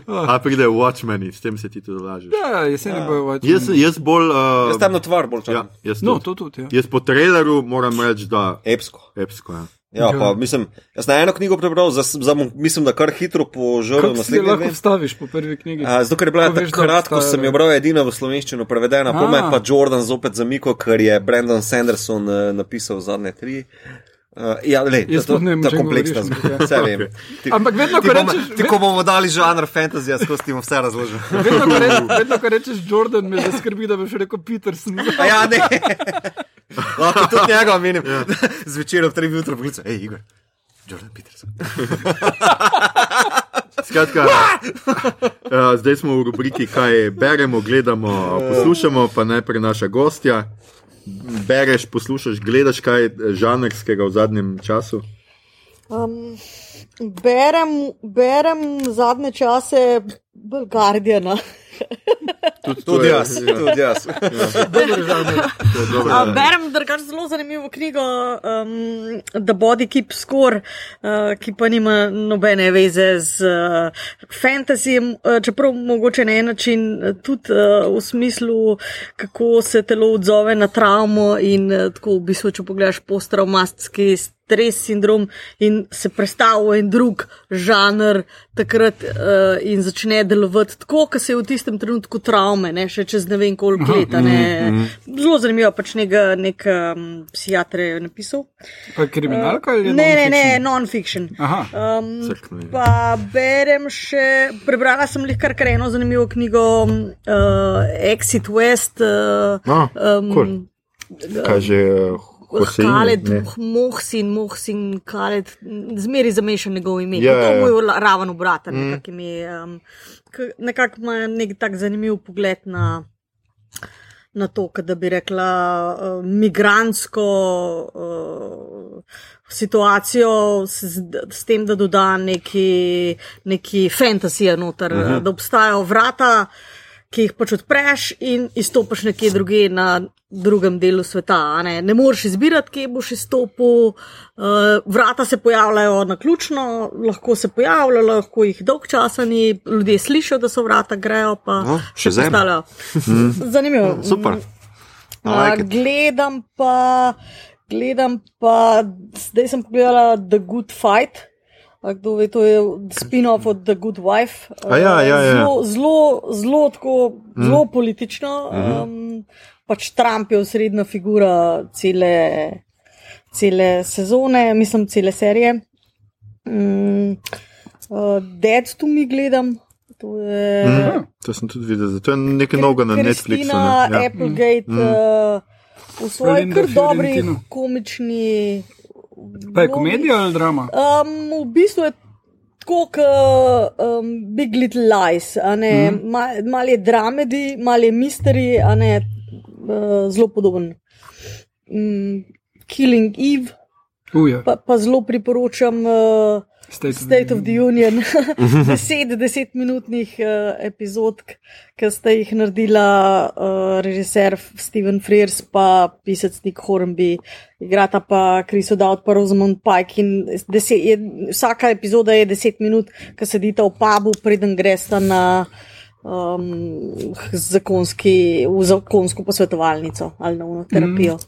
A pride Watchmeni, s tem se ti tudi lažeš. Ja, jeseni bojo Watchmen. Jaz, jaz bolj. Uh, Jaz tam na tvar bolj ja, čakam. jaz, No, tudi. to tudi. Ja. jaz po traileru moram reči, da Epsko. epsko. Ja. Ja, pa mislim, jaz sem eno knjigo prebral, za, za, mislim, da kar hitro požrl Kako si naslednji lahko dve. vstaviš po prvi knjigi? A, Zato, ker je bila Ko veš, da takrat, ko obstaja, sem jo bral edina v slovenščino prevedena, pa me pa Jordan zopet zamikal, ker je Brandon Sanderson uh, napisal zadnje tri. Uh, ja, le, Jaz to, ne vem, o ta čem kompleksna govoriš, zgodba. ampak Vse vem. Ti, Ampak vedno, ko bomo- rečeš- Ti, ko bomo dali žanr fantasy, jaz ti bom vse razložil. Vedno, ko rečeš, vedno, ko rečeš Jordan, me zaskrbi, da boš rekel Peterson. A ja, ne. Lahko tudi njega menim. Zvečer ob 3 minuti poklical, hej, Igor. Jordan Peterson. Skratka, uh, zdaj smo v rubriki, kaj beremo, gledamo, poslušamo, pa najprej naša gostja. Bereš, poslušaš, gledaš kaj eh, žanrskega v zadnjem času? Um, berem, berem zadnje čase Guardiana. Tudi je- jaz, ja, tudi jaz. Dobro. Uh, berem drugač zelo zanimivo knjigo um, The Body Keep Score, uh, ki pa nima nobene veze z uh, fantasyjem, uh, čeprav mogoče na en način uh, tudi uh, v smislu, kako se telo odzove na travmo in uh, tako v bistvu, če pogledaš posttraumatski stres sindrom in se predstavi v en drug žanr takrat uh, in začne delovati tako, kot se je v tistem trenutku travme, ne, še čez ne vem koliko let. a Ne. Zelo zanimivo, pač nek, nek um, psihiater je napisal. Pa kriminalka ali Ne, ne, ne, non-fiction? Aha. Um, Crkno je. pa berem še, prebrala sem jih kar eno zanimivo knjigo uh, Exit West. Uh, Ah, um, cool. Kaj že, uh? Khaled, Ne. Mohsin, Mohsin, Khaled, zmeri zamešan njegov ime. Ja, to ja. je moj la- raven obrat, nekako mi je, um, k- nekako ima nek tak zanimiv pogled na, na to, da bi rekla, uh, migransko uh, situacijo s, s tem, da doda neki, neki fantasy noter, uh -huh. da obstajajo vrata, ki jih pač odpreš in izstopiš nekje druge na drugem delu sveta. Ne, ne moreš izbirati, kje boš izstopil. Uh, vrata se pojavljajo na ključno, lahko se pojavljajo, lahko jih dolg časa ni, ljudje slišijo, da so vrata grejo, pa No, še zem. postavljajo. Zanimivo. Super. I A, like gledam pa, gledam pa, zdaj sem pogledala The Good Fight. A Kdo ve, to je spin-off od The Good Wife. A ja, ja, ja. Zelo, zelo, zelo, tako, zelo politično. Um, pač Trump je osrednja figura cele, cele sezone, mislim, cele serije. Um, uh, Dead to me gledam. To je Mhm, To sem tudi videl, zato je nekaj novega na Netflixu. Kristina Ne? Ja. Applegate mm. uh, v svoji kar dobri komični. Pa je vlogi. komedija ali drama? Um, v bistvu je tako kot um, Big Little Lies. Mm. Mal, mal je dramedi, mal je misteri, a ne uh, zelo podoben. Um, Killing Eve, Uja, pa, pa zelo priporočam. Uh, State, State of the Union, deset, desetminutnih uh, epizod, ki sta jih naredila uh, režiser Steven Frears pa pisec Nick Hornby, igrata pa Chris O'Dowd pa Rosamund Pike in deset, je, vsaka epizoda je deset minut, ki sedita v pubu, preden gresta na um, zakonski, v zakonsko posvetovalnico ali na uno terapijo.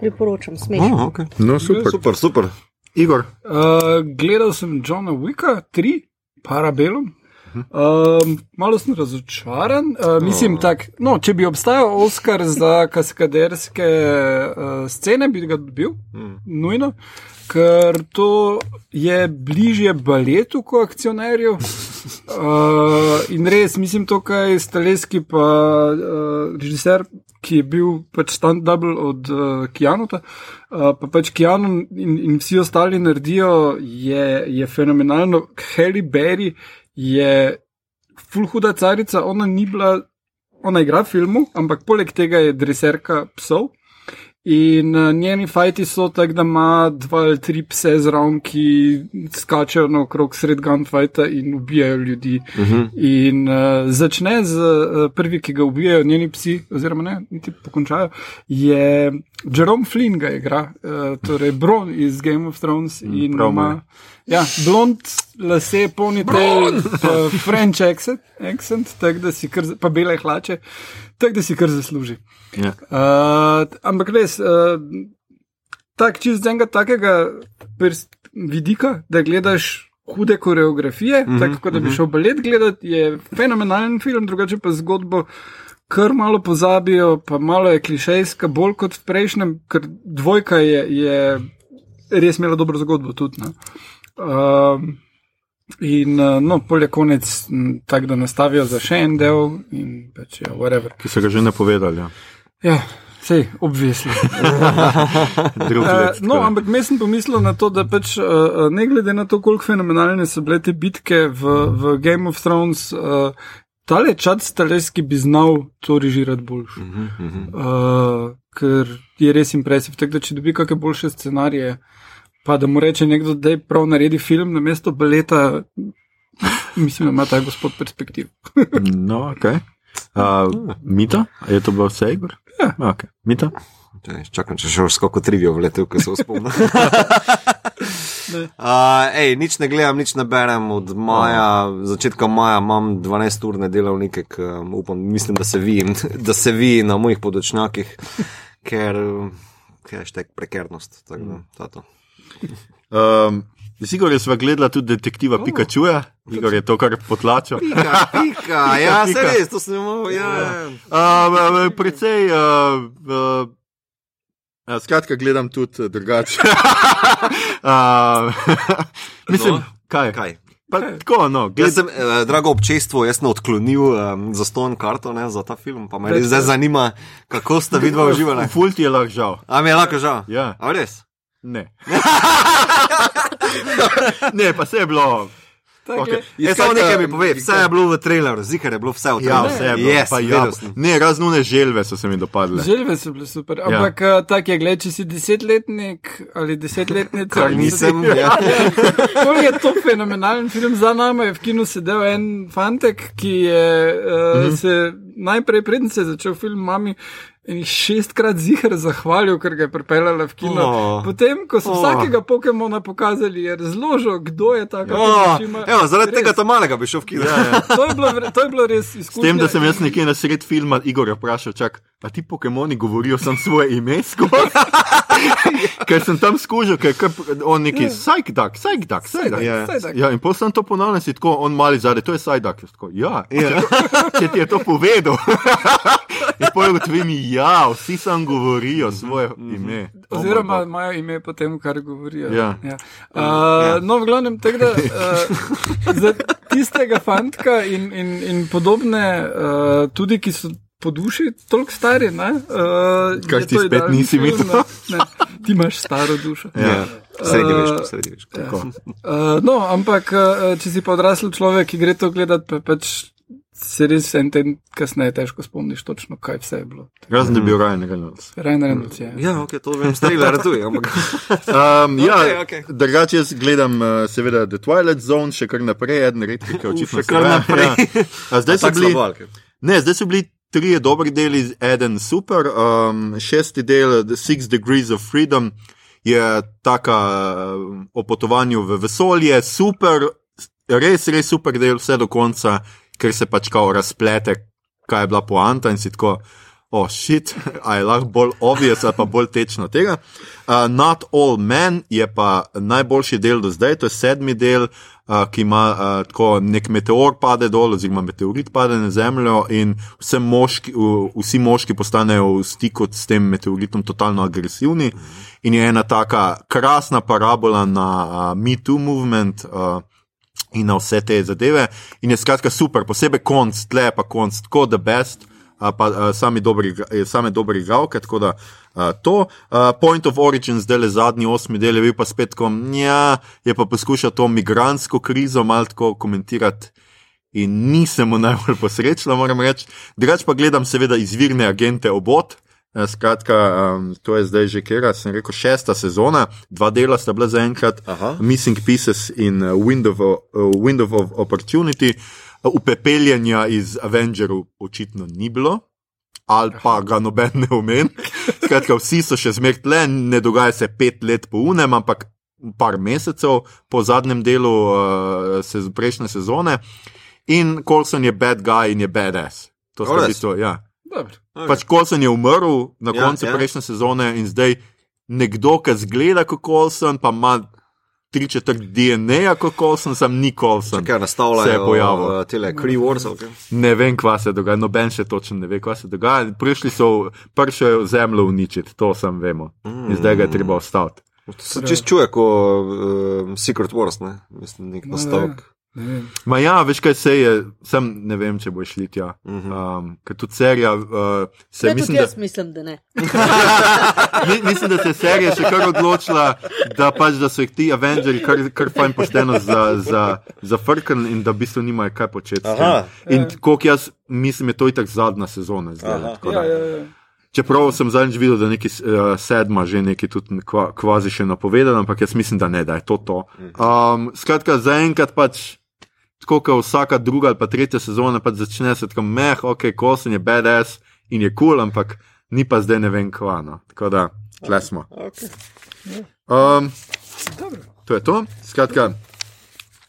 Priporočam, smešno. Oh, okay. No, super. Super, super. Igor, Uh, gledal sem Johna Wicka, tri, Parabellum. Um, malo sem razočaran. Uh, mislim, tak, no, če bi obstajal Oscar za kaskaderske uh, scene, bi ga dobil, mm. nujno, ker to je bližje baletu kot akcionarju. Uh, in res, mislim, to, kaj je Staleski, pa uh, režiser, ki je bil pač stand double od uh, Kijanota, uh, pa pač Kijanon in, in vsi ostali naredijo, je, je fenomenalno. Halle Berry je full huda carica, ona ni bila, ona igra v filmu, ampak poleg tega je dreserka psov. In uh, njeni fajti so tako, da ima dva ali tri pse zraven, ki skačejo naokrog sred gunfighta in ubijajo ljudi. Uh -huh. In uh, začne z uh, prvi, ki ga ubijajo, njeni psi, oziroma ne, niti pokončajo, je Jerome Flynn ga igra, uh, torej Bron iz Game of Thrones. In ima ja, blond, lase, ponytail, pa French accent, accent tako da si kar, pa bele hlače, tako da si kar zasluži. Ja. Uh, ampak res, uh, tak čist z enega takega vidika, da gledaš hude koreografije, mm -hmm, tako kot da bi šel balet gledati, je fenomenalen film, drugače pa zgodbo. Kar malo pozabijo, pa malo je klišejska, bolj kot v prejšnjem, ker dvojka je, je res imela dobro zgodbo tudi. Uh, in uh, no, polje konec, tako da nastavijo za še en del, in pač je ja, whatever. Ki so ga že napovedali. Ja. Ja, sej, obvisli. uh, no, ampak jaz sem pomislil na to, da pač uh, ne glede na to, koliko fenomenalne so bile te bitke v, v Game of Thrones, uh, tale čat staleski bi znal to režirati boljše. Uh -huh. uh, ker je res impresiv. Tako da, če dobi kakšne boljše scenarije, pa da mu reče nekdo, da je prav naredi film na mesto baleta, mislim, da ima ta gospod perspektiv. no, ok. Uh, Mita, je to bilo vse, Igor? Ja, okay. Mita. Čakam, če še skoko trivijo vletel, ko se spomnim. uh, ej, nič ne gledam, nič ne berem. Od maja, začetka maja imam 12 ur delovnike, um, upam, mislim, da se vi, da se vi na mojih podočnjakih, ker je štek prekernost. Tak, um, Sigor je sva gledala tudi detektiva oh. Pikachu, Igor je to kar potlačil. Pika, pika, ja, se res, to sem imel. Ja. Uh, precej. Uh, uh, Uh, skratka, gledam tudi drugače. uh, mislim, no, kaj? kaj? Pa, tako, no, gled... sem, eh, drago občestvo, jaz sem odklonil um, za ston karto ne, za ta film, pa me res zdaj zanima, kako ste vidva uživali. Fulti je lahko žal. A mi je lahko žal? Ja. A res? Ne. ne, pa se je bilo. Okay. Jaz samo nekaj mi povem, vse je bilo v traileru, zikar je bilo vse v traileru. Ja, vse je bilo. Yes, ja, ne, raznune želve so se mi dopadle. Želve so bile super, ja. ampak ja. tak je, gledaj, če si desetletnik ali desetletnik, kar nisem. Ja. ja. je to fenomenalen film za nami, je v kinu sedel en fantek, ki je uh, mm -hmm. se najprej prednje začel film mami šestkrat zihar zahvalil, ker ga je pripeljala v kino. Oh. Potem, ko so oh. vsakega Pokemona pokazali, je razložil, kdo je ta Pokemon. Oh. Zaradi res. tega to malega bi šel v kino. Ja, ja. to, je bilo, to je bilo res izkušnja. S tem, da sem jaz nekje na sred filma Igorja vprašal, čak, a ti Pokemoni govorijo samo svoje ime ker sem tam skužil, ker je on neki sajdak, sajdak, sajdak. Ja, in potem to ponovil, si tako, on mali zadaj, to je sajdak. Ja, ja. če ti je to povedal. in potem ugotovim, ja, vsi sam govorijo svoje mhm. ime. Oziroma imajo ime po tem, kar govorijo. Ja. Ja. Uh, ja. No, v glavnem tega, uh, za tistega fantka in, in, in podobne, uh, tudi ki so po duši toliko stari. Uh, Kaj ti spet nisi videl? Ti imaš staro dušo. Ja. Sredi veš, sredi veš. Ja. Uh, no, ampak, uh, če si pa odrasel človek, ki gre to gledati, pa pač se res en teden kasneje težko spomniš točno, kaj vse je bilo. Razen da bi bil Ryan Reynolds. Ryan Reynolds, ja. Ja, ok, to vem, strela ratuje, ampak. um, ja, okay, okay. drugače jaz gledam uh, seveda The Twilight Zone še kar naprej, eden redki, ki očitno še kar naprej. Ja. Zdaj so bili. Ne, zdaj so bili tri dobri deli, eden super, um, šesti del, Six Degrees of Freedom, je taka uh, o potovanju v vesolje, super, res, res super del, vse do konca ker se pač kao razplete, kaj je bila poanta in si tako, oh, shit, a je lahko bolj obvious ali pa bolj tečno tega. Uh, Not all men je pa najboljši del do zdaj, to je sedmi del. Uh, ki ima uh, tako nek meteor pade dol, oziroma meteorit pade na zemljo, in moški, uh, vsi moški postanejo v stiku s tem meteoritom totalno agresivni. In je ena taka krasna parabola na uh, Me Too movement, uh, in na vse te zadeve. In je skratka super, posebej konc, tle pa konc, tako da best. a Pa uh, sami dobri, same dobre igralke, tako da uh, to. Uh, Point of Origin, zdaj le zadnji osmi del, je bil pa spet, ko ja, je pa poskušal to migransko krizo malo tako komentirati. In nisem mu najbolj posrečila, moram reči. Drugač pa gledam, seveda, izvirne agente obot. Eh, Skratka, um, to je zdaj že, ker sem rekel, šesta sezona, dva dela sta bila zaenkrat, Aha. Missing Pieces in uh, Window, of, uh, Window of Opportunity. Uh, Upepeljenja iz Avengerov očitno ni bilo, ali pa ga noben ne omen. Skratka, vsi so še zmeraj tle, ne dogaja se pet let po unem, ampak par mesecev po zadnjem delu uh, se, prejšnje sezone. In Colson je bad guy in je badass. To res? bistvu, ja. Dobro. Okay. Pač Colson je umrl na Ja, koncu ja. prejšnje sezone in zdaj nekdo, ki zgleda kot Colson, pa ima tri četrt DNA kot Colson, sam ni Colson. Kaj nastavljajo? Se je pojavil. Uh, tele Cree Wars. Okay. Ne vem, kva se dogaja, noben še točno ne ve, kva se dogaja. Prišli so, prišel je zemljo uničiti, to sem vemo. In zdaj ga je treba ostati. To se čist čuje kot uh, Secret Wars, ne? Mislim, nek nastavek. Vem. Ma ja, veš kaj se je, sem ne vem, če bo šli tja. Mhm. Um, ker tudi serija, uh, se Ne, mislim, da, jaz mislim, da ne. mi, mislim, da se je serija še kar odločila, da pač da so jih ti Avengers kar, kar fajn pošteno za, za, zafrknili in da v bistvu nimajo kaj početi. Aha. In koliko jaz mislim, je to itak zadnja sezona. Zdaj, da- Ja, ja, ja. Čeprav sem zadnjič videl, da je neki uh, sedma že nekaj tudi kva, kvazi še napovedano, ampak jaz mislim, da ne, da je to to. Um, skratka, zaenkrat pač. Tako kot vsaka druga ali pa tretja sezona, pač začne se tako meh, ok, kosen je badass in je kul, cool, ampak ni pa zdaj ne vem kva. No. Tako da, tle smo. Okay. Um, Dobro. to je to. Skratka,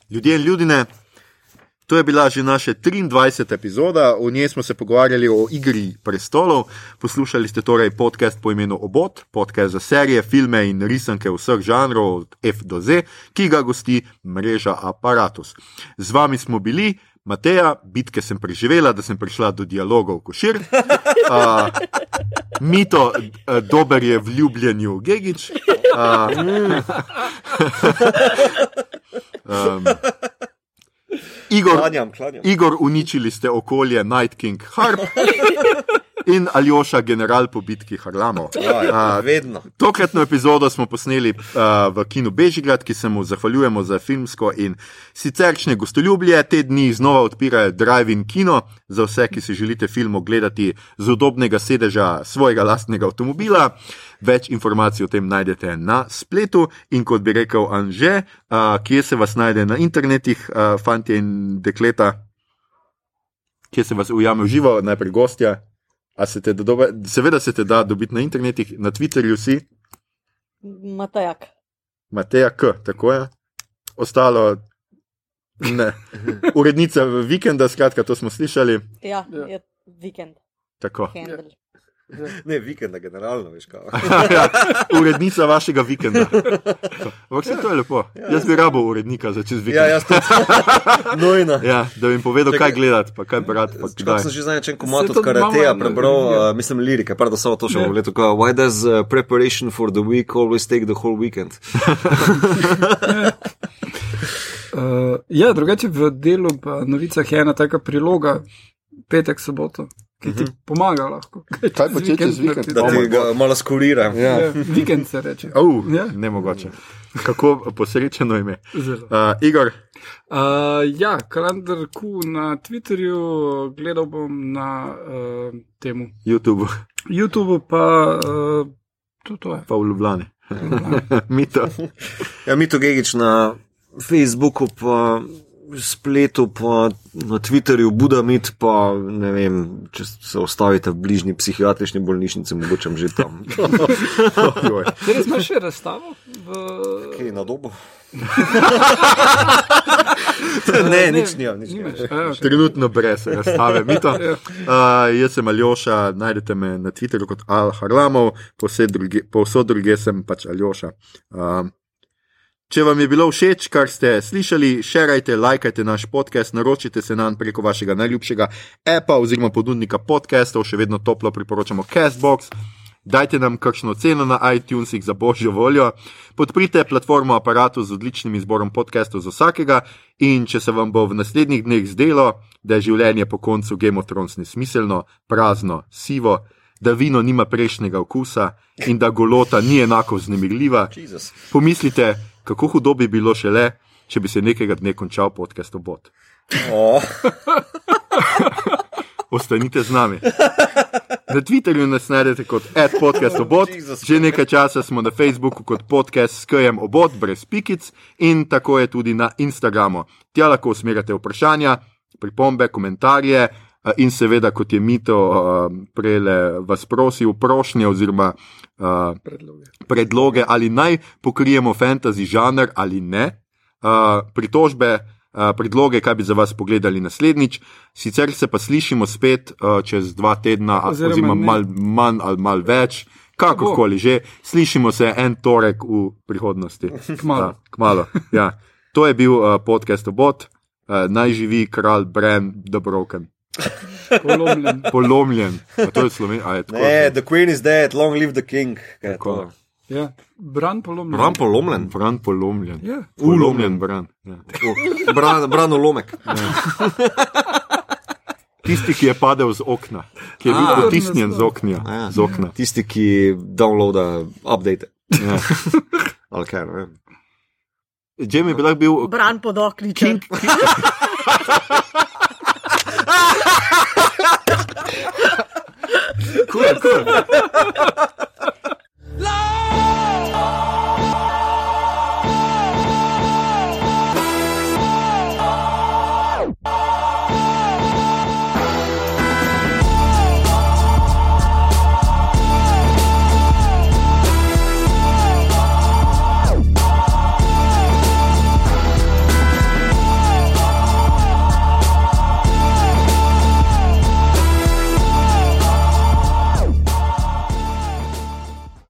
ljudje in ljudine. To je bila že naša 23. epizoda, v njej smo se pogovarjali o igri prestolov. Poslušali ste torej podcast po imenu Obot, podcast za serije, filme in risanke vseh žanrov, od F do Z, ki ga gosti mreža Apparatus. Z vami smo bili. Mateja, bitke sem preživela, da sem prišla do dialogov košir. Uh, mito, dober je v ljubljenju Gigič. Uh, um, Igor, Klanjam, klanjam. Igor, uničili ste okolje Night King Harp in Aljoša, general po bitki Harlamov. Ja, vedno. Tokratno epizodo smo posneli uh, v kinu Bežigrad, ki se mu zahvaljujemo za filmsko in sicerčne gostoljublje. Te dni znova odpirajo Drive-in kino za vse, ki si želite film ogledati z udobnega sedeža svojega lastnega avtomobila. Več informacij o tem najdete na spletu in kot bi rekel Anže, uh, kje se vas najde na internetih, uh, fanti in dekleta, kje se vas ujame v živo, najprej gostja. A se te dobe, seveda se te da dobiti na internetih, na Twitterju si, Matajak. Mateja K, tako je. Ostalo, ne. Urednica vikenda, skratka, to smo slišali. Ja, Ja. je vikend. Tako. Handel. Ne, vikenda generalno, veš kaj. Ja, urednica vašega vikenda. Ampak vse to je lepo. Jaz bi rabo urednika za čez Ja, vikend. jaz tudi. Nojno. Ja, da bi jim povedal, Čakaj. kaj gledati, pa kaj brati. Pa kdaj. sem že zadnjič en komat Saj od karateja prebral, ja. uh, mislim, lirike, pardon, samo to še Ja. bom leto. Kao, Why does uh, preparation for the week always take the whole weekend? Uh, ja, drugače v delu, pa novicah je ena taka priloga, petek, soboto, ki ti pomaga lahko. Kaj početi čez vikend? Da Oh ti moj ga malo skuriram. Ja. Ja, vikend se reče. Oh, Ja. ne mogoče. Kako posrečeno ime. Zelo. Uh, Igor, Uh, ja, kalendar Q na Twitterju, gledal bom na uh, temu YouTube, YouTubu, pa uh, to, to je. pa v Ljubljani. Mito. Ja, Mito Gigič na Facebooku, pa spletu, pa na Twitterju, Budamit, pa ne vem, če se ostavite v bližnji psihiatrični bolnišnici, mogoče že tam. Res imaš še razstavo? V... Kaj na dobu? ne, nič nimam, nič okay. Trenutno brez razstave, mito. Ja. Uh, jaz sem Aljoša, najdete me na Twitterju kot Al Harlamov, povsod druge, povsod druge sem pač Aljoša. Um, Če vam je bilo všeč, kar ste slišali, šerajte, lajkajte naš podcast, naročite se nam preko vašega najljubšega appa oziroma ponudnika podcastov, še vedno toplo priporočamo Castbox, Dajte nam kakšno ceno na iTunesih za božjo voljo, podprite platformo aparatu z odličnim izborom podcastov za vsakega in če se vam bo v naslednjih dneh zdelo, da je življenje po koncu Game of Thrones nesmiselno, prazno, sivo, da vino nima prejšnjega okusa in da golota ni enako vznemirljiva, Jezus. pomislite, kako hudo bi bilo šele, če bi se nekega dne končal podcast obot. Oh. Ostanite z nami. Na Twitterju nas najdete kot podcast obot, že nekaj časa smo na Facebooku kot podcast s KM obot brez pikic in tako je tudi na Instagramu. Tja lahko usmerjate vprašanja, pripombe, komentarje eh, in seveda, kot je Mito eh, prele vas prosil, prošnje oziroma eh, predloge. predloge, ali naj pokrijemo fantasy žanr ali ne, uh, pritožbe, uh, predloge, kaj bi za vas pogledali naslednjič. Sicer se pa slišimo spet uh, čez dva tedna, Oziroma oziroma ne. mal manj ali mal več. Kakorkoli že, slišimo se en torek v prihodnosti. Kmalu. Ja, kmalo. Ja. To je bil uh, podcast obot, uh, naj živi kralj Bren, The Broken, Polomljen. polomljen. A to je sloven, a je tako. Ne, the queen is dead, long live the king. Ja. Bran polomljen. Bran polomljen. Bran polomljen. Ja. Ulomljen bran. Ja. U, Bran, bran ulomek. Tisti, ki je padel z okna, ki je bil A. potisnjen z okna. Ja. Z okna. Tisti, ki downloada update. Ja. Ali kaj, ne vem. Jamie bi lahko bil Bran pod okničem. 可以可以